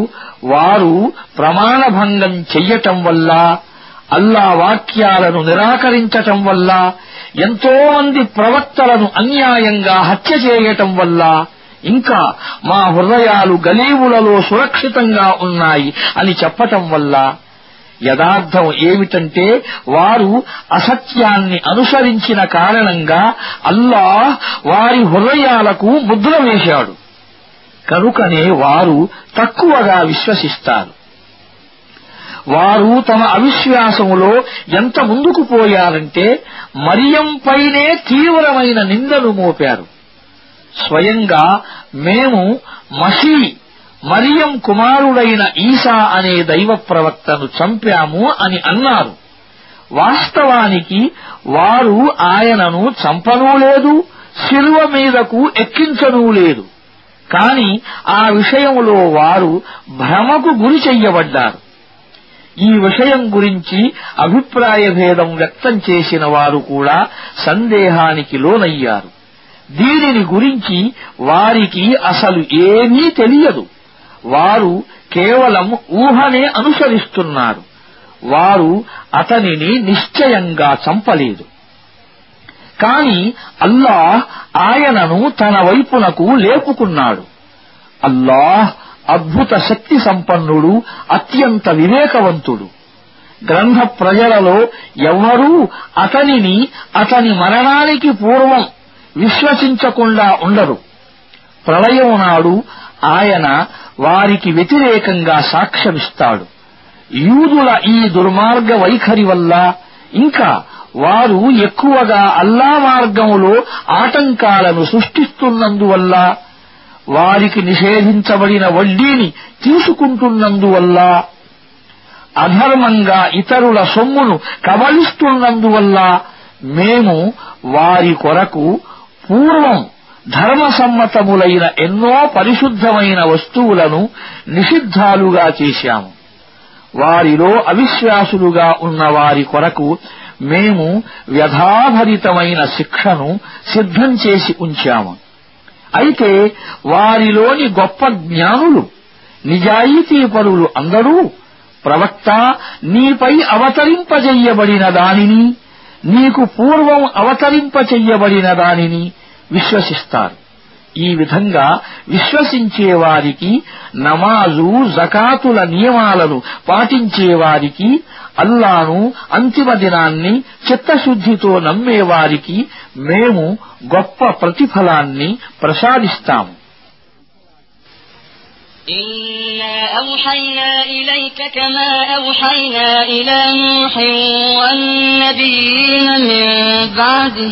Speaker 4: వారు ప్రమాణభంగం చెయ్యటం వల్ల అల్లా వాక్యాలను నిరాకరించటం వల్ల ఎంతోమంది ప్రవక్తలను అన్యాయంగా హత్య చేయటం వల్ల ఇంకా మా హృదయాలు గలీవులలో సురక్షితంగా ఉన్నాయి అని చెప్పటం వల్ల యథార్థం ఏమిటంటే వారు అసత్యాన్ని అనుసరించిన కారణంగా అల్లాహ్ వారి హృదయాలకు ముద్ర వేశాడు కనుకనే వారు తక్కువగా విశ్వసిస్తారు వారు తమ అవిశ్వాసములో ఎంత ముందుకు పోయారంటే మరియంపైనే తీవ్రమైన నిందలు మోపారు స్వయంగా మేము మసీ మరియం కుమారుడైన ఈసా అనే దైవ ప్రవక్తను చంపాము అని అన్నారు వాస్తవానికి వారు ఆయనను చంపనూ లేదు శిలువ మీదకు ఎక్కించనూ లేదు కాని ఆ విషయంలో వారు భ్రమకు గురి చెయ్యబడ్డారు ఈ విషయం గురించి అభిప్రాయ భేదం వ్యక్తం చేసిన వారు కూడా సందేహానికి లోనయ్యారు దీనిని గురించి వారికి అసలు ఏమీ తెలియదు వారు కేవలం ఊహనే అనుసరిస్తున్నారు వారు అతనిని నిశ్చయంగా చంపలేదు కాని అల్లాహ్ ఆయనను తన వైపునకు లేపుకున్నాడు అల్లాహ్ అద్భుత శక్తి సంపన్నుడు అత్యంత వివేకవంతుడు గ్రంథ ప్రజలలో ఎవ్వరూ అతనిని అతని మరణానికి పూర్వం విశ్వసించకుండా ఉండరు ప్రళయం నాడు ఆయన వారికి వ్యతిరేకంగా సాక్ష్యమిస్తాడు యూదుల ఈ దుర్మార్గ వైఖరి వల్ల ఇంకా వారు ఎక్కువగా అల్లా మార్గములో ఆటంకాలను సృష్టిస్తున్నందువల్ల వారికి నిషేధించబడిన వడ్డీని తీసుకుంటున్నందువల్ల అధర్మంగా ఇతరుల సొమ్మును కబలిస్తున్నందువల్ల మేము వారి కొరకు పూర్వం ధర్మసమ్మతములైన ఎన్నో పరిశుద్ధమైన వస్తువులను నిషిద్ధాలుగా చేశాము వారిలో అవిశ్వాసులుగా ఉన్న వారి కొరకు మేము వ్యధాభరితమైన శిక్షను సిద్ధం చేసి ఉంచాము అయితే వారిలోని గొప్ప జ్ఞానులు నిజాయితీ పరులు అందరూ ప్రవక్త నీపై అవతరింపజెయ్యబడిన దానిని నీకు పూర్వం అవతరింపచెయ్యబడిన దానిని విశ్వసిస్తారు ఈ విధంగా విశ్వసించేవారికి నమాజు జకాతుల నియమాలను పాటించేవారికి అల్లాను అంతిమ దినాన్ని చిత్తశుద్ధితో నమ్మేవారికి మేము గొప్ప ప్రతిఫలాన్ని
Speaker 3: ప్రసాదిస్తాము إنا أوحينا إليك كما أوحينا إلى نوح والنبيين من بعده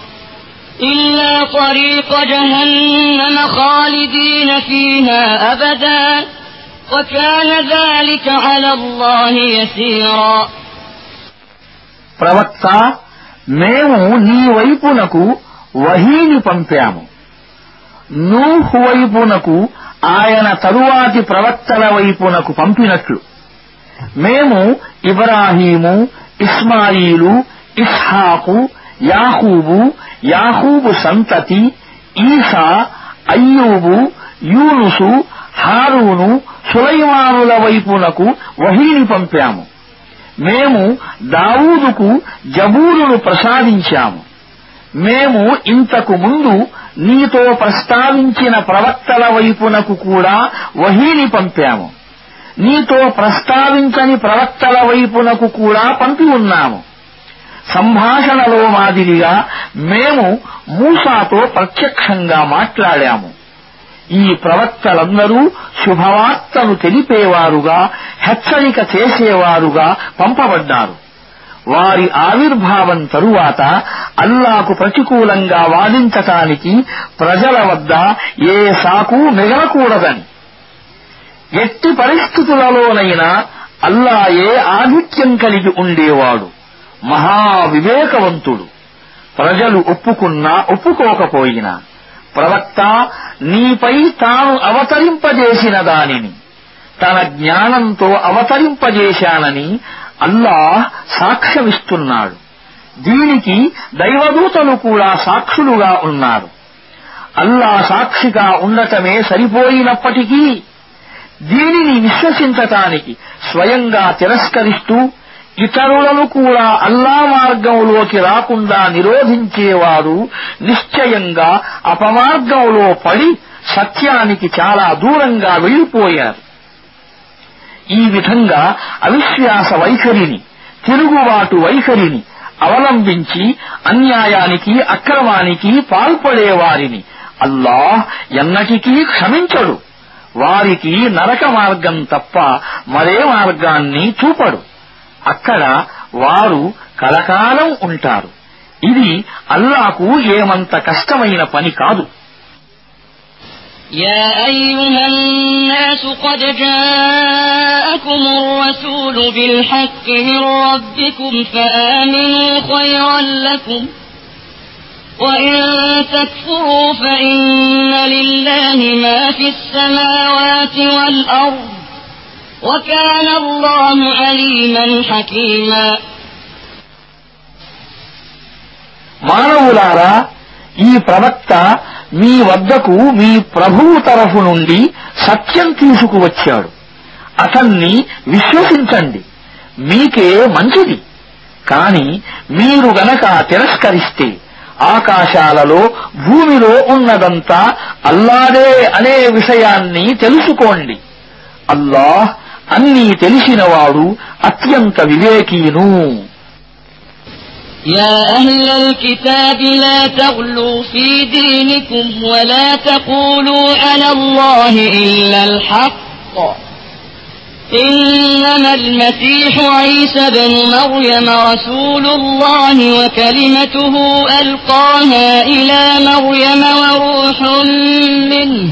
Speaker 3: إلا طريق جهنم خالدين فيها أبدا وكان ذلك على الله يسيرا
Speaker 4: ప్రవక్త మేము నీ వైపునకు వహీని పంపాము నూహు వైపునకు ఆయన తరువాతి ప్రవక్తల వైపునకు పంపినట్లు మేము ఇబ్రాహీము ఇస్మాయిలు ఇస్హాకు యాహూబు యాహూబు సంతతి ఈసా అయ్యూబు యూనుసు హారూను సులైమానుల వైపునకు వహీని పంపాము మేము దావూదుకు జబూరును ప్రసాదించాము మేము ఇంతకు ముందు నీతో ప్రస్తావించిన ప్రవక్తల వైపునకు కూడా వహీని పంపాము నీతో ప్రస్తావించని ప్రవక్తల వైపునకు కూడా పంపి ఉన్నాము సంభాషణలో మాదిరిగా మేము మూసాతో ప్రత్యక్షంగా మాట్లాడాము ఈ ప్రవక్తలందరూ శుభవార్తను తెలిపేవారుగా హెచ్చరిక చేసేవారుగా పంపబడ్డారు వారి ఆవిర్భావం తరువాత అల్లాకు ప్రతికూలంగా వాదించటానికి ప్రజల వద్ద ఏ సాకు మిగలకూడదని ఎట్టి పరిస్థితులలోనైనా అల్లాయే ఆధిక్యం కలిగి ఉండేవాడు మహా వివేకవంతుడు ప్రజలు ఒప్పుకున్నా ఒప్పుకోకపోయినా ప్రవక్త నీపై తాను అవతరింపజేసిన దానిని తన జ్ఞానంతో అవతరింపజేశానని అల్లాహ్ సాక్ష్యమిస్తున్నాడు దీనికి దైవదూతలు కూడా సాక్షులుగా ఉన్నారు అల్లా సాక్షిగా ఉండటమే సరిపోయినప్పటికీ దీనిని విశ్వసించటానికి స్వయంగా తిరస్కరిస్తూ ఇతరులను కూడా అల్లా మార్గంలోకి రాకుండా నిరోధించేవారు నిశ్చయంగా అపమార్గంలో పడి సత్యానికి చాలా దూరంగా వెళ్లిపోయారు ఈ విధంగా అవిశ్వాస వైఖరిని తిరుగుబాటు వైఖరిని అవలంబించి అన్యాయానికి అక్రమానికి పాల్పడేవారిని అల్లాహ్ ఎన్నటికీ క్షమించడు వారికి నరక మార్గం తప్ప మరే మార్గాన్ని చూపడు అక్కడ వారు కలకాలం ఉంటారు ఇది అల్లాకు ఏమంత కష్టమైన పని కాదు
Speaker 3: يا أيها الناس قد جاءكم الرسول بالحق من ربكم فآمنوا خيرا لكم وإن تكفروا فإن لله ما في السماوات والأرض وكان الله عليما حكيما మానవులారా
Speaker 4: ఈ ప్రవక్త మీ వద్దకు మీ ప్రభువు తరఫు నుండి సత్యం తీసుకువచ్చాడు అతన్ని విశ్వసించండి మీకే మంచిది కాని మీరు గనక తిరస్కరిస్తే ఆకాశాలలో భూమిలో ఉన్నదంతా అల్లాదే అనే విషయాన్ని తెలుసుకోండి అల్లాహ్ అన్నీ తెలిసినవాడు అత్యంత వివేకీను
Speaker 3: يا أهل الكتاب لا تغلوا في دينكم ولا تقولوا على الله إلا الحق إنما المسيح عيسى بن مريم رسول الله وكلمته ألقاها إلى مريم وروح منه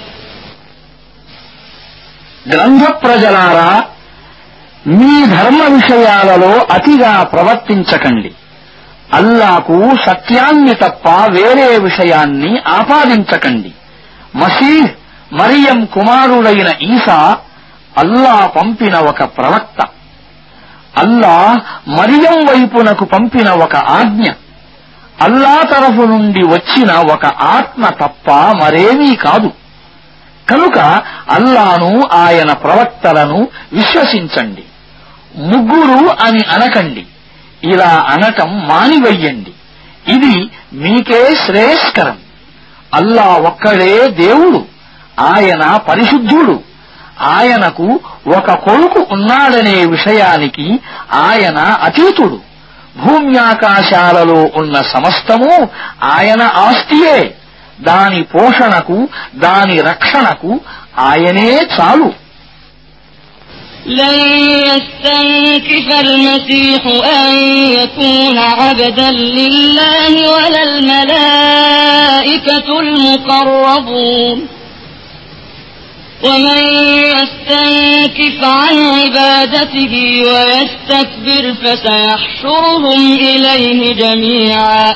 Speaker 4: గ్రంథ ప్రజలారా మీ ధర్మ విషయాలలో అతిగా ప్రవర్తించకండి అల్లాకు సత్యాన్ని తప్ప వేరే విషయాన్ని ఆపాదించకండి మసీహ్ మరియం కుమారుడైన ఈసా అల్లా పంపిన ఒక ప్రవక్త అల్లా మరియం వైపునకు పంపిన ఒక ఆజ్ఞ అల్లా తరఫు నుండి వచ్చిన ఒక ఆత్మ తప్ప మరేమీ కాదు కనుక అల్లాను ఆయన ప్రవక్తలను విశ్వసించండి ముగ్గురు అని అనకండి ఇలా అనటం మానివయ్యండి ఇది మీకే శ్రేయస్కరం అల్లా ఒక్కడే దేవుడు ఆయన పరిశుద్ధుడు ఆయనకు ఒక కొడుకు ఉన్నాడనే విషయానికి ఆయన అతీతుడు భూమ్యాకాశాలలో ఉన్న సమస్తము ఆయన ఆస్తియే దాని పోషణకు దాని రక్షణకు ఆయనే చాలు
Speaker 3: لن يستنكف المسيح أن يكون عبدا لله ولا الملائكة المقربون ومن يستنكف عن عبادته ويستكبر فسيحشرهم إليه جميعا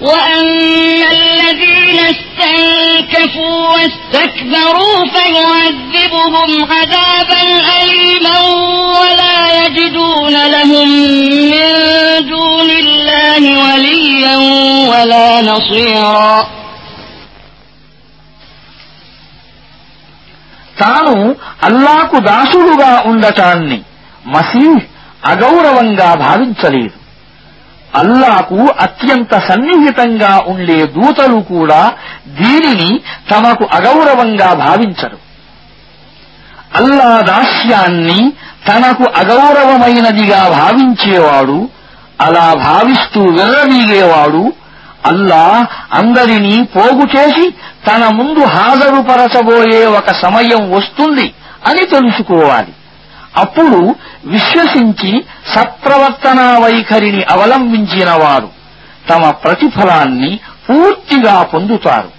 Speaker 3: وأما الذين استنكفوا واستكبروا فيعذبهم عذابا أليما ولا يجدون لهم من دون الله وليا ولا نصيرا
Speaker 4: తాను అల్లాకు దాసుడుగా ఉండటాన్ని మసీహ్ అగౌరవంగా భావించలేదు అల్లాకు అత్యంత సన్నిహితంగా ఉండే దూతలు కూడా దీనిని తమకు అగౌరవంగా భావించరు అల్లా దాస్యాన్ని తనకు అగౌరవమైనదిగా భావించేవాడు అలా భావిస్తూ విర్రవీగేవాడు అల్లా అందరినీ పోగు చేసి తన ముందు హాజరుపరచబోయే ఒక సమయం వస్తుంది అని తెలుసుకోవాలి అప్పుడు విశ్వసించి సత్ప్రవర్తనా వైఖరిని అవలంబించినవారు తమ ప్రతిఫలాన్ని పూర్తిగా పొందుతారు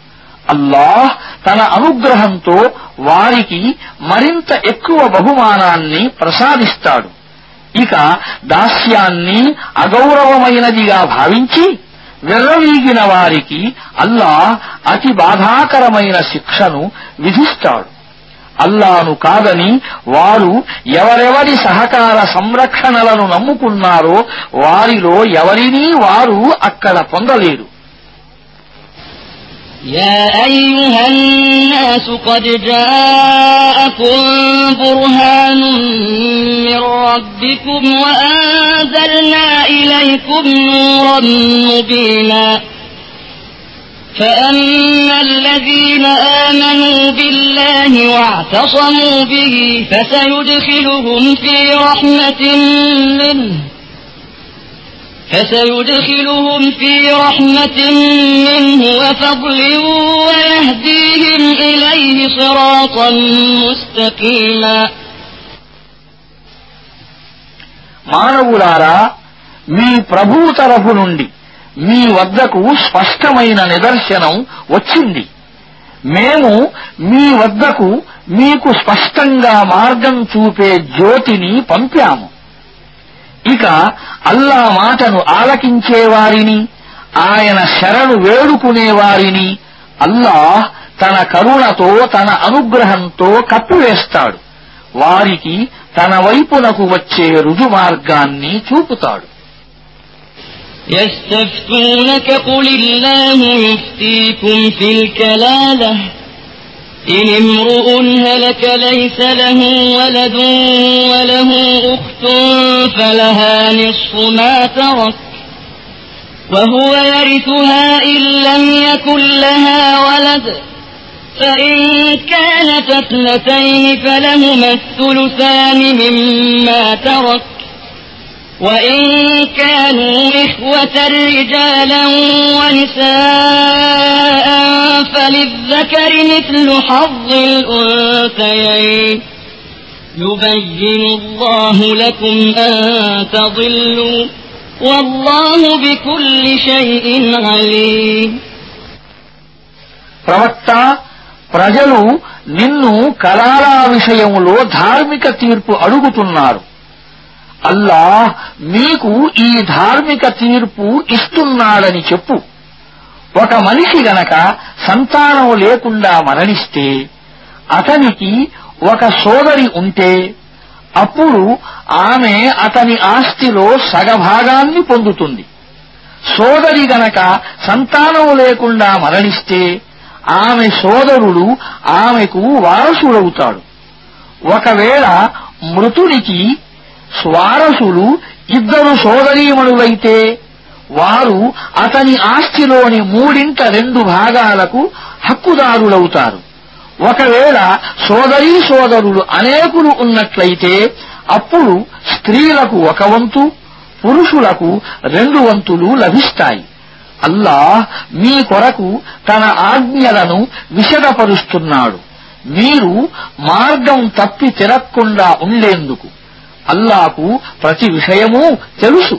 Speaker 4: అల్లాహ్ తన అనుగ్రహంతో వారికి మరింత ఎక్కువ బహుమానాన్ని ప్రసాదిస్తాడు ఇక దాస్యాన్ని అగౌరవమైనదిగా భావించి వెర్రవీగిన వారికి అల్లాహ్ అతి బాధాకరమైన శిక్షను విధిస్తాడు అల్లాను కాదని వారు ఎవరెవరి సహకార సంరక్షణలను నమ్ముకున్నారో వారిలో ఎవరినీ వారు అక్కడ పొందలేరు
Speaker 3: يا أيها الناس قد جاءكم برهان من ربكم وأنزلنا إليكم نورا مبينا فأما الذين آمنوا بالله واعتصموا به فسيدخلهم في رحمة منه فسيدخلهم في رحمة منه وفضل ويهديهم إليه صراطا مستقيما
Speaker 4: మానవులారా మీ ప్రభువు తరఫు నుండి మీ వద్దకు స్పష్టమైన నిదర్శనం వచ్చింది మేము మీ వద్దకు మీకు స్పష్టంగా మార్గం చూపే జ్యోతిని పంపాము ఇక అల్లా మాటను ఆలకించేవారిని ఆయన శరణు వేడుకునేవారిని అల్లాహ్ తన కరుణతో తన అనుగ్రహంతో కప్పివేస్తాడు వారికి తన వైపునకు వచ్చే రుజుమార్గాన్ని చూపుతాడు
Speaker 3: يستفتونك قل الله يفتيكم في الكلالة إن امرؤ هلك ليس له ولد وله أخت فلها نصف ما ترك وهو يرثها إن لم يكن لها ولد فإن كانت اثنتين فلهما الثلثان مما ترك وإن كانوا إخوة رجالا ونساء فللذكر مثل حظ الأنثيين يبين الله لكم أن تضلوا والله بكل شيء عليم ప్రవక్త ప్రజలు నిన్ను కరాల విషయంలో
Speaker 4: ధార్మిక తీర్పు అడుగుతున్నారు అల్లా మీకు ఈ ధార్మిక తీర్పు ఇస్తున్నాడని చెప్పు ఒక మనిషి గనక సంతానం లేకుండా మరణిస్తే అతనికి ఒక సోదరి ఉంటే అప్పుడు ఆమె అతని ఆస్తిలో సగభాగాన్ని పొందుతుంది సోదరి గనక సంతానం లేకుండా మరణిస్తే ఆమె సోదరుడు ఆమెకు వారసుడవుతాడు ఒకవేళ మృతునికి స్వారసులు ఇద్దరు సోదరీమణులైతే వారు అతని ఆస్తిలోని మూడింట రెండు భాగాలకు హక్కుదారులవుతారు ఒకవేళ సోదరీ సోదరులు అనేకులు ఉన్నట్లయితే అప్పుడు స్త్రీలకు ఒక వంతు పురుషులకు రెండు వంతులు లభిస్తాయి అల్లాహ్ మీ కొరకు తన ఆజ్ఞలను విశదపరుస్తున్నాడు మీరు మార్గం తప్పి తిరక్కుండా ఉండేందుకు అల్లాకు ప్రతి విషయమూ తెలుసు